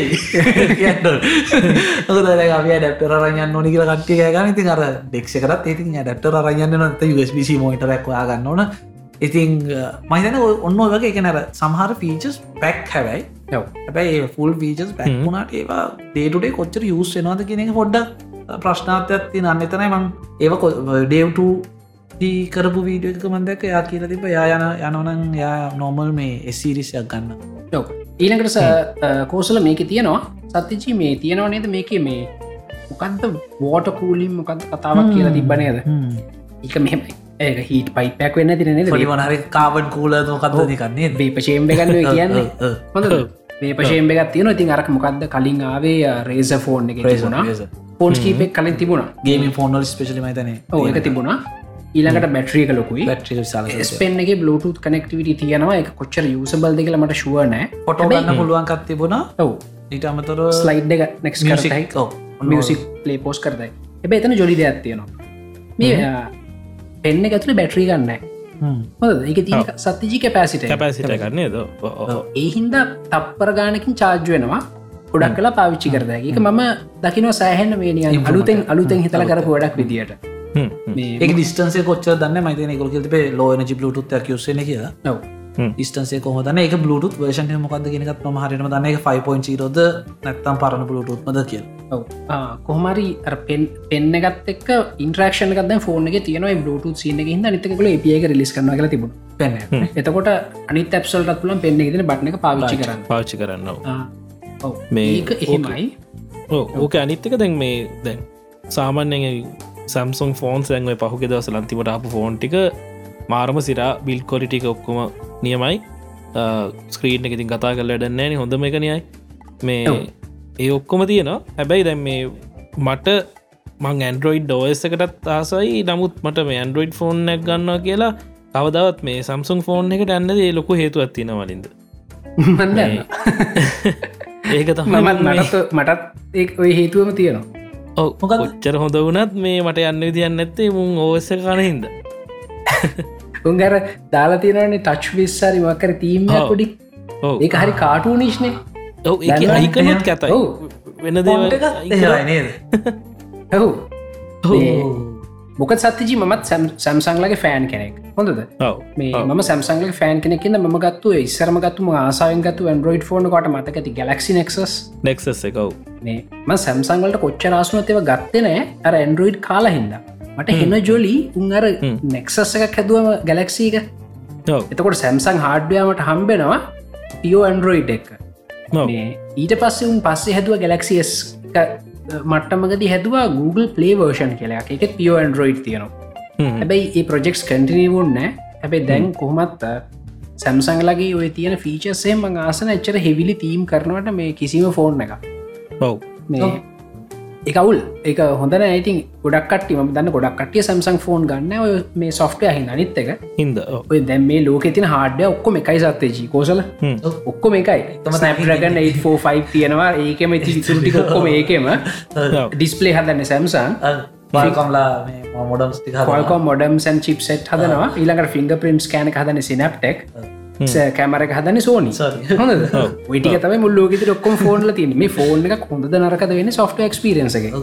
ඩක්ටර රයන්න කියල කට්ටිය ගන ඉතින් අර ඩෙක්ෂ කරත් ඉතින් ඩක්ටර රයන්න නොත USB මෝටරක් ගන්න ඕන ඉතින් මහිතන ඔන්න වගේ එකනර සමහර ෆීචස් පැක් හැබැයි. හැබැයි ෆුල් වීචස් පැක්ුණට ඒවා දේටුටේ කොච්චර යුස් වෙනවාද කියන පොඩ්ඩ ප්‍රශ්නාතයක් ති නන්න එතනයි මං ඒව ඩේව්ට කරපු වීඩියෝ එක මන්දක යා කියල තිබ යා යන යනවනන් යා නොමල් මේ එසිරිසයක් ගන්න. ඊළඟට ස කෝසල මේක තියෙනවා. සත්‍යජී මේ තියෙනව නේද? මේක මේ මොකන්ද වෝට කූලින් මොකද කතාවක් කියලා තිබනේද එක මෙම ඒක හිට පයිපයක් වෙන්න තිරන පොඩි වනහරි කාබන් කූල මොකක්ද දිකන්නේ වේපශයෙන් ගන්න කියන්නේ. හොඳ වේපශයෙන් එකත් තියෙන ඉතින් අරක මොකක්ද කලින් ආවේ රේස ෆෝන් එක තිබුණා. ෆෝන්ස් කීපෙක් කලින් තිබුණා. ගේම ෆෝනල් ස්පේශලි මතන එක තිබුණා ඊළඟට බැට්‍රිය එක ලොකුයි. බැට්‍රි සල ස්පෙන්ගේ බලුට කනෙක්ටිවිට තියෙනවා. එක කොච්චර යුසබල් දෙකල මට ශුවනෑ පොටෝ ගන්න පුළුවන්කත් තිබුණා? ඔව්. ඊට අමතර ස්ලයිඩ් එක නෙක්ස් කරයි මියසික් පලේ පෝස් කරදයි එබ එතන ජොලි දෙයක් තියෙනවා. මේ පෙන්න ඇතුළ බැට්‍රී ගන්න හොද එක තිය සත්තිජි කැපෑසිට කැපැසිට කරන්නේ ද ඒහින්ද තප්පර ගානකින් චාර්ජ් වෙනවා. ගොඩක් කලා පාවිච්චි කරද. එක මම දකිනව සෑහන්න මේ අලුතෙන් අලුතෙන් හිතල කරපු වඩක් විදිට ඒ ඩිස්ටන්සේ කොච්ච දන්න? මතන ගොල් තිබේ ලෝන ජි බලුත් යසන කියලා. නව ඩිස්ටන්සේ කොහොදන එක බලුත් වර්ෂන් මොකද ගෙනකත් ම හරිම දන්න. එක 5.0 රෝද නැත්තම් පරණ බලුටුත්මද කිය කොහමරි පෙන් පෙන්න ගත් එක් ඉන්ට්‍රක්ෂන ගද ෆෝන එක තියන බලුට සින හිද නිතකල පියක රිලිස් කරන කල තිබුණ. පෙන්න එතකොට අනි තැප්සල්ටත් පුලන් පෙන්න්න ගෙන බට්න එක පාවිච්චි කරන්න. පාච්චි කරන්නවා ඔව්. මේ ඒක එහෙමයි. ඕක අනිත්තක දැන් මේ දැන් සාමාන්‍යයෙන් සම්සුන් ෆෝන්ස් ඇන්ව පහුගෙ දවස ලන්තිවට අප ෆෝන් ටික මාරම සිරා බිල් කොලිටික ඔක්කොම නියමයි. ස්ක්‍රීන් එක ඉතින් කතා කල ඩන්නෑන හොඳම එකනයයි මේ ඒ ඔක්කොම තියෙනවා. හැබැයි දැන් මේ මට මං ඇන්ඩරෝයිඩ් ඩෝස් එකටත් ආසයි. නමුත් මට මේ ඇන්ඩරෝයිඩ් ෆෝන් ඇක් ගන්නවා කියලා කවදවත් මේ සම්සුන් ෆෝන් එකට ඇන්නද ඒ ලොකු හේතුවත් තියෙන වලින්ද. ඒක තමයි මටත් මටත් ඒ ඔය හේතුවම තියෙනවා ඔව. කොච්චර හොඳ වනත් මේ මට යන්න විදින්න ඇත්තේ මුන් ඕස කනහින්ද උන්ගර දාලා තියෙනවන්නේ ටච් විස්සාරි මකර තීම ඔව්. පොඩි. ඔව. ඒක හරි කාටූනිශ්නේ ඔව ඒ දන්නවා. අයිකනුත් කැතයි ඔව්. වෙන දේවල් එහෙරයි නේද? ඔව්. මොක සත්තිජි මත් සැම්සංලගේ ෆෑන් කෙනෙක්. හොඳද. මේ. ම සැම්සංල ෆෑන් කෙනෙකින්න ම ගත්තු ඉස්සරම ගත්තුම ආසායෙන් ගත්තු ඇන්ඩරෝයිඩ් ෆෝන කොට මතක ඇති ගලක්සි නෙක්සස් නෙක්සස් එකව් මේ ම සැම්සංගලට කොච්ච රාසුනතව ගත්තනෑ අර ඇන්ඩරෝයිඩ් කාලා හින්ද. මට හෙන ජොලි උන් අර නෙක්සස් එකක් හැදුවම ගැලක්සීක. එතකොට සැම්සං හාඩ්‍යයාමට හම්බෙනවා පියෝ ඇන්ඩරෝයිඩ් එක. ඊට පස්සේ උන් පස්සේ හැදුව ගැලක්සිස් මට්ටමගද හැදවා Google පලේ වර්ෂන් කියලා. එකෙත් පියෝ ඇන්ඩරෝයිඩ් තියෙනවා. හැබැයි ඒ ප්‍රජෙක්ස් කටිනවුන් නෑ. හැබැයි දැන් කොහොමත් සැම්සංලගේ ඔය තියෙන ෆීචර්සේ මං ආසන එච්චර හෙවිලි තීම් කරනවට මේ කිසිම ෆෝන් එක ඔව්. මේ එකවුල් එක හොඳ ඇයිතින් ගොඩක් කට්ටි ම දන්න ගොඩක් කටිය සැම්සං ෆෝන් ගන්න. ඔය මේ සොෆ්ටය හි අනිත් එක. හින්ද ඔව්. ඔය දැම් මේ ලෝක තින හාඩ්‍ය ඔක්කොම එකයි සත්තේජී කෝසල. ඔක්කොම එකයි. තම ස්නප්‍රගන් 845 තියෙනවා. ඒකම ඉති විතුරටි ඔක්කොම ඒකම. ඩිස්පලේ හදන්න සැම්සන් පාල්කම්ලා මොඩම් කොල්කො මොඩම් සන් චිප් සෙට් හදනවා. ඊළඟට ෆිංග පින්ස් කෑන හදන සිනප්ටෙක් කැමරක හදන සෝනි. හොඳ විටික තම මුල්ලෝගෙති ඔක්කොම ෆෝන්ල තින මේ ෆෝන් එක හොඳ නරකද වෙන සොෆ්ට ක්ස්පිරන්සගේ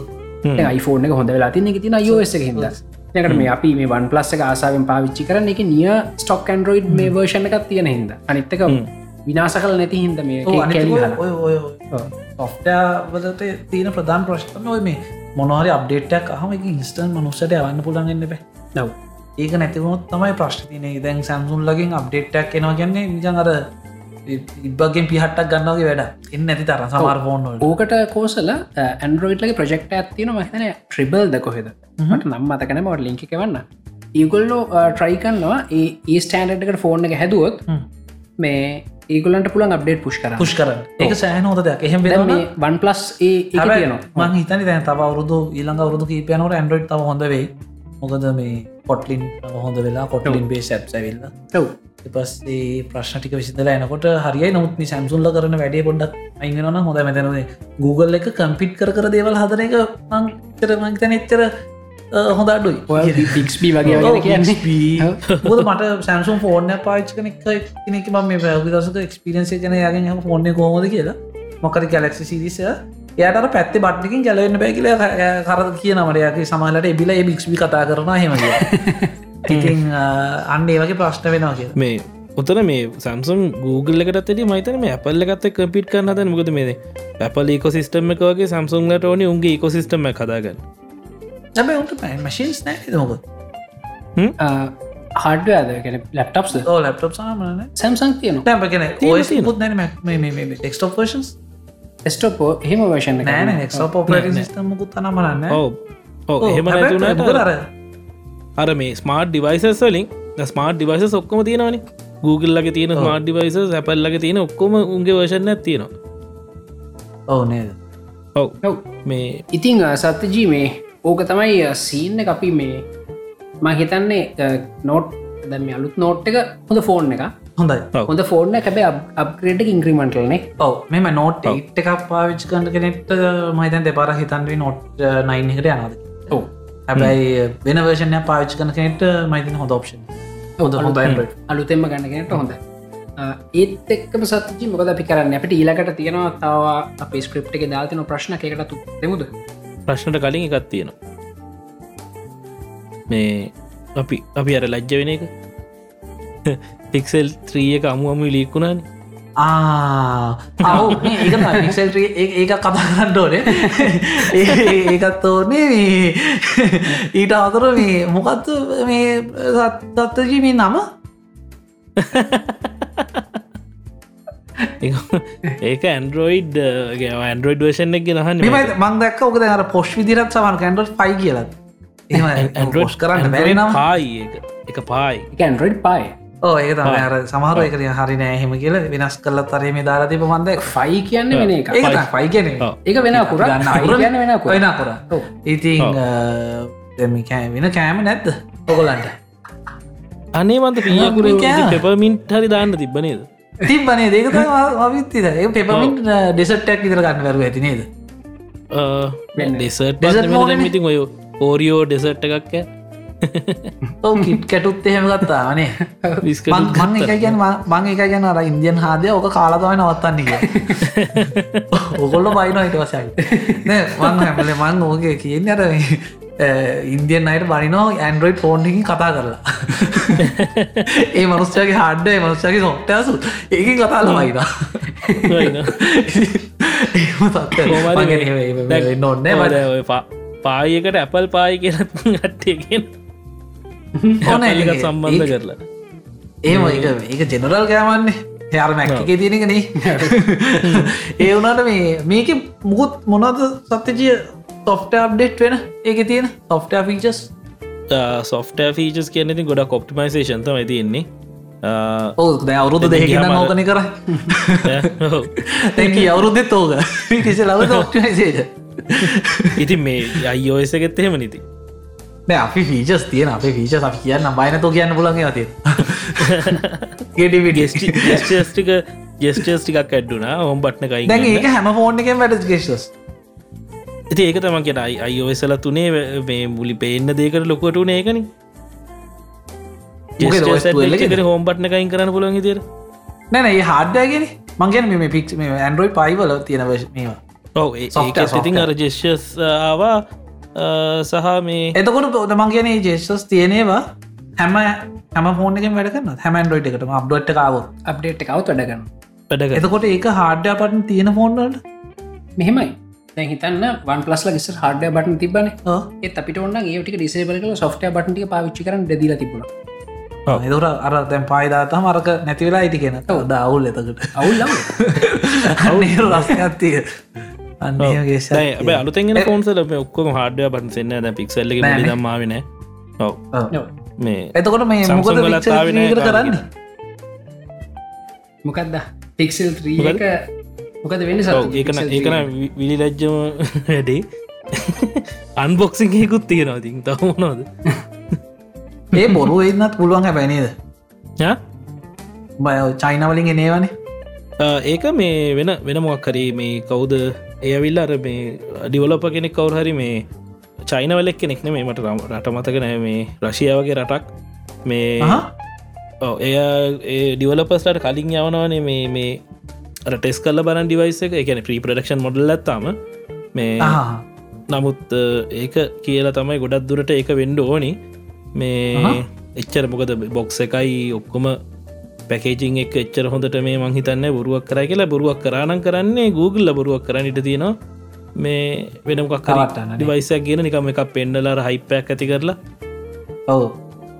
iPhone එක හොඳ වෙලා තින්න තින එක හිද එකට මේ අපි මේ වන් පලස් එක ආසාාවෙන් පාවිච්චි කරන එක නිය ස්ටොක් ඇන්ඩරෝයිඩ් මේ වර්ෂණ එකක් තියෙන හිද අනිත්තක විනාස කල නැති හින්ද මේ ඔෆ්ටවලට තියෙන ප්‍රධාන ප්‍රශ්තම ඔය මේ මොනහරි අප්ඩේටක් අහම එක ඉස්ටන් මනුස්සට යවන්න පුළන්ගන්න බෑ නව ඒක නැතිවුණොත් තමයි ප්‍රශ්තිනය දැන් සැම්සුන් ලගින් අප්ඩේට්ටක් එනවා කියන්නේ නිජන් අර ඉබගෙන් පිහටක් ගන්නගේ වැඩ එන්න ඇති තර සමාර ෆෝන් ඕකට කෝසල ඇන්ඩරෝයිට්ලගේ ප්‍රජෙක්ට ඇත්තින මහිතන ට්‍රිබල් ද කොහෙද? මට නම් මතකන මට ලිංක වන්න ඒගොල්ලෝ ට්‍රයි කන්නවා ඒ ස්ටන්ඩ්කට ෆෝර්න එක හැදුවොත් මේ ඒගොලන්ට පුළන් අප්ඩේට් පුෂ් කර පුෂ් කර ඒක සෑහන හොද දෙයක්. එහෙම වන් පලස් ඒ මං හිතනි දැන් තව අවරුදු ඊළඟ අවරුදු කීපයනට ඇන්ඩරෝයිඩ් තව හොඳ වෙයි මොකද මේ කොටලින් හොඳ වෙලා කොටලින් බේ සැප් ඇවිල්ල. පස්සේ ප්‍රශ්න ටික විසිදල එනකොට හරියි නොත් සැම්සුල්ල කරන වැඩේ පොඩ්ඩක් අයිගනන හොඳ මෙතනද Google එක කම්පිට් කර දේවල් හදන එක මං චරමංතන එච්චර හොඳ අඩුයි ෆික්ස්බී වගේ කියන්නේ. ොද මට සැම්සුම් ෆෝර්න පාච් කනෙක් කෙනෙක ම මේ පැවිදසක එක්ස්පිරන්සේ කන යාගෙන හ ෆෝර්න කෝමද කියලා. මොකද කලක්ෂ සිරිස යට පැත්ත බට්ිකින් ජලවෙන්න බැ කියල කර කිය නමටයක සමහලට එබිල බික්ස්බි කතා කරන හෙම ඉතින් අන්න ඒ වගේ ප්‍රශ්න වෙනවා කිය මේ උතර මේ සම්සුම් Google එකටත් මයිතන මේ ඇපල්ල ගත්ත කම්පිට කරන්න ද මුකද මේ ඇපල් ඒකොසිස්ටම එක වගේ සම්සුන්ලට ඕනි උන්ගේ ඒකොසිස්ටම කදාගන්න ඇබ උට මශීන්ස් නෑ මොක හඩද ගැන ලප්ටප්ස් ඕ ලප්ටප් සාමන සැම්සං තියන ැපගෙන ස්ටෝපෝ හෙම වර්ෂණ නෑන සිස්ටමකුත් තනමරන්න ඔව. ඔව. එහෙම නැතුනට අර. අර මේ ස්මාර්ට් ඩිවයිසස් වලින් ස්මාර්ට් ඩිවයිස ඔක්කොම තියෙනවනි. Google ලගේ තියෙන ස්මාර්ට් ඩිවයිස ඇපල්ලගේ තියෙන ඔක්කොම උන්ගේ වර්ෂණ තියෙනවා. ඔව නේද? ඔව. මේ ඉතිං සත්‍යජී මේ ඕක තමයි සීන්න අපි මේ ම හිතන්නේ නෝට් දැම අලුත් නෝට් එක හොඳ ෆෝන් එක හොඳයි. හොඳ ෆෝර්න කැබේ අප්‍රේට ඉංක්‍රීමටල්නේ ඔව. මෙම නෝට් ඒට් එකක් පාවිච් කන්ට කෙනෙට මයිතන් දෙපාර හිතන්වේ නොට් නයින්කට යනද ඔව. හැබැයි වෙන වර්ෂණය පාවිච් කන කෙනෙට මයිතින් හොඳ ඔප්ෂන් හොඳ හොඳ අලුතෙම ගන්නගෙනට හොඳ ඒත් එක්කම සත්ජි මොකද අපි කරන්න? අපට ඊලකට තියෙනවා තවා අප ස්ක්‍රප් එක දාතින ප්‍රශ්න එකකට දෙමුද? ප්‍රශ්නට කලින් එකත් තියෙනවා. මේ අපි අපි අර ලජ්ජ වෙන එක පික්සෙල් ත්‍රිය එක අමු අමු ලිකුණන ඒසල් ඒක කතා කරන්න ඕනේ. ඒකත් ඕනේ ඊට අතර මේ මොකත්තු මේ සත්තජීමී නම? ඒක ඇන්ඩරෝයිඩ් ඇන්ඩරෝයිඩ් වර්ෂන් එක ගෙනහන්න මං. දක් ඕක අර පොෂ් විදිරත් සමන් කැන්ඩ පයි කියලත් ඇන්ඩරෝස් කරන්න බැරි නම්. පායි එක. පායි ඇන්ඩරෝයිඩ් පයි ඕ ඒ තම අර සමහර එක හරි නෑහෙම කියල. වෙනස් කල්ල තරේ මේ දාලා තිබ මන්ද. ෆයි කියන්න වෙන එක පයි කියන එක වෙන කුර ගන්න වෙන වෙන කර ඉතින් වෙන කෑම නැද්ද ඔගොලන්ට අනේ මන්ත පියකුර පෙපමින්ට හරි දාන්න තිබනේද තිබනේ දෙක අවිත්තිද ඒ පෙපමින් ඩෙසට්ටක් ඉතර ගන්න වැරු ඇති නේද? ඩෙසට් මිතින් ඔය ඕරියෝ ඩෙසට් එකක් ඔව කිට් කැටුත් එහෙම ගත්තා අනේ මං එක ගැන මං එක ගැන අර ඉන්දියන් හාදය ඕක කාලතවයි නවත්තන්නේ ඔගොල්ල බයින හිට වසයි මං හැමල මං ඕගේ කියන්න අර ඉන්දියන් අයට බනිනෝ ඇන්ඩරෝයිඩ් ෆෝන්කින් කතා කරලා. ඒ මනුස්්‍යගේ හඩ්ඩේ මනුස්්‍යගේ සොට්ටයසු ඒකින් කතාල වයින නොන්න පායකට ඇපල් පාය කියලත් ගට්ටයගෙන ඕන ඒක සම්බන්ධ කරලා. ඒම ඒක ජෙනරල් කෑමන්නේ යාර මැක්ක තියෙනකනේ ඒ වුණට මේ මේක මුකුත් මොනද සත්‍යජය සොෆ්ට අප්ඩේට් වෙන ඒක තියෙන? සොෆ්ට ෆීචස් සොෆ්ට ෆීචස් කියනෙති ගොඩ කොප්ටිමයිසේෂන් තම තියෙන්නේ. ඕ දැ අවුරුදු දෙකන නෝකන කර තැකි අවුරුද්දෙත් ඕක. කිසි ලව ඔප්ටිමයිසේද ඉතින් මේ අයිෝස එකෙත් එහෙම නිති අපි ෆීචස් තියෙන අපේ ෆීච අපි කියන්න බයිනතෝ කියන්න පුලගේ ඇති ගෙස්ටික ජෙස්ටස් ටිකක් ඇඩ්ඩුනා හොම් බට්න කයි ඒක හැම ෆෝන් එකෙන් වැට ගෙස්ටස් ඇති ඒක තම කියෙන අයිෝසල තුනේ මේ මුලි පේන්න දේකට ලොකොට උනේ ඒකන. හෝම් බට්න කයින් කරන්න පුළන් තිර නැන ඒ හාඩ්ඩයගෙන මංගෙන මේ පික් මේ ඇන්ඩරෝයි පයිවල තියෙන වශ මේවා. ඒ ඉතින් අර ජෙස්්ස් ආවා සහ මේ එතකොට පොද මං කියන ජේෂස් තියනේවා හැම හැම ෆෝනක වැඩකන්න හැමන්ඩෝයිට එකට අප්ඩොට් කාව අප්ඩේට් එකව වැඩගන්න වැඩ එතකොට ඒක හාඩ්‍ය පටන් තියෙන ෆෝන්වලට මෙහෙමයි. දැ හිතන්න වන් පලස් ගෙස හඩ බටන් තිබන ඒ අපිට ඔන්න ඒටික ඩිසේබල සොෆ්ට බටන්ටිය පාවිච්චි කරන දෙදීල තිබුණ. එතකට අර දැන් පායිදාතම අරක නැතිවෙලා ඉති කියෙන ද අවුල් එතකට. අවුල්ල අවුල්. රස්කත්තිය අන්නගේ අලුතෙන් ෆෝන්සල ඔක්කොම හඩය පටසන්න ද පික්සල්ල දම්මාවන ඔව. මේ එතකොට මේ මොකද වලත් pixel ආවේ නෑ 3 එකට කරන්න? මොකක්ද පික්සල් ත්‍රීක මොකද වෙන්න ඔව්, ඒකන ඒකන විලි ලජ්ජම වැඩේ. අන්බොක්සිංයකුත් තියෙනවතින් තවමනෝද ඒ බොරු එන්නත් පුළුවන් හැබැනේද බය චයිනවලින් එනේවනේ ඒක මේ වෙන වෙන මොක් කරේ මේ කවුද ඒවිල්ල අර මේ ඩිවලොප කෙනෙක් කවුර හරි මේ චයිනවලෙක් කෙනෙක් නේ මට රම- රට මතක නෑ මේ රශියාවගේ රටක්. මේ එය ඩිවලපස්ලට කලින් යවනවනේ මේ මේ ටෙස් කල්ල බරන් ඩිවයිස එක. එකන ප්‍රී ප්‍රඩක්ෂන් මොඩල් ඇත්තාම. මේ නමුත් ඒක කියලා තමයි ගොඩක් දුරට ඒක වෙන්ඩ ඕනි. මේ එච්චර මොකද බොක්ස එකයි ඔක්කොම පැකේජිං එක එච්චර හොඳට මේ මංහිතන්න බොරුවක් කර කියලා. බොරුවක් කරාණන් කරන්නේ Google බොරුවක් කරන්නට තියෙනවා. මේ වෙනමක් කවට්ටන්න නේ. ඩිවයිසක් ගෙන නිකම එකක් පෙන්ඩලාර හයිපයක් ඇති කරලා. ඔව.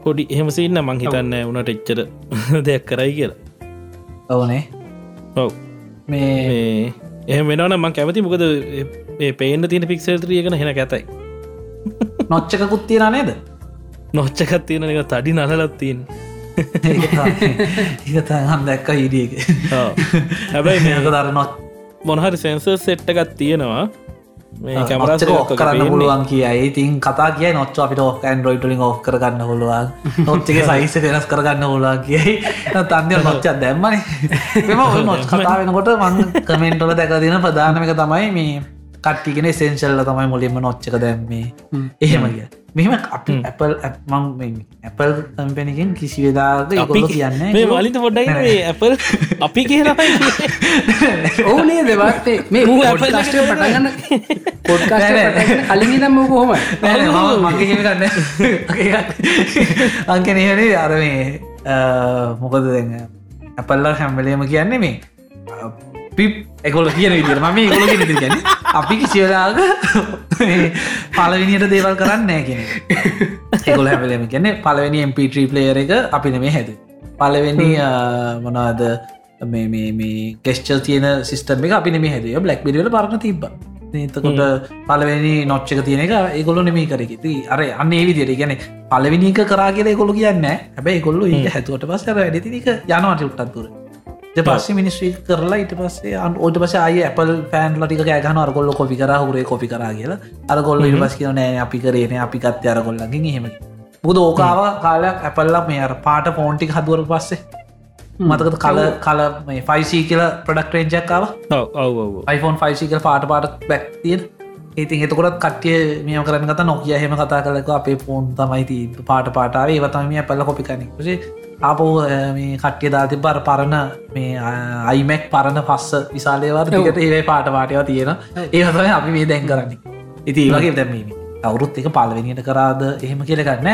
පොඩි එහෙමසින්න මංහිතන්න වනට එච්චර දෙයක් කරයි කියලා. ඔවනේ. ඔව්. මේ එහ වෙනවන මං කැමති මොකද පේන්න තියෙන පික්සල්ත්‍රියගෙන හෙන ඇතයි. නොච්චකකුත් තියෙන නේද? නොච්චකත් තියෙන එක තඩි නලලත්තින් ඒතහන් දැක්ක හිඩියක හැබැයි මේක දර නොත් මොනහරි සැන්සර් සෙට්ටකත් තියෙනවා මේ කැමරස් ඔක් කරන්න පුළුවන් කියයි. ඉතින් කතා කිය නොච්ච අපිට ඔක් ඇන්ඩරෝයිටලින් ඔක් කරගන්න පුළුවන්. නොච්චක සයිස වෙනස් කරගන්න පුළුවන් කියයි. තන්ය නොච්චත් දැම්මන. එම ඔය නොච් කතා වෙනකොට මං කමෙන්ටොල දැක දෙන ප්‍රධානමක තමයි මේ කට්ටිගෙන සෙන්ශල්ල තමයි මුලින්ම නොච්චක දැම්මේ. එහෙම කිය. මෙම අපි ඇපල් මං ඇපල් කම්පැනිකින් කිසි වෙදාග අපි කියන්නේ මේ වලිත පොඩ්ඩයි ඇපල් අපි කියලා ඕනේ දෙවත්තේ මේ මූ පොඩ්කාස්ට පටගන්න පොඩ්කාස්ට කලින් දම් කොහොම නෑ නෑ, මම මගේ කියන්න අංක නහනේ අර මේ මොකද දෙන්න ඇපල්ල හැම්වලේම කියන්නේ මේ පිප් එකොල කියන විදිර ම මේ ගොල ගැන අපි කිසිවලාග පලවිනියට දේවල් කරන්න නෑ කියෙන එකොල හැමලේම කියන්නේ පලවෙනි MP3 ප්ලේයර එක අපි නෙමේ හැද පලවෙනි මොනාද මේ මේ කෙස්්චල් තියෙන සිිස්ටම එක අපි නෙමේ හැදේ බ්ලක් බිරිවල පරණ තිබ්බ. එතකොට පලවෙනි නොච්චක තියෙන එක ඒගොල්ලො නෙමේ කරකෙති අර අන්න ඒ විදියට. ගැන පලවිනික කරා කියල කොළු කියන්න හැබැයි කොල්ලු ඒ හැතුවට පස් අර වැඩතිනික යනවාට උටත්තුර පස්සේ මිනිස්්‍රී කරලා ඉට පස්සේ අන් ඕට පස අය ඇපල් පෑන් ලටික ගෑගන අරගොල්ල කොපි කර හුරේ කොපි කර කියලා. අරගොල්ල ඉට පස් කියන නෑ අපි කරේන අපි කත්්‍ය අරගොල්ලගින් එහෙම. බුද ඕකාව කාලයක් ඇපල්ලා මේ අර පාට ෆෝන්ටික් හදුවර පස්සේ. මතකද කල කල මේ ෆයිසී කියල ප්‍රඩක්ටරේජක්කාව ඔව ඔව iPhone 5 කල් පාට පාට බැක් තියෙන් ඉතින් එතකොටත් කටිය මියම කරන කත නොකිය හෙම කතා කලක අපේ ෆෝන් තමයිති පාට පාටාවේ ඒවතමිය පැල්ල කොපිකනෙ ආපෝ මේ කට්ටිය දාති බර පරණ මේ අයිමැක් පරණ පස්ස විසාලයවර දිකට ඒවයි පාට පාටයව තියෙන ඒවතම අපි මේ දැන් කරන්නේ. ඉති ඒ වගේ දැමීම අවුරුත් එක පලවෙනිට කරාද එහෙම කියලගන්න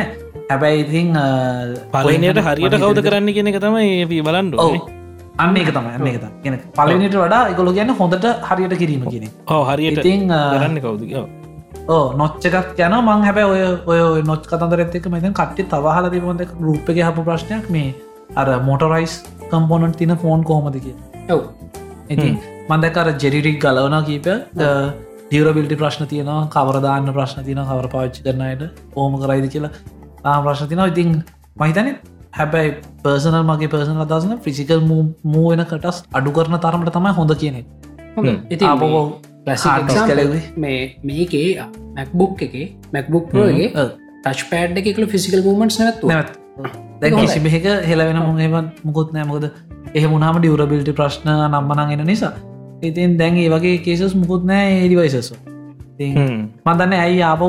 හැබැයි ඉතින් පලනයට හරියට කවුද කරන්න කියෙන එක තමයි බලන්ඩ ඔව අන්න එක තමයි අන්න එක ගෙන පලනිට වඩා එකකොල ගැන්න හොඳට හරියට කිරීම කියෙන හෝ හරියට ඉතින් කරන්න කවුද? ඕ නොච්චකක් යන මං හැබැ ඔය ඔය නොච් කතන්දරත් එක මෙතන් කට්ටි තවහල තිබොද රූපක හපු ප්‍රශ්නයක්. මේ අර මෝටරයිස් කම්පොනට තින ෆෝන් කොහොමද කිය ඔව්. ඉතින් මන්දකර ජෙරිරික් ගලවන කීප. දියරබිල්ටි ප්‍රශ්න තියන කවරදාන්න ප්‍රශ්න තියන කවර පාච්චි කරනයට ඕම කරයිද කියලා. ආ ප්‍රශ්න තින ඉතින් මහිතන හැබැයි පර්සනල් මගේ පර්සන අදසන ෆිසිකල් මූ වෙන කටස් අඩු කරන තරමට තමයි හොඳ කියනෙ ඉති. මේ මේකේ මැක්බුක් එක මැක්බුක් පෝගේ ටච් පෑඩ් එකකල ෆිසිකල් මූමන්ස් නැත්තු නැත් දැ කිසිබෙක හෙලවෙන මුහම මුකුත් නෑමකද එහ මුණහම ඩියවරබිල්ටි ප්‍රශ්න නම්මනං එන නිසා. ඉතින් දැන් ඒ වගේ කේසස් මුකුත් නෑ ඒඩිවයිසස මදන්න ඇයි ආප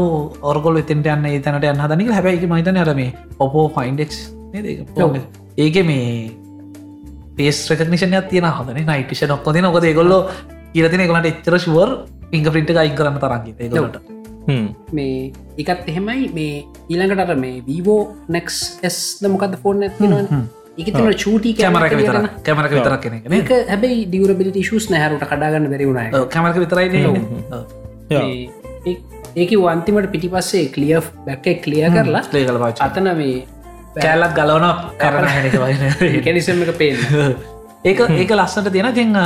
ඔරකොල් එතෙන්ට යන්න තැනට යන්න හදනික හැබැයි මහිතන අරම ඔපෝ ෆයින්ඩෙක්ස් ඒක මේ පේස් රකනිෂනයක් තියෙන හදන නයිටිෂ නොක්කොති නොකද ගොල්ල කියරතින ගොලට එච්චර ශුවර් පිංග පිට් අයි කරන්න තරන්ගේ ඒගොලට මේ එකත් එහෙමයි. මේ ඊළඟටර මේ වීවෝ නෙක්ස් එස් මොකද ෆෝන් ඇතිනවා එක තුන චූටි කැමරක විතර කැමරක විතරක්. කෙනෙ ඒක හැබයි ඩියවරබිලි ශස් නැහරුට කඩාගන්න බැරිවුණයි කැමරක විතරයි ඒක වන්තිමට පිටි පස්සේ කලිය බැක්ක කලිය කරලා ලේ කල පාච අතන මේ කෑල්ලක් ගලවන කරන හැනක වයි කැනිසම එක පේන ඒක ඒක ලස්සට තියෙන තිං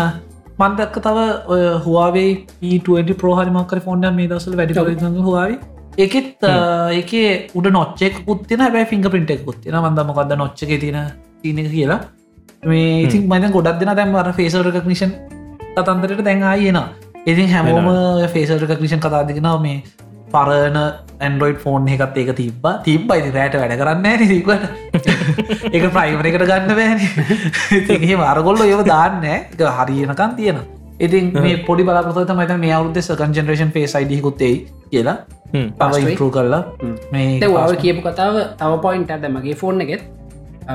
මන්දක්ක තව ඔය හවාවේ ප20 ප්‍රෝහරිමක්කර ෆෝන්ඩ මේ දසල වැඩි හවාවි ඒකෙත් ඒක උඩ නොච්චෙක් පුත්තින බැ ෆිංග පින්ට එක පුත්තින මන්ද මොකක්ද නොච්චක තියෙන තියනක කියලා. මේ ඉතින් මත ගොඩක් දෙන දැම් අර ෆේසල් රකනිෂන් කතන්දරට දැන් ආයන ඉතින් හැමෝම ෆේසල් රකනිෂන් කතාදිගෙනාව මේ පරණ ඇන්ඩරෝයිඩ් ෆෝන් එකත් ඒක තිබ තිබ්බයිති රෑට වැඩ කරන්න තිකට ඒක ප්‍රයිමර එකට ගන්න බෑන අරගොල්ල යව දාන්න එක හරියනකන් තියෙන ඉතින් මේ පොඩි බලාපොත මත මේ අවුද සකන් ජනරේෂන් පේස් අයිඩිකුත්තේ කියලා පව ඉන්පරූ කරලා මේ වාව කියපු කතාව තව පොයින්ට ඇද මගේ ෆෝන් එකෙත්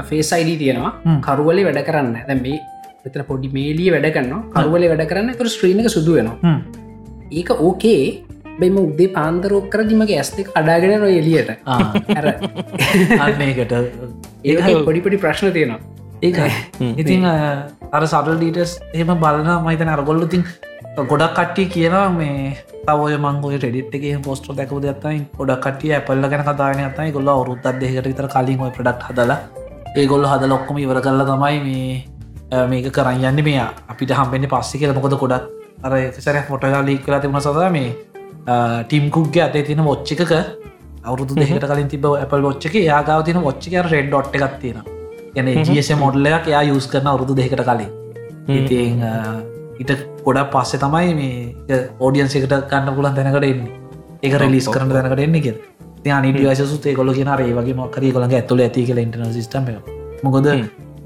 ෆේස් අයිඩ තියෙනවා. කරුවලි වැඩ කරන්න දැ මේ එතර පොඩි මේලිය වැඩ කරන්න කරුවලි වැඩ කරන්න කර ස්ත්‍රීනක සුදු වෙනවා. ඒක ඕකේ බෙම උදේ පාන්දරෝක් කර දිමගේ ඇස්ති අඩාගෙන නො එලියට අන්නේකට ඒ පොඩිපටි ප්‍රශ්න තියෙනවා. ඒ ඉතිං අර සටල් ඩීටස් එහෙම බලන මහිතන අරගොල්ලු තින් ගොඩක් කට්ටිය කියනවා මේ තවය මංගොය ටෙඩිට්ගේ පොස්ට දැකව දත්තයි ගොඩක් කටිය ඇපල්ල ගැන කතාන අතයි ගොල්ල අවරුත්තත් දෙකට විතර කලින් ප්‍රඩක්් හදලා ඒගොල්ල හද ලොක්කම ඉවර කරල තමයි මේ මේක කරන්න යන්න. මේ අපිට හම්බෙන්න්නේ පස්සි කියල. මොකද ගොඩක් අර සැර ෆොටගා ලීක් කලා තිබුණ සද මේ ටීම්කුක්ගේ අතේ තින ොච්චික අවුරුදු දෙකට කලින් තිබ ඇපල් ොච්චක යාගාව තින ොච්චික රෙඩ් ොට් එකක් තියෙන ගැන ජස මොඩ්ලයක් එයා යුස් කරන අවුරුදු දෙකට කලින්. ඉතින් ඉට ගොඩක් පස්සේ තමයි මේ ඕඩියන්සකට කන්න පුලන් තැනකට එන්නේ. ඒක රලිස් කරන තැනකට එන්නේ කිය අනිඩියසු ඒකොල කියන ඒ වගේ මොකර කොළඟ ඇතුල ඇති කියල ඉටන සිස්ටම මොකොද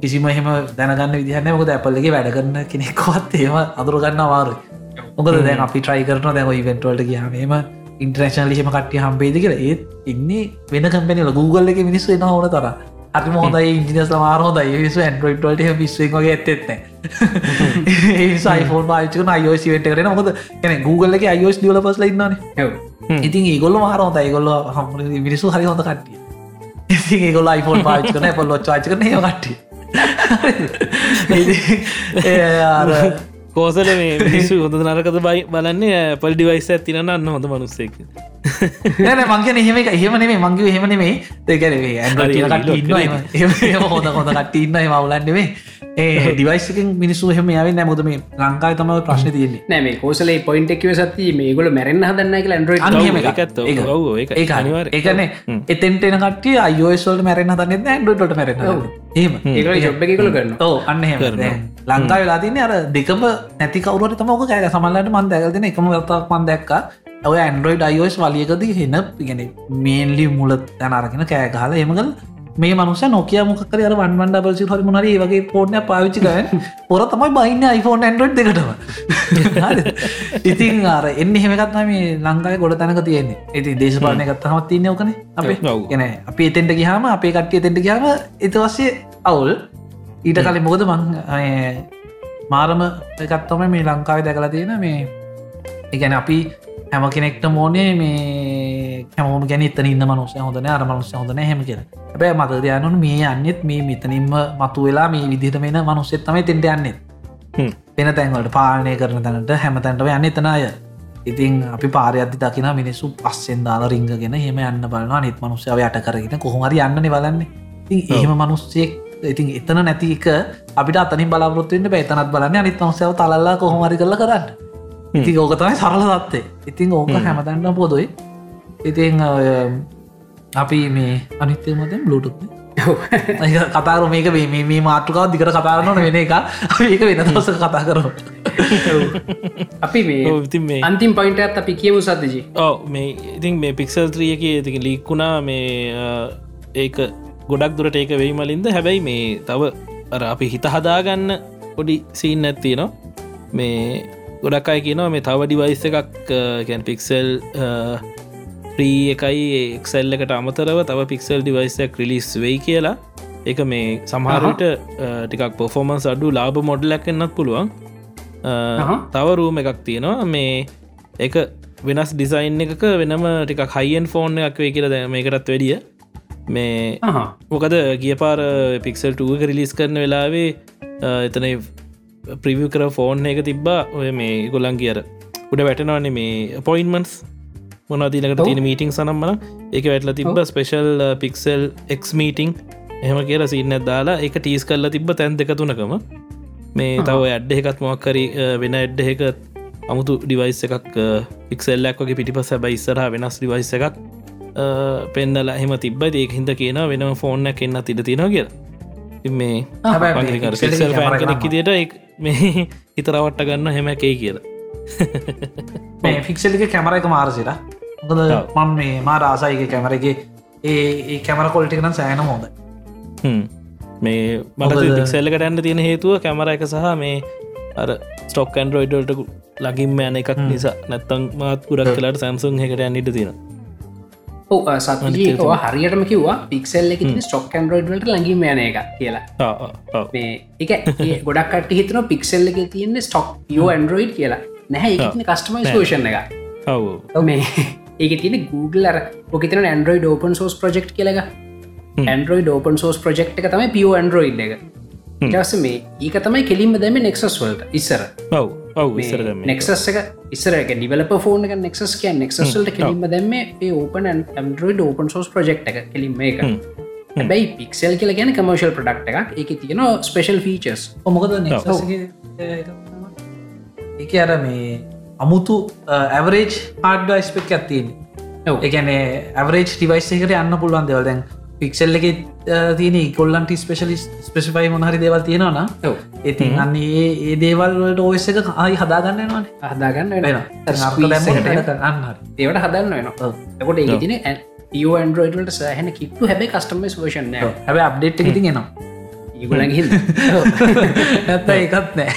කිසිම එහෙම දැනගන්න විදිහන්න මොකද ඇපල්ලගේ වැඩ කරන්න කෙනෙක්කොත් ඒම අදුරගන්න අවාරු මොකද දැන් අපි ට්‍රයි කරන දැම ඉවෙන්ටවලට කියහම ඉන්ට්‍රේෂන් ලිම කටිය හම්බේද කියලා. ඒත් ඉන්නේ වෙන කම්පෙනල Google එක මිනිස්සු එන හොන තර අති මොහොදයි ඉන්ජිනස් මාරහොද විස ඇන්ඩරෝයිඩ්වලට විස්වගේ ඇත්තෙත්න ඒසයිෆෝන් පාචක අයෝස් වට කරන මොද එන Google එක අයෝස් ියල පස්ල ඉන්නන ඉතින් ඒගොල්ල මාරහොත ඒගොල්ල හම මිනිසු හරි හොඳ කට්ටිය. ඒගොල iPhone පාච් කන පොල්ලො චාච කරන කට්ටිය කෝසල මේ මිනිස්සු හොඳ නරකද බයි බලන්නේ පල් ඩිවයිස ඇතින අන්න හොඳ මනුස්සෙක්. නැන මංගන එහෙම එක එහෙමනේ මංගේ එහෙමනේ ඒකැරේ ඇ හොඳ හොඳ කට්ට ඉන්න මවුලන්නෙවේ ඒ ඩිවයිසකින් මිනිස්සු හෙම යාව නැමුද මේ ලංකායි තම ප්‍රශ්න තියන්නේ. නෑම කෝසලේ පොයින්ට එක්ව සති මේ ගොල මැරෙන් හදන්න එක ඇන්ඩරෝයිඩ් ඒ ඒකන එතෙන්ට එන කටිය අයෝස්වල්ට මැරෙන් හතන්න ඇන්ඩරෝට මැරෙන ඒම ඒ ජොබ් එකකල කරන්න අන්න ලංකා වෙලා තින්නේ අර දෙකම නැති කවරුවට තමක කෑක සමල්ලට මන් දැකතින එකම වර්තාවක් මන් දැක්ක. ඔය ඇන්ඩරෝයිඩ් අයෝස් වලියකද හෙන ගෙන මේන්ලි මුලත් තැනරගෙන කෑගහල එමගල් මේ මනුස නොකිය මොකර අර වන්වන් ඩබල්සි හරි මොනර වගේ පෝර්න පාවිච්චිකය පොර තමයි බයින්න iPhone ඇන්ඩරෝඩ් දෙකටම. ඉතින් අර එන්න හෙමකත්න මේ ලංකාය ගොඩ තැනක තියෙන්නේ. ඉති දේශපාලනය ගත්තහමත් තියන්න ඕකන අපේ. ගෙන අපි එතෙන්ට ගහම අපේ කට්ටිය එතෙන්ට ගහම එතවස්සේ අවුල්. ඊට කලින් මොකද මං මාරම එකත්තම මේ ලංකාව දැකලා තියෙන මේ එකැන අපි හැම කෙනෙක්ට මෝනේ මේ හැමෝම ගැන එතන ඉන්න මනුසය හොඳන අර මනුසය හොඳන හැම කියෙන හැබැ මතදයනුන් මේ අන්නෙත් මේ මෙතනින්ම මතු වෙලා මේ විදිහට මෙන මනුස්සෙත්තමයි තෙන්ට යන්නෙත් පෙන තැන්වලට පාලනය කරන තැනට හැමතැන්ටව යන්න එතනය ඉතින් අපි පාරයද්දි දකින මිනිස්සු පස්සෙන් දාලා රිංගගෙන හෙම යන්න බලවා නිත් මනුස්සයාව යට කරගෙන කොහොමරි යන්න බලන්නේ එහෙම මනුස්සයෙක් ඉතින් එතන නැති එක අපිට අතනින් බලාපොරත්තුවෙන්ට බේතනත් බලන්න අනිත් මසයාව තලල්ලා කොහොමරි කරල කරන්න ඉති ඕක තමයි සරල දත්තේ ඉතින් ඕක හැමතැන්න පොදොයි. ඉතින් අපි මේ අනිත්තය මතෙන් බ්ලුටුත් කතාර මේක මේ මේ මාට්ටුකාව දිකට කතාරන්න වෙන එක. ඒක වෙන දවස කතා කරව අපි මේ ඉතින් මේ අන්තිම් පයින්ට අපි කියමු සද්දජී. ඕ මේ ඉතින් මේ පික්සල් ත්‍රියක ඉති ලික්කුණා මේ ඒක ගොඩක් දුරට ඒක වෙයි මලින්ද. හැබැයි මේ තව අර අපි හිත හදාගන්න පොඩි සීන් ඇත්තිය නවා මේ ගොඩක් අයි කියනවා මේ තව ඩිවයිස් එකක් කැන් පික්සල් ප්‍රී එකයි එක්සෙල් එකට අමතරව තව පික්සල් ඩිවයිසක් රිලිස් වෙයි කියලා. එක මේ සමහරට ටිකක් පොෆෝමන්ස් අඩු ලාබ මොඩලක් එන්නත් පුළුවන්. තව රූම එකක් තියෙනවා. මේ එක වෙනස් ඩිසයින් එකක වෙනම ටික හයින් ෆෝන් එකක් වේ කියල මේකටත් වැඩිය. මේ මොකද ගිය පාර පික්සල් ටුවක රිලිස් කරන වෙලාවේ එතන ප්‍රිවිය කර ෆෝන් එක තිබ්බා. ඔය මේ ගොලන් කියර උඩ වැටනවන්නේ මේ පොයින්මන්ස් මොනදීනකට තියෙන මීටිං සනම්මන එක වැටල තිබ ස්පේෂල් පික්සල් එක් මීටිං එහම කියලා සින්න දාලා එක ටීස් කල්ල තිබ තැන් දෙක තුනකම. මේ තව ඇඩ්ඩ එකත් මොක්කරි වෙන ඇඩ්ඩ එක අමුතු ඩිවයිස් එකක් පික්සල්ලක් වගේ පිටිපස බයි ඉස්සරහ වෙනස් ඩිවයිස් එකක් පෙන්නලා එහෙම තිබ්බ. ඒක හිද කියන වෙනම ෆෝර්න එන්න තිට තින කිය මේ දිට මේ හිතරවට්ට ගන්න හෙම එකයි කියලා. ෆික්සල්ක කැමර එක මාරසිට මොකද මන් මේ මා රාසයික කැමරගේ ඒ කැමර කොල්ටිකන සෑන හොඳ මේ මට පික්සල්ලකට ඇන්න තියෙන හේතුව කැමර එක සහ මේ අර ස්ටොක් ඇන්ඩරෝයිඩල්ට ලගින් යන එකක් නිසා. නැත්තං මාත් පුරක් කලාට සැම්සුන් එකට ඇන්නට තියෙන සත්වා හරියටම කිවවා. පික්සල් එක ස්ටොක් ඇන්ඩරෝයිඩ්ලට ලඟින් යන එක කියලා. එක ගොඩක් කට හිතන පික්සල් එක තියන්න ස්ටොක් යෝ ඇන්ඩරෝයිඩ් කියලා. නැහැ එකන කස්ටමයි ෝෂණ එක මේ ඒක තියන Google අර ොකතන ඇන්ඩරෝයිඩ ඕපන් සෝස් ප්‍රජෙක්් කියලක ඇන්ඩරෝයිඩ ඕපන් සෝස් ප්‍රජෙක්් එක තමයි පියෝ ඇන්ඩරෝයිඩ් එක ටස මේ ඒක තමයි කෙලින්ම දැම නෙක්සස් වලට ඉස්සර. නෙක්සස් එක ඉස්සරක ඩිවලප ෆෝන එක නෙක්සස් කිය නෙක්සල්ට කෙලින්ම දැම ඒ ඕපන් ඇන්ඩරෝයිඩ ඕපන් සෝස් ප්‍රජෙක්් එක කෙලින්ම එක හැබැයි පික්සල් කියල ගැන කමර්ශල් ප්‍රඩක්් එකක්. එක තියෙන ස්පේෂල් ෆීචස් මොකද එක අර මේ අමුතු ඇවරේජ් හාඩ ස්පෙක් ඇත්තියෙන් එකන ඇවරේජ් ටිවයිස් එකට යන්න පුළුවන් දෙවල්. දැන් පික්සල් එක තියෙන කොල්ලන්ට ස්පේශලිස් ස්පෙසිෆයි මොහරි දේවල් තියෙනවන ඉතින් අන්නේ ඒ දේවල්ට ඕස් එක ආයි හදාගන්න අන්න ඒවට හදන්න වෙන එකොට ඒ තින ඇන්ඩරෝයිඩට සහන කිප්පු හැබයි කස්ටමස් වර්ෂන් හැබ අප්ඩේට් එක තිගෙනවා ඒගුල ඇත්ත එකත් නෑ.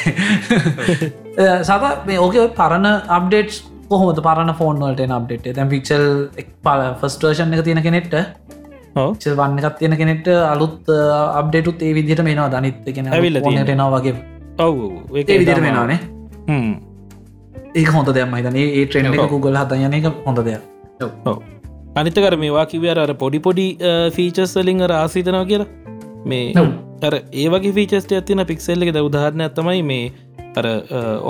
සත මේ ඕක පරණ අප්ඩේට් කොහොමද? පරණ ෆෝන්වලට අප්ඩේට දැම් පික්සල් පල ෆස්ටර්ෂන් එක තියෙන කෙනෙට්ට වන්න එකත් තියෙන කෙනෙට අලුත් අප්ඩේටුත් ඒ විදිහට මේනවා දනිත් කෙන ඇවිල්ල ටෙනවා වගේ. ඔව් ඒ විදිර වෙනවානේ ඒ හොඳ දෙයම හිතන ඒ ට්‍රෙන්ඩ කුගල් හතයන එක හොඳ දෙයක්. අනිතකර මේවා කිවර අර පොඩි පොඩි ෆීචස් වලින් රාසිතනවා කියලා. මේ අර ඒවගේ ෆීචස්ට ඇතින පික්සෙල්ල ද උදාහරණ ඇත්තමයි මේ අර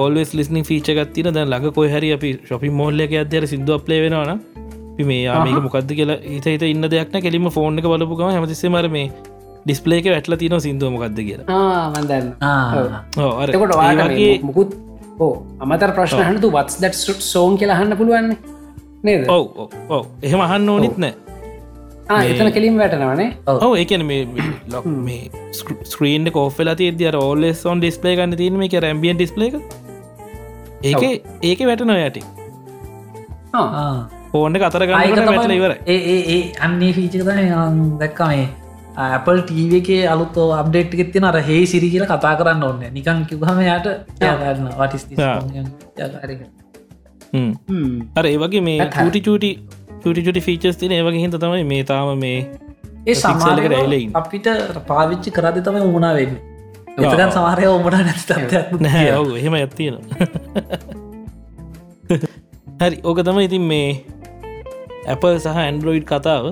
ඕල්ස් ලිස්නි ෆීච ගත්තින ද ලඟ කොහරි අපි ශොපි මෝල්ලක අදර සිින්දුව ප්ලේ වෙනවාන මේ මේක මොකක්ද කියලා හිත හිත ඉන්න දෙයක්න කෙලිම ෆෝන් එක බලපුකම හැමතිස්සේ මර මේ ඩිස්පලේක වැටල තින සිින්දුව මොකක්ද කියලා. මුකුත් ඕ අමතර ප්‍රශ්න හනතු වත්ස් දැට සුට් සෝන් කියලා හන්න පුළුවන්න නේද? ඔව ඔව එහෙම අහන්න ඕනිත් නෑ. එතන කෙලින් වැටනවනේ ඔව. ඒකන මේ ලොක් මේ ස්ක්‍රීන්ඩ කෝෆලා තිය රෝල්ල සොන් ඩිස්පලේ ගන්න තිීම එක? රැම්බියන් ඩිස්පලේ ඒක ඒක වැටනො යටි ඕන්න අතර ගන්න ඉවර ඒ අන්නේ ෆීචක දැක්කමේ Apple TV එකේ අලුත් අප්ඩේට් එකෙත් තින අර හේ සිරි කියල කතා කරන්න ඔන්න නිකං කිවහම යට යගන්න වටිස් අර ඒ වගේ මේ චූටි චූටි චුටි චුටි ෆීචස් තින ඒවගේ හිත තමයි මේ තාම මේ ඒ සමාලක රැයිලයි අපිට පාවිච්චි කරද තම උමනා වෙන්න. එතකන් සමාරය ඔමට නැත නැහැ ඔව එහෙම ඇත්තියෙන හරි ඕක තම ඉතින් මේ Apple සහ ඇන්ඩරෝයිඩ් කතාව.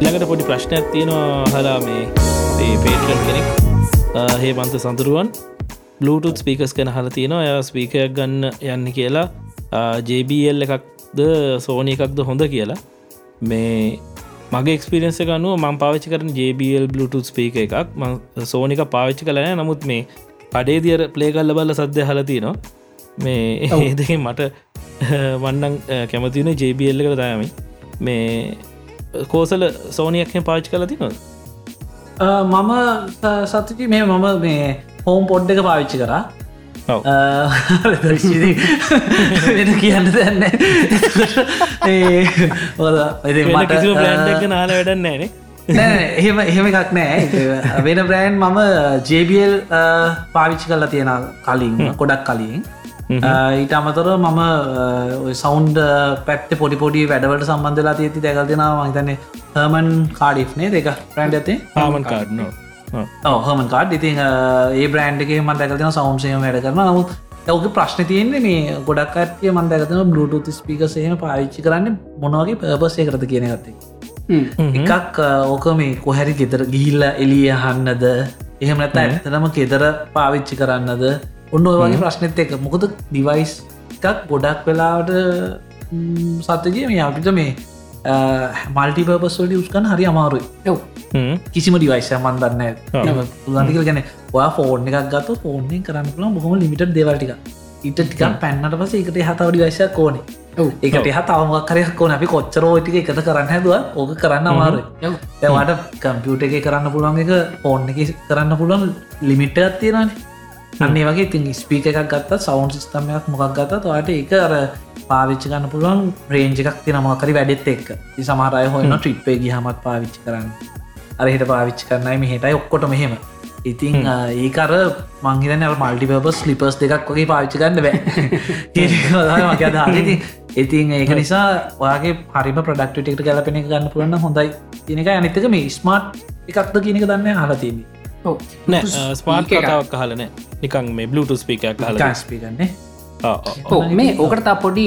ළඟට පොඩි ප්‍රශ්නයක් තියෙනවා හලා මේ පේටරන් කෙනෙක්. හේ බන්ත සඳරුවන්. බලුටුත් ස්පීකස් කන හල තියෙනවා. ය ස්පීකයක් ගන්න යන්න කියලා. ජBL එකක්ද සෝනය එකක්ද හොඳ කියලා. මේ මගේ එක්ස්පිරෙන්ස ගනුව මං පාවිච්චි කරන JBL බලුටුත් ස්පීක එකක්. සෝනික පාවිච්චි කලන නමුත් මේ අඩේ දියර පලේකල්ල බල්ල සද්‍ය හලතිනවා මේ ඒදකින් මට වන්නන් කැමතින JBL එකට දායමයි මේ කෝසල සෝනියක්හෙන් පාච් කල තිනොද මම සතුති මේ මම මේ හෝම් පොඩ් එක පාවිච්චි කරා වෙන කියන්න දැන්න මට නාල වැඩන්න නෑනේ එහෙම එහෙම එකක් නෑ වෙන බ්‍රෑන්් මම ජBL පාවිච්චි කල්ලා තියෙන කලින් ගොඩක් කලින්. ඊට අමතර මම සෞන්ඩ පැත්ත පොඩි පොඩි වැඩවලට සම්බන්ධලා තියති දැකල්තිෙනවා මහිතන්නේ හර්මන් කාඩිෆ්නේ දෙක ප්‍රන්ඩ් ඇතේ ආමන් කාඩ්නෝ හමන් කාඩ් ඉතින් ඒ බ්‍රන්ඩ්ගේ මන් දැකතින සෞන්සයම වැඩ කරන නමුත් ඔක ප්‍රශ්න තියන්නේ මේ ගොඩක් අටය මන් දැකතන බ්ලුටු ස්පිකසයම පාවිච්චි කරන්න මොනවගේ පර්පසය කරත කියන ගත්තේ එකක්. ඕක මේ කොහැරි ගෙතර ගිහිල්ල එලිය හන්නද එහෙම නැත ඇතනම කෙදර පාවිච්චි කරන්නද ඔන්න ඔය වගේ ප්‍රශ්නත් එක මොකද ඩිවයිස් එකක් ගොඩක් වෙලාවට සත්‍යජය මේ අපිට මේ මල්ටිපර්පස්වලට උස්කන් හරි අමාරුයි. ඔව්. කිසිම ඩිවයිස මන්දන්න ගන්දිකල් ගැන ඔයා ෆෝර්න් එකක් ගත ෆෝර්ණය කරන්න පුළ බොහම ලිමිට දෙවල්ටික ඉට ටිකන් පැන්නට පස එකට හතාව ඩිවයිසයක් කෝනේ ඔව්. එකට එහ තවමක් කරයක් කෝන අපි කොච්චරෝටික එකත කරන්න හැදුව ඕක කරන්න අමාරු ඔව්. එවාට කම්පියුට එක කරන්න පුළුවන් එක ෆෝන් එක කරන්න පුළුවන් ලිමිට්ට ඇත්තියෙනනේ අන්නේ වගේ තින් ස්පීක එකක් ගත්ත සවන් සිස්තමයක් මොකක් ගත්ත තවාට එක අර පාවිච්චි ගන්න පුළුවන් රේංජ එකක් තින මොකරි වැඩෙත් එක් සමහරය හොන්න ට්‍රිප්පේ ගහමත් පාවිච්චි කරන්න. අරහිට පාවිච්චි කරන්නයි මෙහෙටයි ඔක්කොට මෙහෙම ඉතින් ඒකර මංහිරන මල්ටිපබස් ලිපස් දෙකක් වගේ පාවිච්චි ගන්න බෑ. ඉතින් ඒක නිසා ඔයාගේ හරිම ප්‍රඩක්ටට ගැලපෙන ගන්න පුරන්න හොඳයි. තිනක අනිතක මේ ස්මාර්ට් එකක්ද කියනක දන්න ඔව්. නෑ ස්මාර්ට් කතාවක් කහලන නිකං මේ බලුට ස්පිකයක් කහල කාස්පිගන්නේ ඔව් මේ ඕකට තා පොඩි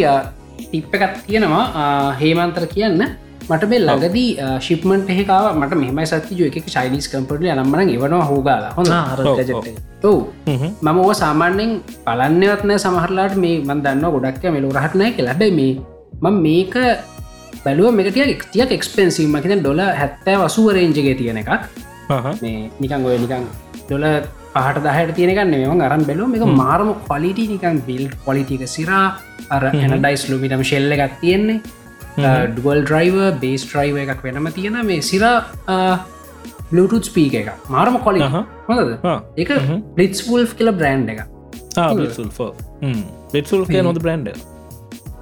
ටිප් එකත් තියෙනවා. හේමන්තර කියන්න. මට මේ ලඟදී ශිප්මන්ට එහෙකාව මට මෙහම සති එක චයිනිස් කම්පටල අනම්මන එවනවා හෝගාලා. හොඳ? මම ඕ සාමාන්‍යෙන් පලන්නවත්නෑ සමහරලාට මේ මන් දන්න ගොඩක්ය මෙලු රහටනය කෙලබැයි මේ මං මේක බැලුව මෙකටිය එක්තියක් එක්ස්පෙන්සිීම මකිත ඩොල හැත්තෑ වසුවරේංජගේ තියෙන එකක්. මේ නිකං ඔය නිකං ඩොල පහට දහට තියෙනකන්න මෙම අරන් බැලුව මේක මාරම කොලිටි නිකන් බිල් පොලිටික සිරා. අර එන ඩයිස් ලුමිටම ශෙල්ල එකක් තියෙන්නේ. ඩුවල් ඩ්‍රයිව බේස් ට්‍රයිව එකක් වෙනම තියෙන මේ සිරා බluටුත් ස්පීක එක මාරම කොලි හොඳද? එක ලිස් පුල් කියල බ්‍රන්් එක ලිටසුල් කිය නොද බ්‍රන්ඩ්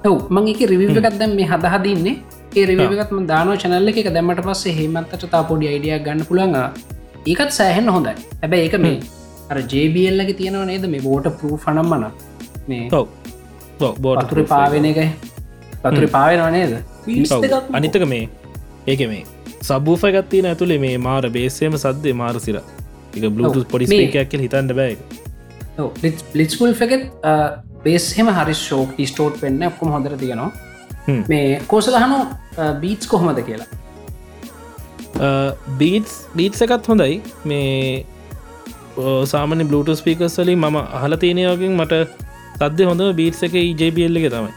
ඔව් මං එක රිවිව එකත් දැම් මේ හදහදන්නේ ඒ රිවිකත්ම දාන චනල්ල එක. දැමට පස්සේ හෙමත්තට තා පොඩි අයිඩිය ගන්න පුළඟ ඒකත් සෑහෙන් හොඳයි. හැබැ ඒක මේ අර ජේබල්ලගේ තියෙනව නේද? මේ බෝට පරූ ෆනම්මන මේ පතුර පාවෙන එක. පතුර පාවෙනවා නේද? අනිතක මේ ඒක මේ සබූෆ ගත්තින ඇතුළේ මේ මාර බේසේම සද්දේ මාර සිර. එක බලුතු පොඩි ස්පේකයක් හිතන්ට බෑ ලිස්පුල් එකෙත් බේස්හෙම හරි ෂෝක් ස්ටෝට් වෙන්න ඔක්කොම හොඳර තියෙනවා. මේ කෝසලහනු බීට්ස් කොහොමද කියලා? බීටස් බීට්ස එකත් හොඳයි. මේ සාමන බලුට ස්පිකස් වලින් මම අහල තියෙනයකින් මට සද්‍ය හොඳ බීට්ස එක ජබල් එක තමයි.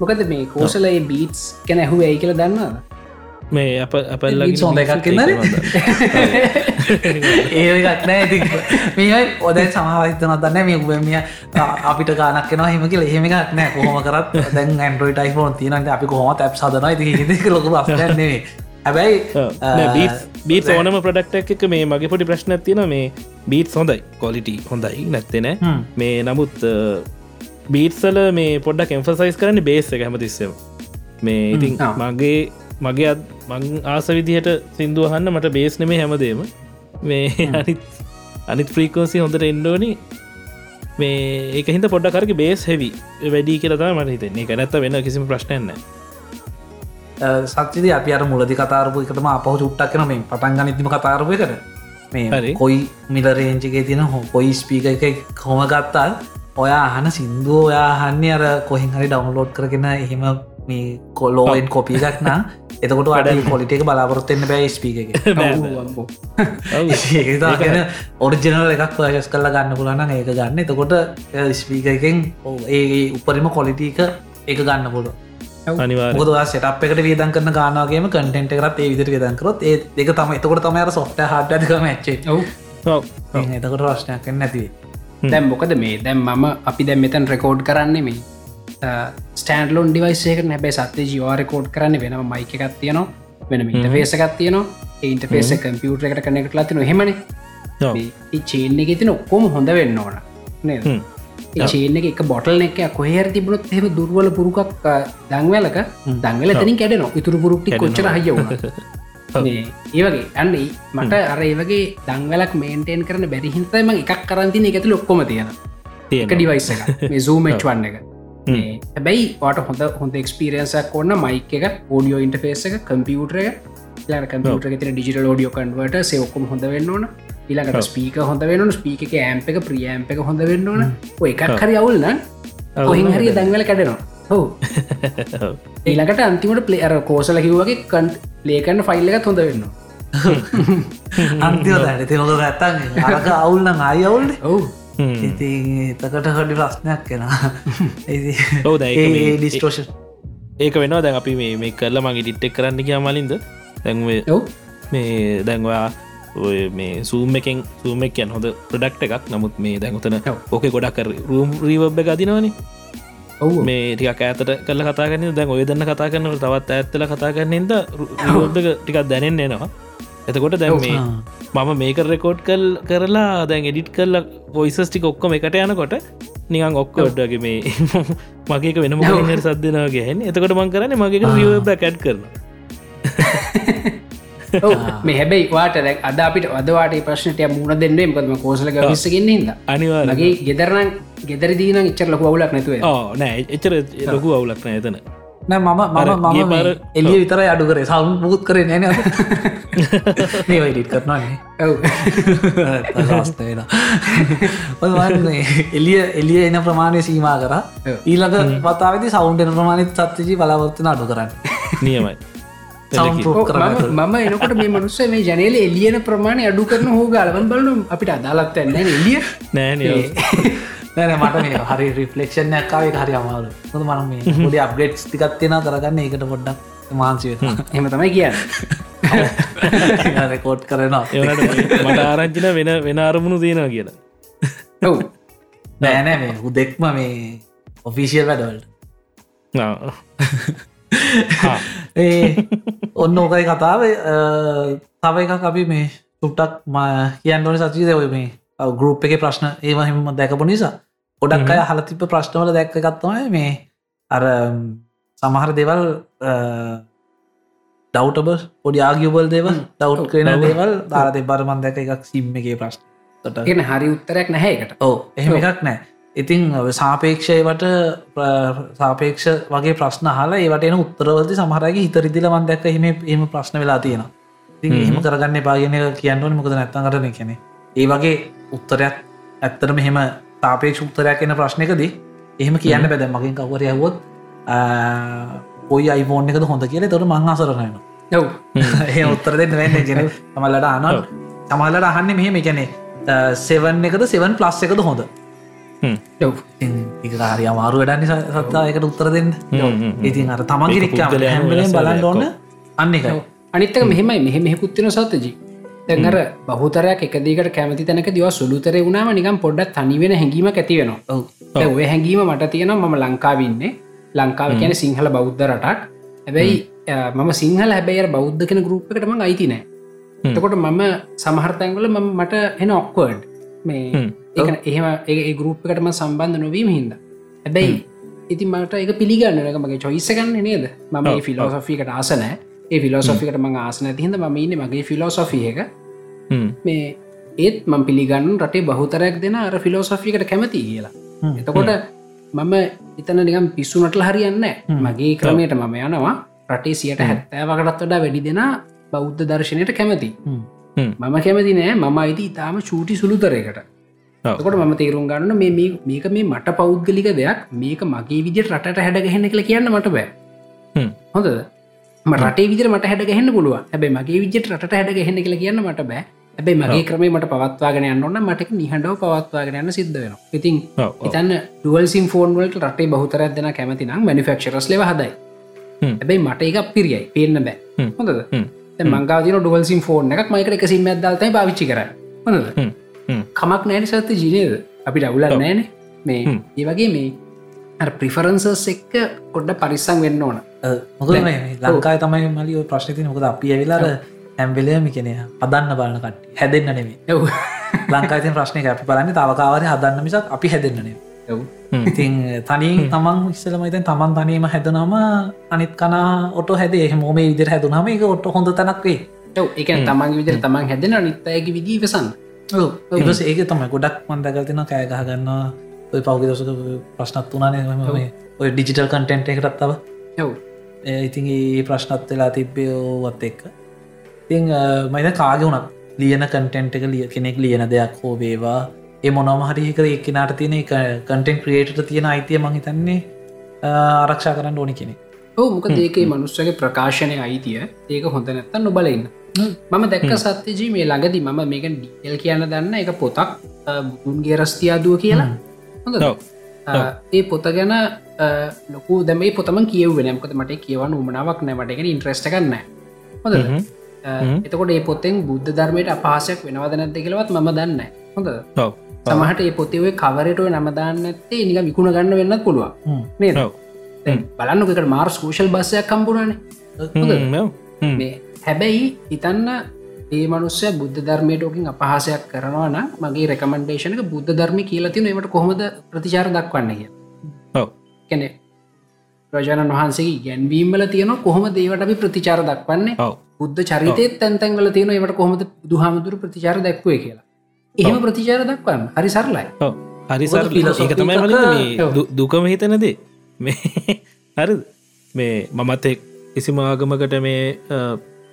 මොකද මේ කෝසලයි බීටස් කැන ඇහු ඇයි කියල දන්නවා මේ අප අපල්ල සොඳ එකක් ඒකක් නෑ ඇති මේ ඔද සමහිතන දන්න මේ උබමිය අපිට ගානක් න හෙම කියල. එහෙම එකක් නෑ. කොහොම කරත් දැන් ඇන්ඩරෝයි ටයිෆෝන් තියනට අපි කොහොම ඇ් සදන ති ලොක නේ හැබැයි බීත් ඕනම ප්‍රඩක්ට එක මේ මගේ පොඩි ප්‍රශ්න තියන මේ බීත් හොඳයි කොලිටි හොඳයි නැත්තෙන මේ නමුත් බීත්සල මේ පොඩ්ඩක් එම්ෆසයිස් කරන්න බේස් එක හැමතිස්සව මේ ඉතින් මගේ මගේ මං ආස විදිහට සිින්දුවහන්න මට බේස් නෙමේ හැමදේම. මේ අනිත් අනිත් ෆ්‍රීකෝසි හොඳට එන්ඩෝනි මේ ඒක හිත පොඩ්ඩ කරග බේස් හෙවි වැඩි කියලතා මට හිතන්නේ. නැත්ත වෙන්න කිසිම ප්‍රශ්නයන්න සත්තිද අපි අර මුලදි කතාරපු එකටම අපහ චුට්ටක් කන මේ පටන් ගනිතිම කතාරපය කර මේ කොයි මිලරේංචිගේ තින හෝ කොයි ස්පීක එක කොම ගත්තා ඔයා අහන සිින්දුව ඔයා හන්නේ අර කොහින් හරි ඩවන්ලෝඩ් කරගෙන එහෙම මේ කොල්ලෝෙන් කොපි එකක්නා එතකොට අඩ පොලිට එක බලාපොරොත්තෙන්න්න බෑ ස්පීක එක. ඒගෙන ඔරිජිනල් එකක් පයස් කල්ල ගන්න පුලන්න ඒක ගන්න. එතකොට ස්පීක එකෙන් ඒ උපරිම කොලිටීක ඒක ගන්න පුල අනිවා සටප් එකට වියදන් කරන ගානගේම කටෙන්ට කරත් ඒ විදිර විදන්කරොත් ඒ දෙක තම එතකොට තමයි සොෆ්ට හටක මච්චේ එතකොට රශ්නයක් නැතිවේ දැම් මොකද මේ? දැම් මම අපි දැම් මෙතන් රෙකෝඩ් කරන්නේ මේ ස්ටන්ලෝන් ඩිවයිසේක නැබේ සත්‍ය ජීවාරකෝඩ් කරන්න වෙනම මයික එකක් තියනවා වෙන ඉට පේසකත් තියනවා. ඒන්ට පේස කම්පියුටර එකට කනෙකට ලතින හෙමන චේන එක තින ඔක්කොම හොඳ වෙන්න ඕන චේන එක බොටල් එක කොහර තිබුණොත් එම දුර්වල පුරුකක් දංවලක දංගල තනින් කැඩන ඉතුරු පුරුක්ටි කොච්චර හයව ඒවගේ අන්න මට අර ඒවගේ දංවලක් මේන්ටේන් කරන බැරිහින්තම එකක් කරන්තින එකතු ලොක්කොම තියෙන තියෙනවා. ඩිවයිස් සූමච් වන්න එක. හැබැයි වාට හොඳ හොඳ එක්ස්පිරියන්සක් ඔන්න මයික එක ෝඩියෝ ඉන්ටෆේස් එක කම්පියුටර එක. ලා කම්පියුටර තින ඩිජිටල් ෝඩියෝ කන්වට සයොක්කොම හොඳ වෙන්න ඉලාකට ස්පීක හොඳ වෙන්න ස්පීක එක ඇම්ප එක ප්‍රියම්ප එක හොඳ වෙන්න ඕන. ඔය එකක් හරි අවුල්න්න ඔහින් හරි දැන්වල කැඩෙනවා. හෝ ඊළඟට අන්තිමට පලේර කෝසල කිව්වගේ කන් ලේකන්න ෆයිල්ල එකත් හොඳ වෙන්න අන්තිව දැන තිනොක ඇත්තන් අරක අවුල්න අයි අවුල්ල ඔවු. ඉති එතකට හඩි ප්‍රශ්නයක් කෙන ඔව් මේ- ඩිස්ටෝෂන් ඒක වෙනවා. දැන් අපි මේ මේ කරලා මගේ ටිට්ටෙක් කරන්න කිය මලින්ද? දැන්ව ඔව්. මේ දැන්වා ඔය මේ සූම් එකෙන් සූම එකයන් හොඳ ප්‍රඩක්් එකක්. නමුත් මේ දැන්ගතන ඔව්. ඕක ගොඩක් රූම් රීවබ් අදිනවනි. ඔව්. මේ ටික ඇතට කල කතාගන්න දැන් ඔය දන්න කතා කරනට තවත් ඇත්තල කතා කරන්නද රීවබ් එක ටිකක් දැනෙන් එනවා. එතකොට දැන් මේ මම මේක රෙකෝඩ් කල් කරලා දැන් එඩිට් කරලා පොයිසස් ටික ඔක්කොම එකට යනකොට නිකන් ඔක්කොඩ්ඩගේ මේ මගේක වෙනම හට සද්දනාගේ හැ එතකොට මං කරන්න මගේ රියබ කැඩ් කරන මේ හැබැයි වාට දැක් අද අපිට අදවාට ප්‍රශ්නටය මුණ දෙන්නේ මකම කෝසල විස්සගෙන්න්න හිද අනිවාගේ ගෙදරන ගෙදර දීන ඉච්චර ලොක අවුලක් නැතුව ඕ නෑ. එච්චර ලොකු අවුලක් නෑ එතන. නෑ මම මම මම එලිය විතර අඩු කරේ. සවුන් පුත් කරේ නැන මේ වයිඩිට් කරනවාන්නේ ඔව්. ස්තේන එලිය එලිය එන ප්‍රමාණය සීමා කර. ඊළඟ පතාවති සෞන්්ටන ප්‍රමාණිත සත්්‍යජී බලාවත්තන අඩු කරන්න. නියමයි මම මම එනකොට මේ මනුස්ස මේ ජනල එලියන ප්‍රමාණය අඩු කරන හෝ ගලවන් බලනු අපිට අදාලත් ඇන්න එලිය නෑ නෑන මට මේ හරි රිෆලෙක්ෂණයක්කාවේ හරි අමාරු හොඳ මන මේ හොඩි අප්ගේට් තිකත්තියෙන කරගන්න. එකට පොඩ්ඩක් මාන්සිව එම තමයි කියන්න. රෙකෝඩ් කරනවා. මට ආරංචින වෙන වෙන අරමුණු තියෙනවා කියලා. ඔව්. නෑනෑ මේ උදෙක්ම මේ ඔෆිසිියල් වැඩවල්ට ඔන්න ඕකයි කතාව. තව එකක් අපි මේ සුට්ටක් ම කියන්න ඕන සචීද ඔය මේ ගරුප් එක ප්‍රශ්න ඒවහෙම දැකපු නිසා. ගොඩක් අය හලතිප ප්‍රශ්නවල දැක්ක ගත්තවයි මේ අර සමහර දෙවල් ඩවටබ පොඩි ආගියබල් දේව ඩව් කරන දේවල් දාරත බරමන් දැක එකක් සිම්ම එකේ ප්‍රශ්නට ගෙන හරි උත්තරයක් නැහැකට ඕ එහෙම එකක් නෑ ඉතිං සාපේක්ෂයවට සාපේක්ෂ වගේ ප්‍රශ්න හලා ඒවට එන උත්තරවලති සමහරගේ හිතරිදිල මන්දැක්ක එහෙම එම ප්‍රශ්න වෙලා තියෙන ති එහෙම කරගන්න පාගෙන කියන්නවන මොකද නැත්තන් කරන කෙනෙ ඒ වගේ උත්තරයක් ඇත්තට මෙහෙම තාපේක්ෂ උත්තරයක් එන ප්‍රශ්නයකදී එහෙම කියන්න බැද මගින් කවර ඇහවොත් ඔයි අයිෆෝන් එකද හොඳ කියල? තොට මංහසරනයන ඔව්. ඒ උත්තර දෙන්න වෙන්න ගෙන තමල්ලට අන තමල්ලට අහන්න මෙහෙම. එකනේ සෙවන් එකද සෙවන් ප්ලස් එකද හොඳ හ්ම්. ඔව් ඒකාරය අමාරු වැඩන්නේ සත්තා එකට උත්තර දෙන්න. ඉතින් අර තමන්ගේ රික්කම හැම්බලෙන් බලන්න ඕන්න අන්න ඔව්. අනිත්තක මෙහෙමයි මෙහෙ මෙහෙපුත්තින සත්තජී තැන්ර බහතරයක් එකදකට කැමති තැනක දව සුළුතරය වුණාම නිකම් පොඩ්ඩක් තනිවෙන හැඟීම ඇති වෙනවා ඔව් දැන් ඔය හැඟීම මට තියෙනවා මම ලංකාවන්නේ ලංකාව කියන සිංහල බෞද්ධ රටක් හැබැයි මම සිංහල හැබැයි බෞද්ධ කෙන ගරුප් එකටම අයිති නෑ හ්ම්. එතකොට මම සමහර්තැන්වල මම මට එන ඔක්වර්ඩ් මේ එහෙම ඒ ගරුප් එකටම සම්බන්ධ නොවීම හින්ද. හැබැයි ඉතින් මට එක පිළිගන්න එක මගේ චොයිස ගන්න නේද? මම ෆිලෝසොෆිකට ආසනෑ ඒ ෆිලෝසොෆිකට ම ආසන තිහිද ම ඉන්න මගේ ෆිලෝසොෆිය එක. මේ ඒත් මං පිළිගන්න රටේ බහුතරයක් දෙෙන අර ෆිලෝසොෆිකට කැමති කියලා. එතකොට මම එතන නිකම් පිස්සුනටල හරියන්න මගේ ක්‍රමයට මම යනවා. රටේ සියට හැත්තෑවකටත් වඩා වැඩි දෙෙන බෞද්ධ දර්ශනයට කැමති. මම කැමති නෑ. මම අයිති ඉතාම චූටි සුළුතරයකට. තකොට මම තේරුම් ගන්න මේ මේ- මේක මේ මට පෞද්ගලික දෙයක්. මේක මගේ විදිට රට හැඩගහෙන්න කළ කියන්න මට බෑ. හොඳ රට විදිර මට හැඩගහෙන්න පුළුව හැබයි මගේ විජට රට හැඩගහෙන්න කියලා කියන්න මට බෑ. හැබයි මගේ ක්‍රමේ මට පවත්වාගෙන යන්නන්න මට නිහඬව පවත්වාගෙන යන්න සිද්ධ වෙන ඉතින්. ඉතන්න ඩුවල් සිම් ෆෝන් වලට රටේ බහතරත් දෙන කැමති නම් මනිෆක්ෂරස් ලෙව හදයි. හැබයි මට එක පිරියයි පේන්න බෑ. හොඳද හ්ම්. මංගාතින ඩුවල් සිම් ෆෝන් එකක් මයිකට එක සිම් ඇදල්තයි පාවිච්චි කර. හ්ම්. කමක් නෑන සත්ත ජිනයද අපිට අවුලක් නෑන මේ. ඒ වගේ මේ ප්‍රිෆරන්සස් එක්ක කොඩ්ඩ පරිස්සං වෙන්න ඕන. මොකද මේ ලංකායි තමයි මලි ඔය ප්‍රශ්නති මොකද අපි ඇවිලාර හැම්බෙලයම කෙනය හදන්න බලන කට හැදෙන්න්න නෙමේ එව් ලංකායිතින් ප්‍රශ්නය අපි බලන්න තවකාවරය හදන්න මිසක් අපි හැදෙන්න්නනේ එව් ඉතින් තනින් තමන් ඉස්සලමයිතන් තමන් තනීම හැදනම අනිත් කනා ඔට හැද. හමෝම විදිර හැදුනම එක ඔට හොඳ තැනක් වේ එව් එක තමන්ගේ විදිර තමන් හැදෙන නිත්තයගේ විදී වෙසන්න ඒස ඒක තම ගොඩක් මන්දකතින කෑගහගන්නවා ඔය පෞග දසක ප්‍රශ්නත් වනානේ ඔය ඩිජිටල් කන්ටෙන්ට් එකටත් තව. යව් ඉතින් ඒ ප්‍රශ්නත් වෙලා තිබ්බේ වත් එක්ක. ඉතිං මයිද කාග වුණත් ලියන කටෙන්ට් එක ලිය කෙනෙක් ලියන දෙයක් හෝ වේවා ඒ මොනම හරිකර එක්කෙනට තියෙන කටෙන්ට ක්‍රියේට තියෙන අයිතිය මහිතන්නේ ආරක්ෂා කරන්න ඕනි කෙනෙ ඔහු මොක දේකේ මනුස්සගේ ප්‍රකාශනය අයිතිය ඒක හොඳ නැත්තන් නොබලන්න මම දැක්ක සත්‍යජී මේ ළඟදි මම මේක ඩියල් කියන්න දන්න එක පොතක් බුන්ගේ රස්තියාදුව කියලා. හොඳ ඒ පොත ගැන ලොකු දැම පොතම කියව නමකත මට කියවන්න උමනාවක් නෑමටගෙන ඉන්ට්‍රස්ට කන්න හොඳ එතකොට ඒ පොතෙන් බුද්ධ ධර්මයට අපහසයක් වෙනවද නැත්ත කියලවත් ම දන්න හොඳ සමහට ඒ පොතිවේ කවරටුව නමදාන්න ඇත්තේ නික විකුණ ගන්න වෙන්නත් පුළුවන්. නේද? බලන්නකට මාර් ස්කෝෂල් බස්සයක් කම්පුරනේ මේ හැබැයි හිතන්න ඒ මනුස්්‍ය බුද්ධ ධර්මයටෝකින් අපහසයක් කරනවා නම් මගේ රෙකමන්ඩේෂනක බුද්ධ ධර්ම කියලතින ඒට කොහොමද ප්‍රතිචාර දක්වන්න කිය කැනෙ ප්‍රජාණන් වහන්සේ ගැන්වීමල තියන කොහොම දේවට අපි ප්‍රතිචාර දක්වන්නේ? බුද්ධ චරිතයත් තැන්තැන්වල තියෙන ඒට කොහොමද දුහාමුදුර ප්‍රතිචාර දැක්වේ කියලා එහෙම ප්‍රතිචාර දක්වන්න. හරි සරලයි. හරිසර ඒක තමයි වල දුකම හිතනදේ මේ හරි මේ මමත් කිසිම ආගමකට මේ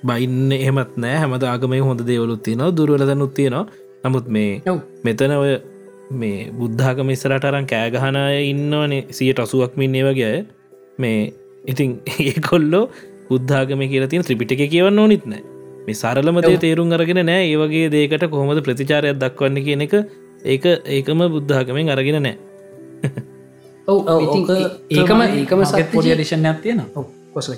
බයින්න එහෙමත් නෑ. හැමද ආගමය හොඳ දේවලුත් තියනවා දුරුවලදනුත් තියෙනවා. නමුත් මේ මෙතන ඔය මේ බුද්ධාගම ඉස්සරටරන් කෑගහනය ඉන්නවනේ. සියට අසුවක් මින්නේ වගේ මේ ඉතින් ඒ කොල්ලෝ බුද්ධාගම කියලා තියෙන ත්‍රිපිටක කියවන්න ඕනිත් නෑ මේ සරලමදේ තේරුම් අරගෙන නෑ. ඒවගේ දේකට කොහොමද ප්‍රතිචාරයක් දක්වන්න කියන එක ඒක ඒකම බුද්ධාගමෙන් අරගෙන නෑ. ඒකම ඒකම පොඩි ඩිෂණයක් තියෙන කොසල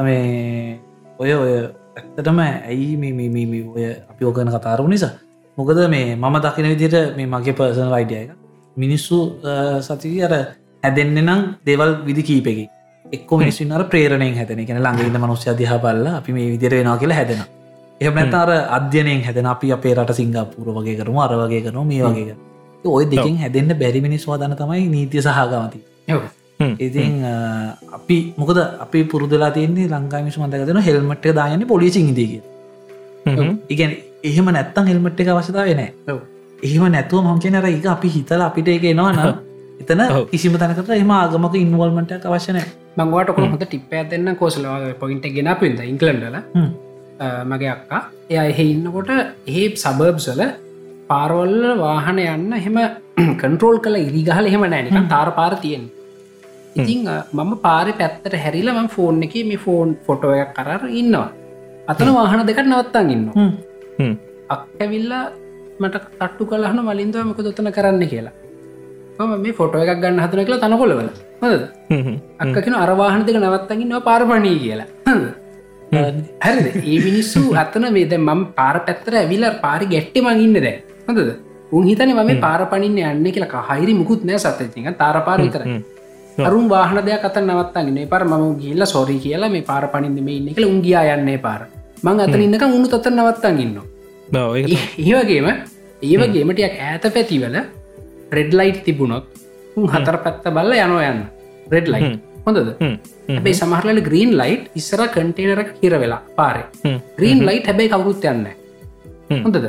මේ ඔය ඔය ඇත්තටම ඇයි මේ ඔය අපි ඕගන කතාරු නිසා? මොකද මේ මම දකින විදිට මේ මගේ පර්සන වයිඩිය එක මිනිස්සු සතිවී අර හැදෙන්න්න නම් දෙවල් විදි කීපෙකි එක්ක මිනිස්සුන් අර ප්‍රේරණයෙන් හැතන කෙන ළඟඉන්න මනුස්්‍ය දිහ බල්ල අපි මේ විදිර වෙනවා කියලා හැදෙන එහමනතර අධ්‍යනයෙන් හැදෙන අපි අපේ රට සිංගපුර වගේ කරම අර වගේ කරන මේ වගේ ඔය දෙකින් හැදෙන්න්න බැරි මිනිස් වාදන තමයි නීතිය සහගමති ඉතින් අපි මොකද අපි පුරදලා තියන්නේ ලංඟා මිසු මඳකදන හෙල්මට දායන්න පොලිසි ඉදිගේ ඉගැන එහෙම නැත්තං හෙල්මට් එක අවශ්‍යතාව නෑ එහෙම නැතුව මං කියනර එක අපි හිතල අපිට එක එනවා නම් එතන කිසිම තැනකට එම ආගමක ඉන්වල්මට අවශ්‍යනෑ මංවාට කොහොමට ටිප්ප දෙන්න කොසල පොයින්ට ගෙන පින්ද ඉංකලන්ඩල මගේ අක්කා. එය එහෙ ඉන්නකොට ඒ සබර්බ්සල පාරවල්ල වාහන යන්න එහෙම කන්ට්‍රෝල් කළ ඉරිගහල එහෙම නෑනික තාර පාර තියෙන් ඉතිං මම පාරි පැත්තට හැරිල ම ෆෝන් එක මේ ෆෝන් ෆොටෝයක් කරර ඉන්නවා. අතන වාහන දෙකට නවත්තන් ඉන්න අක්කැවිල්ලා මට තට්ටු කලහන මලින්දව මක දොතන කරන්න කියලා. මම මේ ෆොටෝ එකක් ගන්න හතන කියලා තනකොලවල හද අක්කෙන අරවාහන දෙක නවත්තගන්නවා පාරපණී කියලා හරි ඒ මිනිස්සු අතන වේද මම පාර පැත්තර ඇවිල පාරි ගැට්ටි මඟඉන්න දැ හොඳද? උන් හිතන මම පාර පනින්න යන්න කියලා හයිරි මුකුත් නෑ සතතික තාර පාරිතර අරුම් වාහන දෙයක් අත නවත්තගෙන පර ම ගිල්ල සොරි කියලා මේ පාර පනින්දම ඉන්න කළ උන්ගයා යන්නේ පාර. මං අතර ඉන්නක උුණු තොත නවත්තන් ඉන්න ඒවගේම ඒවගේමටයක් ඇත පැතිවල රෙඩ්ලයිට් තිබුණොත් උන් හතර පැත්ත බල්ල යනෝ යන්න. රෙඩ්ලයි් හොඳද? හැබයි සමහරල ග්‍රීන් ලයිට් ඉස්සර කටේනර හිර වෙලා පාරේ. ග්‍රීන් ලයිට් හැබැයි කවුරුත් යන්න හොඳද?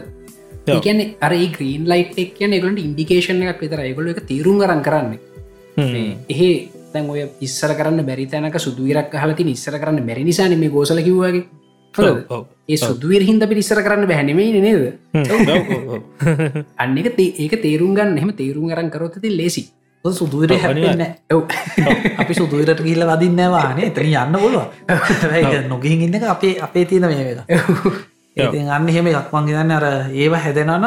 ඒකන අර ග්‍රීන් ලයිට් එක් කියන එකට ඉන්ඩිකේෂන එකක් විතර ඒගොල එක තීරුම් කරන්න. කරන්නේ එහෙ දැන් ඔය ඉස්සර කරන්න බැරි තැනක සුදුවරක් හලති ඉස්සර කරන්න බැරි නිසාන මේ ගෝසල කිව්වගේ ඒ සුදුවර හින්ද පිරිස්සර කරන්න බැහැනෙමේ නේද? අන්න එක ඒක තේරුම් ගන්න. එහම තේරුම් අරන් කරොත්තති ලේසි සුදුවර හැන්න අපි සුදුවරට කියල්ල වදින්නවානේ එතන යන්න බොලුව නොගිහින් ඉන්න අපේ අපේ තියෙන මේ එක ඉති අන්න එහෙම එකක්මන් ගන්න අර ඒව හැදෙනනම්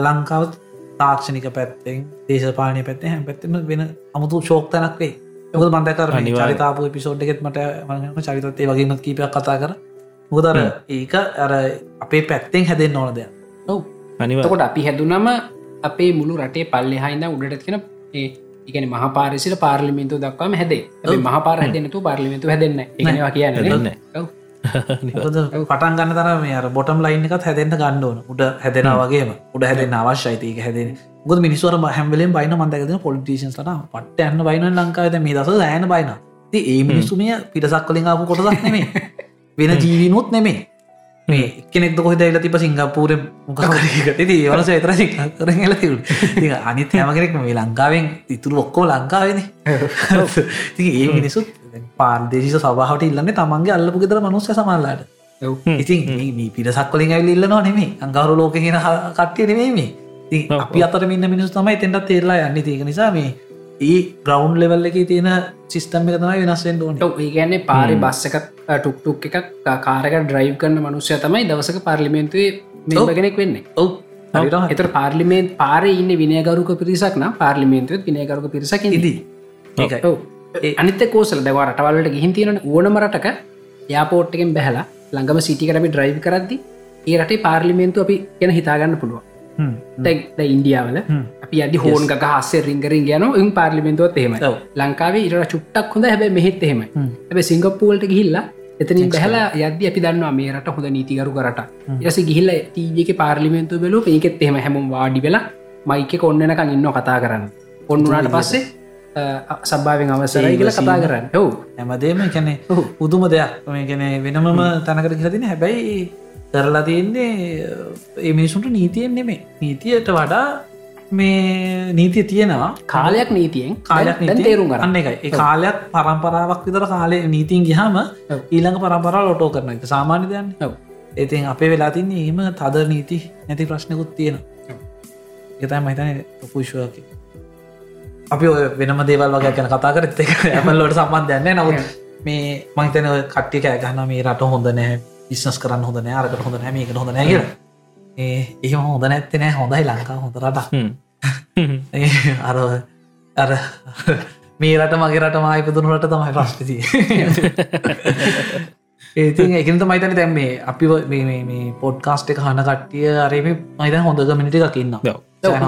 ලංකාව තාක්ෂණික පැත්තෙන් දේශපාලනය පැත්තේ හැම පැත්තම වෙන අමුතු ශෝක්තනක් වේ යක මන්දකර චරිතාපු පිසෝඩ්ගෙත් මට මම චරිතත්තේ වගේමත් කීපයක් කතා කර. මුදර ඒක අර අපේ පැත්තෙන් හැදෙන් ඕන දෙයක්. ඔව. අනිවකොට අපි හැදුනම අපේ මුළු රටේ පල්ලෙ හයිද උඩට තියෙන ඒ එකන මහපාරිසිට පාර්ලිමින්තු දක්වාම හැදේ. මහපාර හැදනතු පාර්ලිමිතු හැදන්න ඒවා කියන්න පටන් ගන්න තර මේ බොටම් ලයින් එකත් හැදෙන්ට ගන්න ඕන. උඩ හැදෙන වගේම. උඩ හැදෙන අවශ්‍යයිතික හැදෙන ගොද මිනිස්වර හැම්බලෙන් බයින මන්දකද පොලිටිෂන්ට පට යන්න බයින ලංකාවද මේ දස ඇන බයින ඒ මිනිස්සුමය පිටසක් කලින් ආපු කොටදක් නෙමේ වෙන ජීවිනුත් නෙමේ මේ කෙනෙක් කොහ දයිල තිබ සිංගපූර මොකරක ති ඒවලස එතර සිකර ල තිවු අනිත් හැමගෙනෙක් මේ ලංකාවෙන් ඉතුරු ඔක්කෝ ලංකාවෙන. ඒ මිනිසුත් පාර්දේශ සභාවට ඉල්ලන්න තමන්ගේ අල්ලපු ගෙතර මනුස්ස සමල්ලාට ඉතින් මේ පිටසක් කොලින් ඇවිල්ල නවා නෙමේ අංගවරු ලෝක කියන කට්ටිය නෙමේ ති අපි අතර මින්න මිනිස් තමයි තෙන්ටත් තේරලා යන්න. තික නිසා මේ ඒ ග්‍රවන්් ලෙවල් එක තියෙන සිිස්ටම් එක තමයි වෙනස්වෙන් ඕන. ඒ ගැන්නේ පාරි බස්සක ටුක්ටුක් එකක් කාරක ඩ්‍රයිව් කරන මනුස්්‍ය තමයි දවසක පාර්ලිමේන්තුවේ මෙගෙනෙක් වෙන්නේ. ඔව්. එත පාර්ලිමේන්ත් පාර ඉන්න විනයගරුක පිරිසක් නම් පාර්ලිමේන්තුවත් විනයගරුක පිරිසක් දී අනිත කෝසල දව රටවල්ලට ගිහින් තියෙන ඕනමරටක යාපෝට්ටකෙන් බැහලා ළඟම සිටිකරමි ඩ්‍රයිව් කරද්දි ඒ රටේ පාර්ලිමේන්තු අපි ගැන හිතාගන්න පුළුව ද ඉන්දියාවල. අපි අදි හෝන් හස්සේ රිංගරින් යන ඉන් පාර්ලිමෙන්තුවත් එහෙම ලංකාවේ ඉර චුට්ටක් හොඳ හැබ මෙහෙත් එහෙම ඇබ සිංගප්පූලට ගිහිල්ලා එතනින් බැහලා යද අපි දන්නවා මේ රට හොඳ නීතිකරු කරට යස ගිහිල්ල තීජක පාර්ලිමෙන්තු බැලු ඒකෙත් එහෙම හැම වාඩි වෙලා මයික ඔන්නනකං ඉන්න කතා කරන්න. ඔන්නුනාට පස්සේ සබාවෙන් අවසරයි කියල කතා කරන්න. හෝ හැමදේම කැනෙ පුදුම දෙයක්. මේ ගැන වෙනමම තැනකට කියලතින හැබැයි කරලා තියෙන්නේ ඒ මිනිසුන්ට නීතියෙන් නෙමේ නීතියට වඩා මේ නීතිය තියෙනවා. කාලයක් නීතියෙන්. කාලයක් තේරුම් ගන්න. එකයි කාලයක් පරම්පරාවක් විතර කාලය නීතින් ගහම ඊළඟ පරම්පරා ලොටෝ කරන එක සාමාන්‍ය දයන්න ඒතින් අපේ වෙලා තින්නේ එහෙම තද නීති නැති ප්‍රශ්නකුත් තියෙන ගතයි මහිතන පුෂුවක අපි ඔය වෙනම දේවල් වගේ ගැන කතා කරත් එක ඇමල්ලොට සම්බන්ධයන්න නමුත් මේ මහිතන කට්ටි කෑගහන මේ රට හොඳ නෑ විශ්නස් කරන්න හොඳ නෑ අරකට හොඳ නෑම එක හොඳ නැග ඒ එහෙම හොඳ නැත්තේ නෑ. හොඳයි ලංකා හොඳරට අර අර මේ රට මගේ රට මයි පුදුනුරට තමයි ප්‍රශ්තිතිය ඒතින් එකනත මයිතන තැම් මේ අපි මේ පොඩ්කාස්ට එක හන කට්ටිය අරම මයිත හොඳග මිනිටි එකකින්න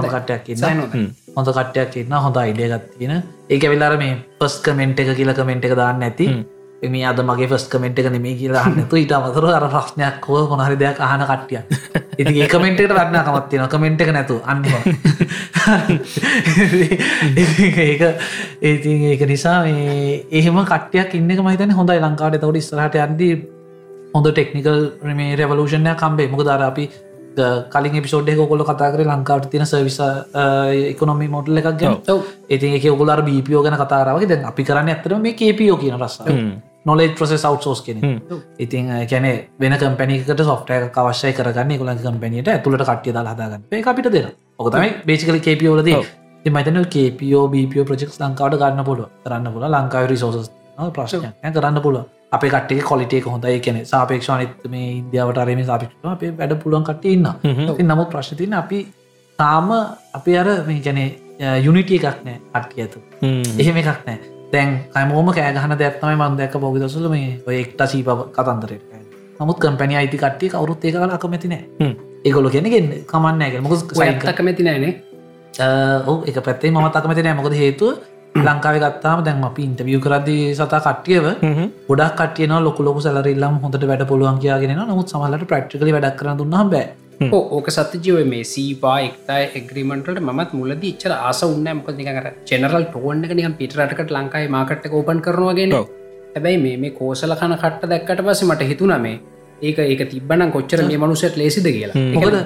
කටයක් ඉන්න හොඳ කටයක් ඉන්න හොඳ. අයිඩියගත් තියෙන. ඒක වෙල්ලාර මේ පස් කමෙන්ට් එක කියල කමෙන්ට් එක දාන්න ඇති මේ අද මගේ ෆස් කමෙන්ට් එක නෙමේ කියලා හන්නතු ඊට අමතර අර ප්‍රශ්නයක් හෝ මොනහරි දෙයක් අහන කට්ටිය ඉති ඒ කමෙන්ට්ට වන්න කමත්තින කමෙන්ට් එක නැතු අන්න ඒක ඒති ඒක නිසා එහෙම කටයක් ඉන්න මහිතන හොඳයි. ලංකාට තවට ස්රහට අන්දී හොඳ ටෙක්නිකල් මේ රෙවලූෂණය කම්බේ මොක දර අපි කලින් පිසෝඩ් කොල කතා කර ලංකාවට තින සවිස එකොනොමි මොටල් එකක් ගැ ඒති එක ඔගුලාර බීපියෝ ගැන කතාරාවගේ දැන් අපි කරන්න ඇතර මේ කේපියෝ කියන රස්ස නොලෙ ප්‍රසෙස් අවට්සෝස් කෙන ඉතින් කැන වෙන කම්පැනිකට සොෆ්ටය අවශ්‍ය කරගන්න කොල කම්පැනියට ඇතුලට කටිය දලා හදාගන්න. ඒ අපිට දෙන ඔකතමයි බේසිකල කේපියෝලද මතන කේපියෝ බිපියෝ ප්‍රජෙක්ස් ලංකාවට ගන්න පුළුව කරන්න පුල ලංකාව රිසෝසස් ප්‍රශ්නය කරන්න පුළුව අප කටේ කොලිටේ හොඳයි. කියන සාපේක්ෂානිත් මේ ඉන්දියාවට අරම සාපික්ෂ අපේ වැඩ පුළුවන් කට ඉන්න නමුත් ප්‍රශ්තින අපි තාම අපි අර මේ ගැනේ යුනිටිය එකක් නෑ අට්ටිය ඇතු එහෙම එකක් නෑ දැන් කමෝම කෑගහන දැත්නම මන්දක පොග දසුල මේ ඔය එක්ට සීප කතන්දරයට නමුත් කම්පැනි අයිති කට්ටිය කවරුත් ඒ කල අකමැති නෑ. ඒගොල කෙනගෙන් කමන්න ඇග මොක කමැති නෑනේ ඕ එක පැත්තේ මත් අකමැති නෑ. මොකද හේතුව ලංකාව ගත්තාම දැන් අපි ඉන්ටවිය කරදදි සතා කට්ටියව ගොඩක් කටියන ලොක ලොක සැලරල්ලම් හොඳට වැඩ පුළුවන් කියගෙන නමුත් සමහලට ප්‍රක්ටිකල වැඩක් කර දුන්නම් බෑ ඕක සත්‍යජීව මේ සීපා එක්තයි එග්‍රීමටට මත් මුලද ඉච්චර ආස උන්න මකති කර චෙනරල් ටෝන්ක නිකම් පිටරටකට ලංකායි මාකට ඕපන් කරනවාගෙන හැබැයි මේ මේ කෝසල කන කට්ට දැක්කට පස මට හිතුන මේ. ඒක ඒක තිබන කොච්චර මේ මනුසට ලේසිද කියලා. මොකද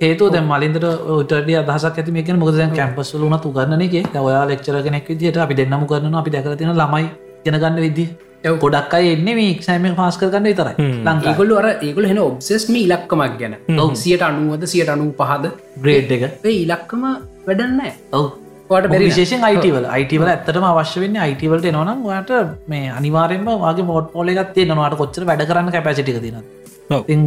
හේතු දැ මලින්ට ටඩ අදහක් ඇති මේක මොකද කැම්පස් වලුන තුගන්නනගේ ඔයා ලෙක්චර කෙනෙක් විදිට අපි දෙන්නම කරන අපි දැකරතින ළමයි ගෙනගන්න විදි ගොඩක් අයි එන්න මේ එක්සෑම පාස් කරගන්න විතරයි. ලංකාගොල්ල අර ඒගොල හෙන ඔබ්සෙස්ම ඉලක්කමක් ගැන. සියට අනුවද සියට අනු පහද ග්‍රේඩ් එක ඉලක්කම වැඩන්න ඔව. විශේෂෙන් අයිටවල අයිටවල ඇත්තටම අවශ්‍ය වෙන්න අයිටවලට එනවනම් වාට මේ අනිවාරෙන්ම වගේ මෝට් පොල එකත්තේ නවාට කොච්චර වැඩ කරන්න කැපැසිටික තින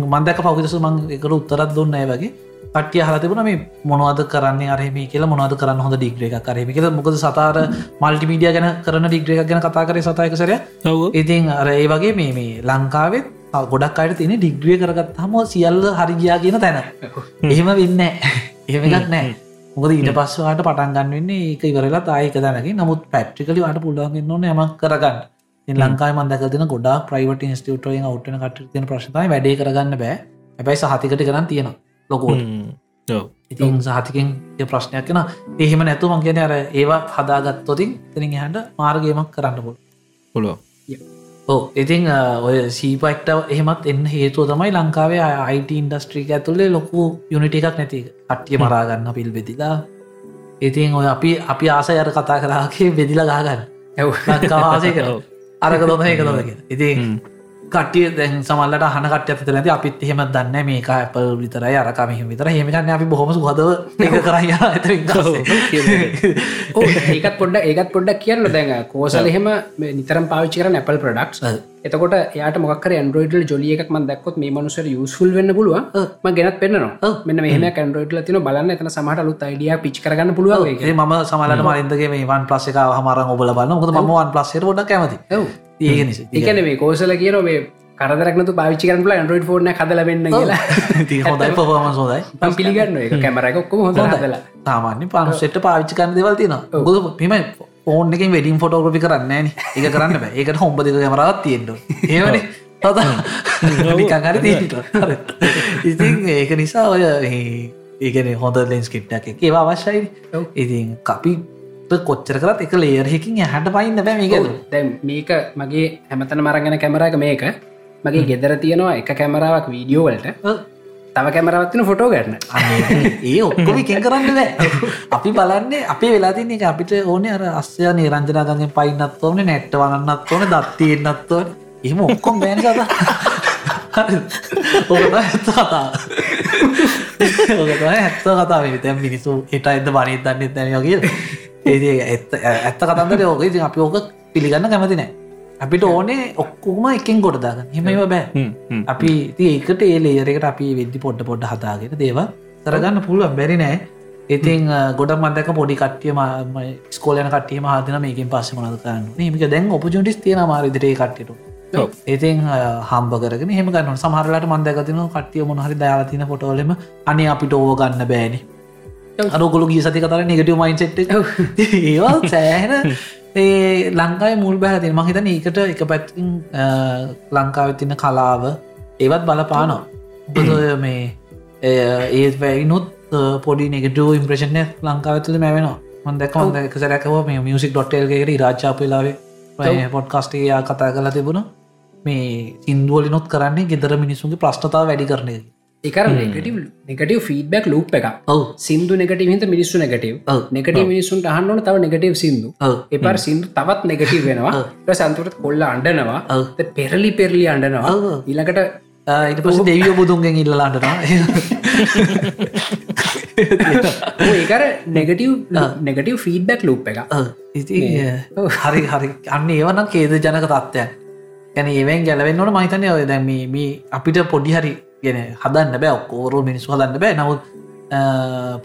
මන්දක පවිදසු මං එකට උත්තරත් දුන්න වගේ පටිය හලතිබුණ මේ මොනවද කරන්න අරම කියලා මොනවද කරන්න හොඳ ඩිග්‍රේක කරම කියල. මොකද සතාර මල්ටිමීඩිය ගැන කරන ඩිග්‍රේක ගැන කතා කර සතයකසරය ඉතින් අර ඒ වගේ මේ මේ ලංකාවෙත් ගොඩක් අයට තියෙන ඩිග්‍රිය කරගත් හම සියල්ල හරිගියා කියන තැන. එහෙම වෙන්න එහෙම එකක් නෑ මොකද ඊට පස්සවාට පටන්ගන්න වෙන්නේ ඒක ඉවරලා තායක දැනක නමුත් පැට්‍රිකලි වට පුල්ලන්ගන්න ඕන යමක් කරගන්න. ලංකායි මන්දක තින ගොඩා ප්‍රයිවට ඉන්ස්ටියුටෝයෙන් අවට්න කට තින ප්‍රශ්නයි වැඩේ කරගන්න බෑ. හැබැයි සහතිකට කරන්න තියෙනවා ලොකෝට ඉතින් සහතිකින් ප්‍රශ්නයක් කෙන එහෙම නැතු මං කියන අර ඒවා හදාගත්තොතින් තිරින් හට මාර්ගයමක් කරන්න පුල ඕ ඉතිං ඔය සීපක්ට එහෙමත් එන්න හේතුව තමයි ලංකාවේ අයිට ඉන්ඩස්ට්‍රීක ඇතුළේ ලොකු යුනිට එකක් නැති කට්ටිය මරාගන්න පිල් බෙදිලා. ඉතින් ඔය අපි අපි ආසය අර කතා කරාගේ බෙදිල ගාගන්න ඇව් ලංකාවාසය කර අරක දොන එක දොදක ඉතින් කටිය දැන් සමල්ලට හන කට ඇත ඇති අපිත් එහෙම දන්න මේක ඇපල් විතරයි අරකම මෙහම විතර හෙමිකන්න අපි බොහොම සුහදව එක කරන්න ඕ ඒකත් පොඩ්ඩ ඒකත් පොඩ්ඩක් කියන්න දැන් කෝසල එහෙම නිතරම් පාවිච්චි කරන Apple ප්‍රඩක්ස් එතකොට යාට මොක්කර ඇන්ඩරෝයිඩල් ජොලිය එකක් දක්කොත් මේ මනුසර යුස්ෆුල් වෙන්න පුළුව ම ගෙනත් පෙන්න්නවා. මෙන්න මෙහම කැන්ඩරෝයිඩල තින බලන්න. එතන සමහට ලුත් අයිඩිය පිච් කරගන්න පුළුව ම සමලට මරින්දගේ මේ වන් ප්ලස් එක හමර ඔබල බලන්න ොද ම වන් ප්ලස් ොඩ කැමති ඒ නිසා එකන මේ කෝසල කියන මේ කරදරක්නතු පාවිච්චි කරන ඇන්ඩරෝයිඩ ෆෝර්න හදලවෙන්න කියලා. හොඳයි පොහම සෝදයි පම් පිළිගන්න එක කැමරකොක්කොම හොඳ හදලා. සාමාන්‍ය පනුසෙට පාවිච්චි කරන්න දෙවල් තින ගොද පිම ෆෝන් එකින් වෙඩින් ෆොටෝග්‍රපි කරන්න එක කරන්න බෑ. ඒකට හොම්බ දෙක කමරත් තියෙන්ට ඒවන තීට ඉතින් ඒක නිසා ඔය ඒකන හොඳ ලෙන්ස් කිට්ටක් එක. ඒවා අවශ්‍යයි ඉතින් කපි කොච්චර කරත් එක ලේරහකින් හැට පයින්න බෑ මේක. දැන් මේක මගේ හැමතන මරගෙන කැමරක මේක. මගේ ගෙදර තියෙනවා එක කැමරාවක් වීඩියෝවලට තව කැමරවත්තින ෆොටෝ ගන්න. ඒ ඔක්කොම කෙන් කරන්න බෑ. අපි බලන්නේ අපේ වෙලා තින්නේ එක අපිට ඕන අර අස්්‍යය නිරංජනාගගෙන් පයින්නත් ඕන නැට්ට වන්නත් ඕන දත්තියෙන්න්නත් ඕන. එහම ඔක්කොම් බෑන කතා ඕක ඇත්ත කතා ඕක ඇත්ත කතාව. තැම් මිනිසු හිට ඇද බනී දන්න දැනයගේ ඒ ඇත්ත ඇත්ත කතන්දර ඕක. ඉතින් අපි ඕක පිළිගන්න කැමති නෑ. අපිට ඕනේ ඔක්කොම එකෙන් ගොඩදාගන්න හෙමව බෑ. අපි ති ඒකට ඒ ලේරකට අපි වෙද්දි පොඩ්ඩ පොඩ්ඩ හතාගෙන දේව කරගන්න පුළුවන්. බැරි නෑ. ඉතින් ගොඩ මදක පොඩි කටිය ස්කෝලන කටිය මහදන මේකින් පස්ස මනදකන්න මේක දැන් ඔපජුටිස් තියෙන මාරිදිරේ කට්ටට ඉතින් හම්බ කරගෙන හෙම ගන්න සමහරලට මන්දකතින කටිය මොනහරි දාලාතින පොටෝලෙම අනේ අපිට ඕව ගන්න බෑනි අරුගොලු ගී සති කතර නිගටව මයින්සෙට් ඒවා සෑහෙන. ඒ ලංකායි මුල් බැහතින මහිතන ඒකට එක පැත්තින් ලංකාව තින්න කලාව ඒවත් බලපානො බොය මේ ඒත් වැයිනුත් පොඩි නෙගටව ඉම්ප්‍රේෂණය ලංකාවතුල මැවෙනවා. මන්දක හොඳ එක සැරැකව මේ මියසික් ඩොට්ටල්ගේට රාජාපලාවේ පොඩ්කාස්ටයා කතා කලා තිබුණ. මේ සින්දුවලිනොත් කරන්නේ ගෙදර මිනිසුන්ගේ ප්‍රශ්නතාව වැඩි කරනය එකර නෙගටව නෙගටව ෆීඩබැක් ලූප් එක ඔව්. සිින්දු නෙගට හිත මිනිස්සු නෙගටව. නෙගට මිනිසුන්ට අහන්නන තව නෙගටව ඔව්. එපර සිින්දු තවත් නෙගටව වෙනවා. සන්තුරත් කොල්ල අන්ඩනවා ඔව්. පෙරලි පෙරලි ඔව්. ඊළඟට ඊට පස දෙවිය බුදුන්ගෙන් ඉල්ලලාටනවා ඒකර නෙගටව නෙගටව ෆීඩබැක් ලූප් එක ඉති හරි හරි. අන්න ඒවනම් කේද ජනක තත්ත්වයන් ගැන ඒවෙන් ගැලවෙන්න ඕන මහිතනය ඔය දැම මේ අපිට පොඩි හරි ගෙන හදන්න බෑ ඔක්කෝරු මිනිස්සු හදන්න බෑ. නවත්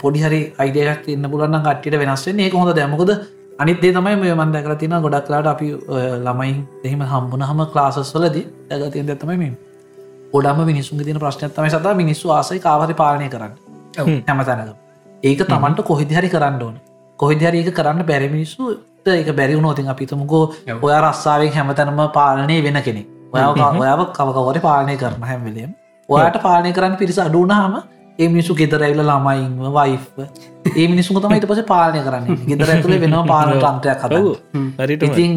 පොඩි හරි අයිඩයක් තින්න පුලන්න කට්ටියට වෙනස්වෙන් ඒක හොඳ දැමකොද අනිත්ේ තමයි මේ මන්ද කර තින ගොඩක්ලාට අපි ඔය ළමයි දෙහිම හම්බුන හම ක්ලාසස් වලද ඇගතියෙන් ඇත්තමයි මේ. ගොඩම මිනිසුන් තින ප්‍රශ්නත්තම සත මිනිස්සු ආසයි කාවරි පාලනය කරන්න. හැම තැනක ඒක තමන්ට කොහිදිහරි කරන්න ඕන. කොහිදරි ඒක කරන්න බැරි මිනිස්සු ඒක බැරි නෝතින් අපිතමකෝ ඔය රස්සාාවෙන් හැමතැනම පාලනය වෙන කෙනෙ ඔය ඔයාව කවකවර පාලනය කරන හැම්වලම් ඔයාට පාලනය කරන්න පිරිස අඩුනාම ඒ මිනිසු ගෙදරැවිල ළමයින්ව වයි් ඒ මිනිසු තමයිට පස පාලනය කරන්න. ගෙදර ඇතුළේ වෙනවා පාලන තන්ත්‍රයක් කර ඉතිං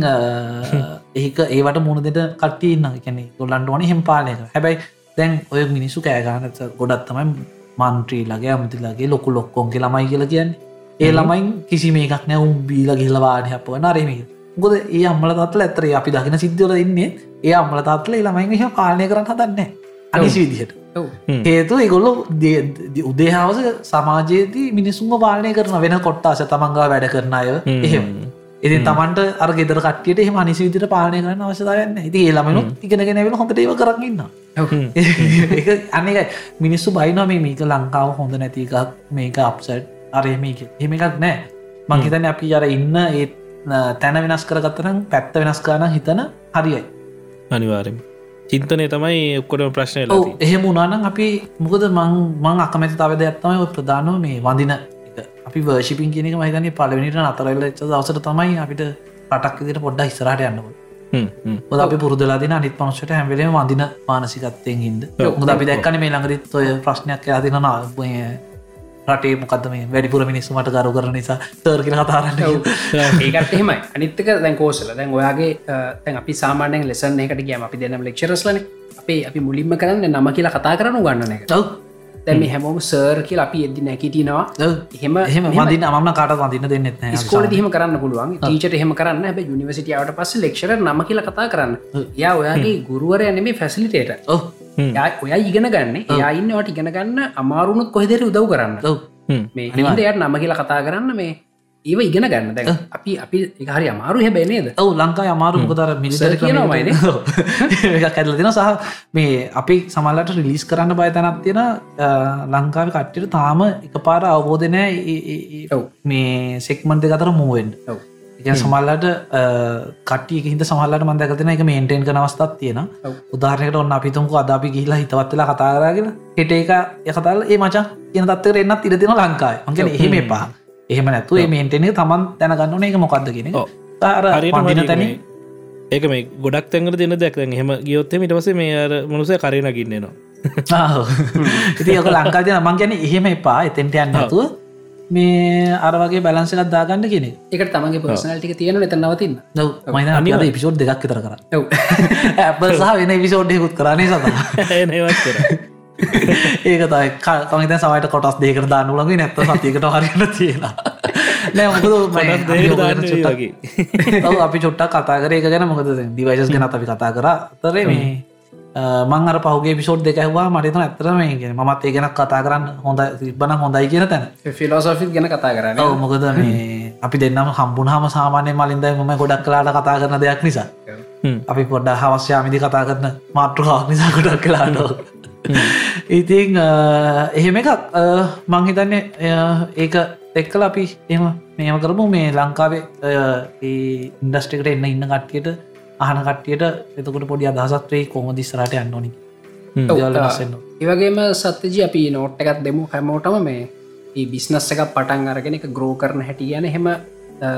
ඒක ඒවට මුණදට කටන්න කැනෙ ගොල්ලන්ට ඕන හෙම පාලනය හැබැයි දැන් ඔය මිනිස්සු කෑගානත ගොඩත් තමයි මන්ත්‍රී ලගේ අමතිලාගේ ලොකු ලොක්කොන්ගේ ළමයි කියල කියන්නේ. ඒ ළමයින් කිසි මේකක් නෑ උම් බීල ගිල්ලවාඩ අප නරම ගොද ඒ අම්මල තත්ල ඇතර අපි දකින සිද්ධල ඉන්නේ. ඒ අම්මල තත්ල ළමයි හ පාලනය කරන්න හදන්න අනිසි විදිහට. හේතු ඒගොල්ලො උදේහාවස සමාජයේදී මිනිසුම පාලනය කරන වෙන කොට්ටාස තමන්ගා වැඩ කරන අය එහෙම. ඉතින් තමන්ට අර ගෙදර කටියට එහම අනිසි විදිට පාලනය කරන්න අවසදායන්න ඉති ඒළමනු ඉගෙනගෙන වෙන හොඳට ඒව කරන්න අනක මිනිස්සු බයිනම මේක ලංකාව හොඳ නැති එකක් මේක අප්සට් අරය මේක. එහෙම එකක් නෑ මංහිතන අපි අර ඉන්න ඒ තැන වෙනස් කරගත්තරම් පැත්ත වෙනස් කාන හිතන හරියි අනිවාරම චින්තනය තමයි ඔක්කොට ප්‍රශ්නය එහෙම උනානම් අපි මොකද මං මං අකමැති තව දෙයක්ත්තමයි ප්‍රධානව මේ වඳින අපි වර්ශිපින් කියනක මහිතන්නේ පලවෙනිට අතරල්ල ච්ච දවසට තමයි අපිට රටක් විදිට පොඩ්ඩ ඉස්රට යන්නව ොද අපි පුරදලාදින අනිත් පනසට හැමලේ වඳින මානසිකත්තයෙන් හිද හොද අපි දැක්කන මේ ළඟරිත් ඔය ප්‍රශ්නයක් නාය රටේ මොකක්ද මේ වැඩිපුර මිනිස්සු මට ගරු කරන නිසා තර් කියල කතාරන්න ඒකට එහෙමයි. අනිත්තක දැන් කෝසල. දැන් ඔයාගේ තැන් අපි සාමානයෙන් ලෙසන් එකට ගියම අපි දෙනම් ලෙක්ෂරස්ලන අපේ අපි මුලින්ම කරන්න නම කියලා කතා කරනු ගන්නන එක. ඔව්. දැම හැමෝම සර් කියල අපි එදදි නැකිටිනවා ඔව්. එහෙම එහෙම මදින්න මම කාට වදින්න දෙන්නෙත් නෑ ස්කෝල දීම කරන්න පුළුවන්. ටීචට එහෙම කරන්න. හැබ යනිවසිටියාවට පස්ස ලෙක්ෂර නම කියලා කතා කරන්න. යා ඔයාගේ ගුරුවර ඇනෙමේ ෆැසිලිටේට ඔව් ඔය ඉගෙන ගන්න. එයා ඉන්නවට ඉගෙන ගන්න අමාරුණුත් කොහෙදර උදව් කරන්න. මේ හින්දයට නම කියලා කතා කරන්න මේ ඒව ඉගෙන ගන්න. දැ අපි අපි එකහරි අමාරු හැබැනේද ඔව් ලංකා අමාරු මොකතර මිලිසර කියනවායිනේ. එකක් ඇදල තින සහ මේ අපි සමල්ලට රිලිස් කරන්න බය තැනත් තියෙන ලංකාව කට්ටිට තාම එක පාර අවබෝධනය. මේ සෙක්මන්ට අතර මුවෙන් එක සමල්ලට කටිය හිද සමල්ලට මන්දකතන එක මේන්ටෙන් කනවස්ථත් තියෙන. උදාරනයට ඔන්න අපිතුමක අදාපි ගිහිලා හිතවත්වෙලා කතාරගෙන හෙට එක යකතල් ඒ මචා කියන තත්වර එන්නත් ඉරතින ලංකායි අන්ගෙන එහෙම එපා. එහෙම නැතු මේන්ටෙන තමන් දැනගන්නන එක මොකක්ද කියෙන ඔව්. අර හරියට පන්දින මට තැන ඒක මේ ගොඩක් තැන්කට දෙන්න දැක් හෙම ගියොත්ත මිට පස මේ අර මනුසය කරන ගන්නනවා ඉති ඔක ලංකාද මං ගැන එහෙම එපා. එතෙන්ට යන්නතුව මේ අර වගේ බැලන්සකත් දාගන්න කියෙන එකට තමගේ පර්සනල්ටික තියෙන එත නවතින්න. නව මයින අද පිසෝඩ් දෙකක් තර කර. ඔව්. ඇප සහ වෙන විසෝඩ්යකුත් කරන්නේ සත? නවත් කර. ඒක තයි කමිත සමට කොටස් දේකට දානුලගේ නැත්ත සතියකට හරින්න තියෙලා. නෑ මොකද කොටස් දෙකට දාන්න වගේ. ඔව් අපි චුට්ටක් කතා කර එක ගැන. මොකද දිවයිසස් ගැන අපි කතා කර. තරේ මේ මං අර පහුගේ පිසෝඩ් දෙකහවා මටතන ඇතරම මේ මත් ඒ ගැන කතා කරන්න හොඳ තිබන හොඳයි කියන තැන. ෆිලෝසොෆිත් ගැන කතා කරන්න. මොකද මේ අපි දෙන්නම හම්බුනහම සාමානය මලින්ද මම ගොඩක් කලාට කතා කරන දෙයක් නිසා. අපි පොඩ්ඩ හවස්්‍යයාමිදි කතා කරන මාතෘකාවක් නිසා ගොඩක් කලාට ඉතිං එහෙම එකක් මං හිතන්නේ ඒක එක්කල අපි එම මේම කරමු. මේ ලංකාවේ ඉන්ඩස්ටිකට එන්න ඉන්න කට්ටියට අහන කට්ටියට එතකොට පොඩි අදහසත්වේ කොම දිස්සරට යන්න ඕනි දවල්ලස්සන්න ඒවගේම සත්‍යජී අපි නෝට් එකත් දෙමු. හැමෝටම මේ බිස්නස් එක පටන් අරගෙන එක ග්‍රෝ කරන හැටි යන හෙම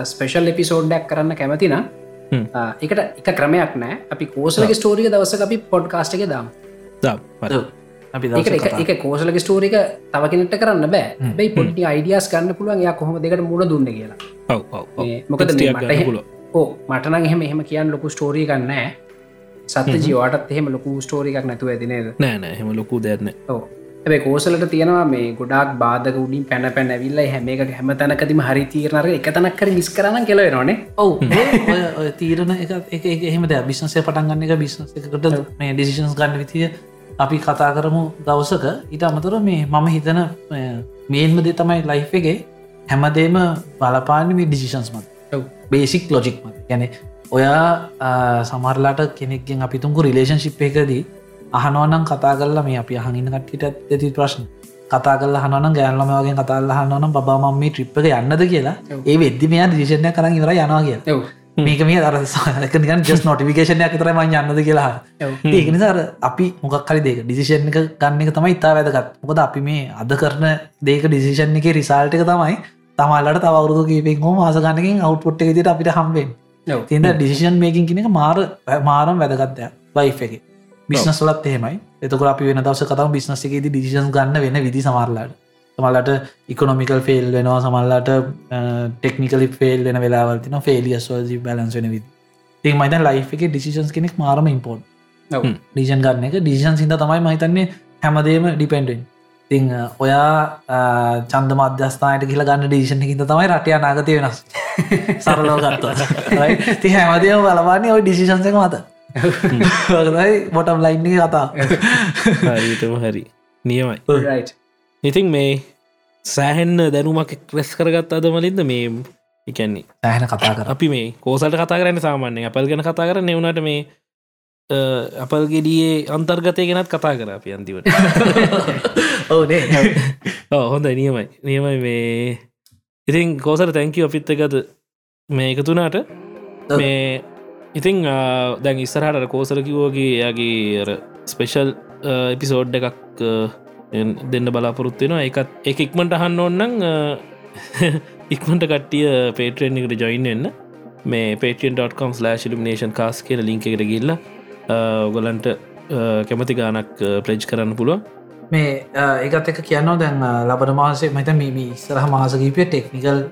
ස්පේෂල් එපිසෝඩ්ඩක් කරන්න කැමතින එකට එක ක්‍රමයක් නෑ. අපි කෝසලගේ ස්ටෝරිය දවස අපි පොඩ්කාස්ට එක දාම්. අපි ඒක දවසක එක- කෝසලගේ ස්ටෝරික තව කෙනෙට කරන්න බෑ. බයි පොඩි අයිඩියස් ගන්න පුළුවන්. යා කොහොම දෙකට මුණ දුන්න කියලා. මේ මොකද ඕ මටනං එහෙම එහෙම කියන්න ලොකු ස්ටෝරී ගන්න සත්‍ය ජීවාටත් එහෙම ලොකු ස්ටෝරිකක් නැතුව ඇතිනේද නෑ නෑ හෙම ලොකු ඕ ඇබයි කෝසලට තියෙනවා මේ ගොඩක් බාධක උඩින් පැන පැන ඇවිල්ල හැම එක හැම තැනකතිම හරි තීරණර එක තැනක් කර මිස් කරන කෙලව නොනේ ඔව් ඔය ඔය තීරණ එක එහෙමද බිස්නසේ පටන්ගන්න එක බිස්නස එකට මේ ඩිසිෂන්ස් ගන්න විතිය අපි කතා කරමු දවසක. ඊට අමතර මේ මම හිතන මේන්ම දේ තමයි ලයි් එකගේ හැමදේම බලපාන මේ ඩිසිෂන්ස් මත බේසික් ලොජික් මත. ගැන ඔයා සමරලාට කෙනෙක්ගෙන් අපි තුන්කු රිලේෂන්ශිප් එකදී අහනවනම් කතා කරලා මේ අපි අහඟන්න කට්ටිට ඇති ප්‍රශ්න. කතා කල හනන ගෑන්ලම වගේ කතාල්ල හන්නවනම් බාම මේ ට්‍රිප්ක යන්නද කියලා ඒ වෙද්දි මෙයා දිශෂණය කරන්න ඉවර යනවා කිය මේක මේ අරක නිකන් ජස් නොටිකේෂනයක් තර ම යන්නද කියලා ඔව්. ඒක නිසාර අපි මොකක් කරි දෙක ඩිසිෂන් එක ගන්න එක තමයි ඉතා වැදගත්. මොකද අපි මේ අද කරන දේක ඩිසිෂන් එක රිසාල්ට එක තමයි තමල්ලට තවරුදු කීපෙන් හෝ මාසගන්නකින් අවට්පොට් එක දිට අපිට හම්බෙන් තිද ඩිසිෂන් මේකින් කියෙනෙක මාර මාරම් වැදගත්ය ලයි් එක. බිස්නස් වලත් එහෙමයි. එතක අපි වෙන දවස කතම බිස්නස එකේද ඩිසිෂන් ගන්න වෙන විදි සමරලාට තමල්ලට ඉකොනොමිකල් ෆෙල් වෙනවා සමල්ලාට ටෙක්නිකලි ෆෙල් වෙන වෙලාවල්තින ෆෙලියස් වජි බැලන්ස් වෙන විදි තින් මයිතන් ලයි් එක ඩිසිෂන්ස් කෙනෙක් මාරම ඉම්පෝර්ට් ඔව්. ඩිජන් ගන්න එක ඩිසිෂන් සිද තමයි මහිතන්නේ හැමදේම ඩිපෙන්ඩෙන් තිං ඔයා චන්ද මධ්‍යස්ථානයට කියල ගන්න ඩිෂණ හිත තමයි රටය නාගතය වෙනස්. සරලෝගත්ව ති හැමදේම බලවාන්නේ ඔයි ඩිසිෂන්සක මත. යි බොටම් ලයින්න කතා හරිතම හරි නියමයි. Right. ඉතින් මේ සෑහෙන්න දැනුමක් ක්‍රෙස් කරගත් අද මලින්ද මේ එකන්නේ ඇහන කතා කර. අපි මේ කෝසල්ට කතා කරන්න සාමාන්‍ය අපල් ගැන කතා කර නෙවුණට මේ අපල්ගෙඩියේ අන්තර්ගතය ගෙනත් කතා කර අපි අන්තිවට ඕනේ ඔව්, හොඳ නියමයි. නියමයි මේ. ඉතින් කෝසර තැංකව අපිත්ත එකද මේ එකතුනාට මේ ඉතිං දැන් ඉස්සරහට කෝසර කිවෝගේ යාගේ ස්පෙෂල් එපිසෝඩ් එකක් දෙන්න බලාපොරොත්වෙනවා එකත් එක ඉක්මට අහන්න ඔන්නන් ඉක්මට කට්ටිය පේටරෙන් එකට ජොයින් එන්න මේ පේටියන්.com ලිමිනේෂන් කාස් කියල ලිංක එකට ගිල්ල ඔගලන්ට කැමති ගානක් ප්‍රජ් කරන්න පුළුව මේ ඒකත් එක කියන්නවා දැන් ලබන මාසේ මත මේ ඉස්සරහ මාසකීපය ටෙක්නිකල්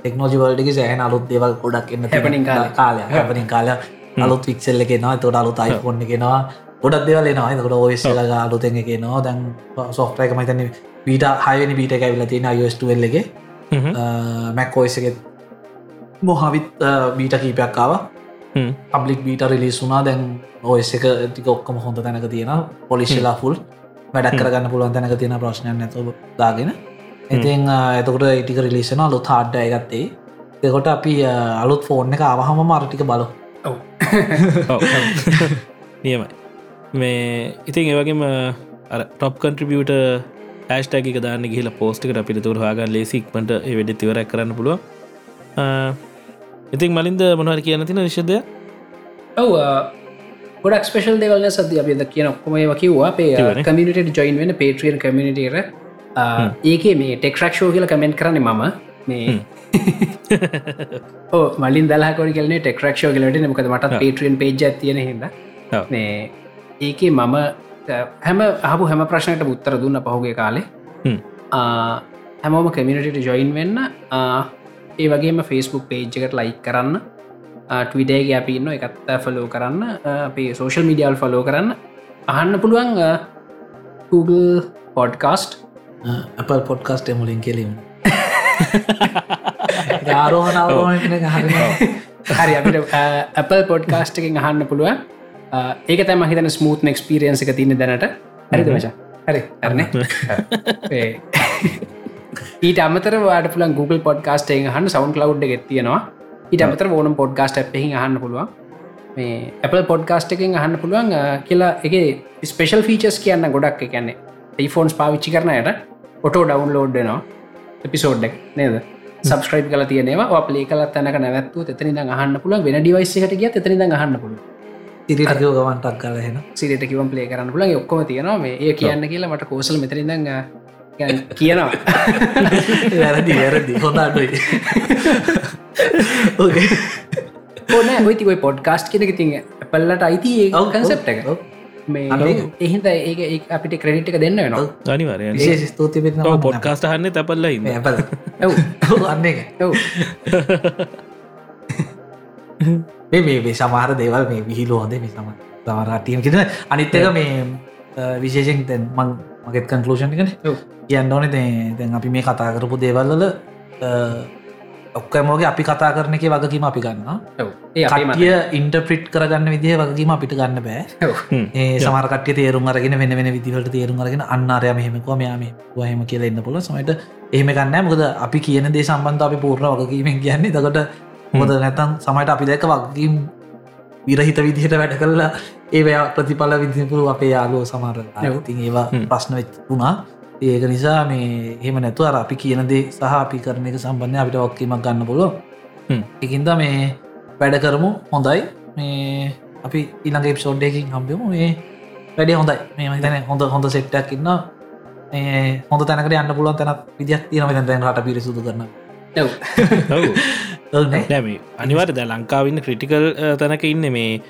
ටෙක්නෝජිවල්ඩි සෑහන අලුත් දෙවල් ගොඩක් එන්න කාලේ. කාලය හැපනින් කාල අලුත් ෆික්සල්ල කෙනවා තොට අලුත් අයිෆොන්න කෙනවා ගොඩක් දෙවල් එනවා. එකට ඔයස්ල අලුතෙන් කෙනවා දැන් සොෆ්ටයක මතන පීට හයනි පීට ඇවිල තියෙන අයස්ටුවල්ලගේ මැක් ඔයසගෙත් මොහවිත් බීට කීපයක්කාව පබ්ලික් බීට රිලිස් වුනා දැන් ඔයස එක ටික ඔක්කම හොඳ තැනක තියෙන පොලිශලා ෆුල් වැඩක් කරගන්න පුළුවන් තැනක තියෙන ප්‍රශ්නයන් නැතු දාගෙන. ඉතින් එතකොට ඉටික රිලිසන අලුත් හාඩ්ඩ ගත්තේ දෙකොට අපි අලුත් ෆෝර්න් එක අවහම මරටික බලු නියමයි. මේ ඉතින් ඒවගේම ටොප් කන්ට්‍රිබියට ඇස්ටක දාන්න ගහිල පෝස්ටිකට පිළිතුර හාගන් ලේසික්මට වෙඩි තිවරක් කරන්න පුළුව ඉතින් මලින්ද මොනහර කියන්න තින විශෂදය ඔව ගොඩක් ස්පේෂල් දෙවල්න සද අපිද කියන ඔක්කොම කිව්වා. අපේ. කමිනිට ජොයින් වෙන පේට්‍රියන් කමිනිටර ඒක මේ ටෙක්රක්ෂෝ කියල කමෙන්ට් කරන මම. මේ ඕ මලින් දලාකොඩ කලන ටෙක්රක්ෂෝ කලට මොකද මට පේට්‍රියන් පේජ තියෙන හිද මේ ඒකේ මම හැම අහපු හැම ප්‍රශ්නයට උත්තර දුන්න පහුගේ කාලේ. හැමෝම කමිනිට ජොයින් වෙන්න ඒ වගේම ෆස්බුක් පේජ්ජකට ලයි කරන්න. ටවිඩේගේ අපි ඉන්න එකත් ෆලෝ කරන්න. අපේ සෝෂල් මිඩියල් ෆලෝ කරන්න. අහන්න පුළුවන් Google පොඩ්කාස්ට් අපල් පොඩ්කාස්ට මුලින් කෙලීම. ආරෝහන අවරෝහන හරි අපිට Apple පොඩ්කාස්ට් එකින් අහන්න පුළුවන්. ඒක තම හිතන ස්මූත් ක්ස්පිරියන්ස එක තින්න දැනට. හරිද වචා හරි අරන ඊට අමතර වාට පුලන් Google පොඩ්කාස්ට හන්න සවන් කලව් එක තියෙනවා. ඊට අමතර ඕනම් පොඩ්කාස්ට එහි අහන්න පුළුවන්. මේ Apple පොඩ්කාස්ට එකින් අහන්න පුළුවන් කියලා එක ස්පේෂල් ෆීචස් කියන්න ගොඩක් එකන්නේ ටයිෆෝන්ස් පාවිච්චි කරනයට ඔටෝ ඩවන්ලෝඩ්නවා එපිසෝඩ්ඩක් නේද? සබස්ක්‍රයිප් කල තියනවා අපලේ කල තැනක නැවත්තු එතනි අහන්න පුළුව වෙන ඩිවයිස්සකට කිය එතනි අහන්න ඉරිටකෝ ගවන්ටක් කලහෙන සිට කිවම් පලේ කරන්න පුලන් ඔක්කොම තියෙනවා. මේ ඒ කියන්න කියලා මට කෝසල් මෙතරිඳ කියනවා. වැරදි වැරදි. හොඳ අඩුයි ඕන ඔයිති ඔයි පොඩ්කාස්ට් කෙනෙක තිය පල්ලට අයිති ඒ කන්සප් එක. එහින්ද ඒ අපිට ක්‍රඩිට් එක දෙන්න වෙනවා. අනිවරය විශේෂ ස්තුති පොඩ්කාස්ට හන්න තැපල්ල අන්න එක ඔව්. මේ සමහර දේවල් මේ විහිලු හොඳ මේ සම සමරටීම කියෙන අනිත්තක මේ විශේෂෙන් තැන් මං මගෙත් කන්කලූෂන් කන ඔව්. කියන්න ඕනෙ දැන් අපි මේ කතා කරපු දේවල්වල ඔක්කමෝගේ අපි කතා කරන එක වගකීම අපි ගන්න ඔව්. ඒ අපේ මත කටිය ඉන්ටප්‍රිට් කරගන්න විදිහ වගකීම අපිට ගන්න බෑ. ඔව්. ඒ සමරකට තේරුම් අරගෙන වෙන වෙන විදිවලට තේරුම් අරගෙන අන්නාරය මෙහෙමකවා මෙයාම වහම කියල එන්න පුල සමට එහෙම ගන්න මොකද අපි කියන දේ සම්බන්ධ අපි පූර්ණ වගකීමෙන් කියන්නේ. දකට හොද නැතන් සමට අපි දැක වගකීම් විරහිත විදිහට වැඩ කරලා ඒ ප්‍රතිඵල විදිපුරු අපේ යාලෝ සමර ඉතින් ඒවා. ප්‍රශ්න වුණා. ඒක නිසා මේ එහෙම නැතු අර අපි කියනදේ සහ අපි කරන එක සම්බන්ධය අපිට ඔක්කීමක් ගන්න පුලො. එකින්ද මේ වැඩ කරමු හොඳයි. මේ අපි ඉළඟ එප්සෝඩ්ඩයකින් හම්බිමු. මේ වැඩේ හොඳයි. මේ තැන හොඳ හොඳ සෙට්ටක් ඉන්න හොඳ තැනකට යන්න පුළුවන් තැනත් විදික් තියනම තැන් රට පිරිසුදු කරන ඔව්නේ. නැම අනිවාර ද ලංකාවන්න ක්‍රටිකල් තැනක ඉන්න මේ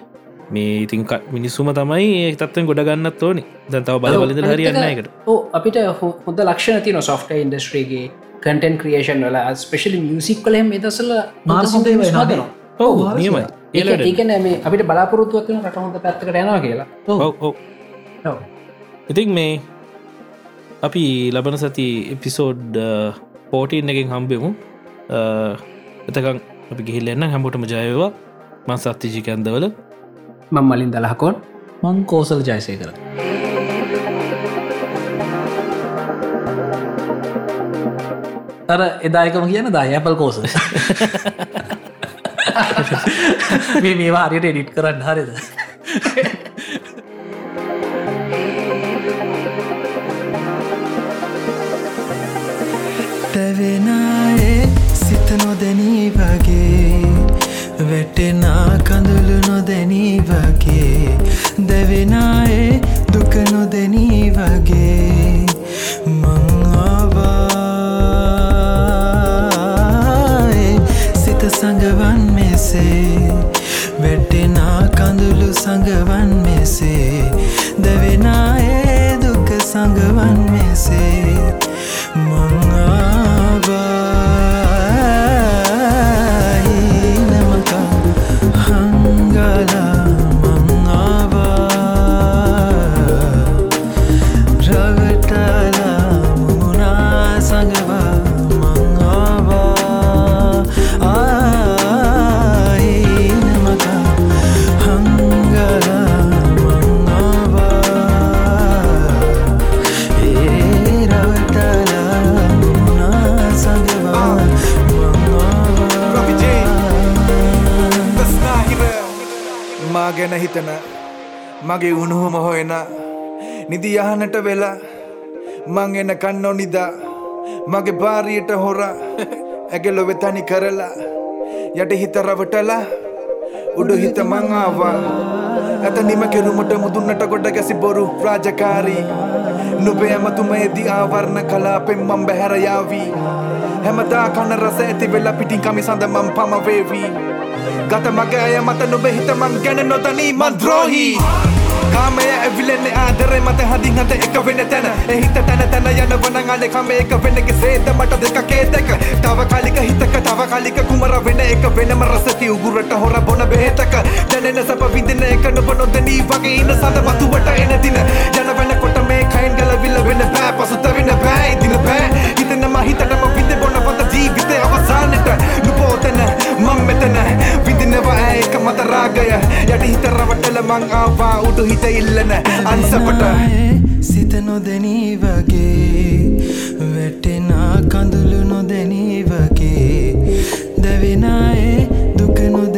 මේ ඉතින් මිනිස්සුම තමයි ඒ තත්වෙන් ගොඩ ගන්නත් ඕනි. දැන්තාව බලවලිද හරියන්න එකට ඕ අපිට හො- හොඳ ලක්ෂණ තින සොෆ්ට ඉන්ඩස්ට්‍රේගේ කටන් ක්‍රියේෂන් වල. ස්පෙශලි මියසික් කලෙම එදසල මාර හොඳ ඒවා එනවා නේ. ඔවු හරි නියමයි. ඒලට ඒකන මේ අපිට බලාපොරොත්තුවත්වන රට හොඳ පැත්තකට යනවා කියලා. ඔව්. ඔව් ඔව්. ඔව්. ඉතින් මේ අපි ලබන සති එපිසෝඩ් පෝටීන් එකින් හම්බෙමු එතකං අපි ගිහිල්ලන්න හැමෝටම ජයවා මන් සත්තිජිකන්දවල මං මලින් දලහකොන් මං කෝසල් ජයසය කර තර එදායකම කියන දා ඇපල් කෝස මේ මේවා හරියට එඩිට් කරන්න හරිද තැවෙනයේ සිත නොදැනී වගේ. වැටෙනා කඳුළු නොදැනී වගේ. දැවෙනයේ දුක නොදැනී වගේ. මංආවායේ සිත සඟවන් මෙසේ. වැටෙනා කඳුළු සඟවන් මගේ උණුහුම හොයන. නිදි යහනට වෙලා මං එන කන්නෝ නිදා. මගේ බාරියට හොර ඇගෙලො වෙතනි කරලා යට හිත රවටලා උඩු හිත මං ආවා. ඇත නිම කෙරුමට මුදුන්නට ගොඩ ගැසි බොරු රාජකාරී. නුබේ ඇමතුමේදී ආවරණ කලාපෙන් මම් බැහැරයාවී හැමදා කන රස ඇති වෙලා පිටින් කමි සඳ මම් පමවේවී. ගත මගේ අය මත නුබේ හිත මං ගැන නොතනී මන් ද්‍රෝහී. කාමය ඇවිලෙන්නේ ආදරේ මත හදින් හත එක වෙන තැන එහිත තැන තැන යන වනගාන කම එක වෙනගේ සේද මට දෙකකේ දෙක තව කලික හිතක තව කලික කුමර වෙන එක වෙනම රසති උගුරට හොර බොන බෙහෙතක දැනෙන සප විඳින එක නොබ නොදනී වගේ ඉන්න සඳ වතුවට එන දින යන වෙනකොට මේ කයින් ගලවිල වෙන බෑ පසුත වෙන බෑ ඉදින බෑ හිතනම හිතටම විඳ බොන පත ජීවිතය අවසානට නුබෝතන මං මෙතන විඳිනවා ඒක මත රාගය. යට හිත රවටල මං ආවා. උඩු හිත ඉල්ලන අන්සපට. සිත නොදැනී වගේ. වැටෙනා කඳුළු නොදැනී වගේ. දැවෙනඒ දුක නොදැනී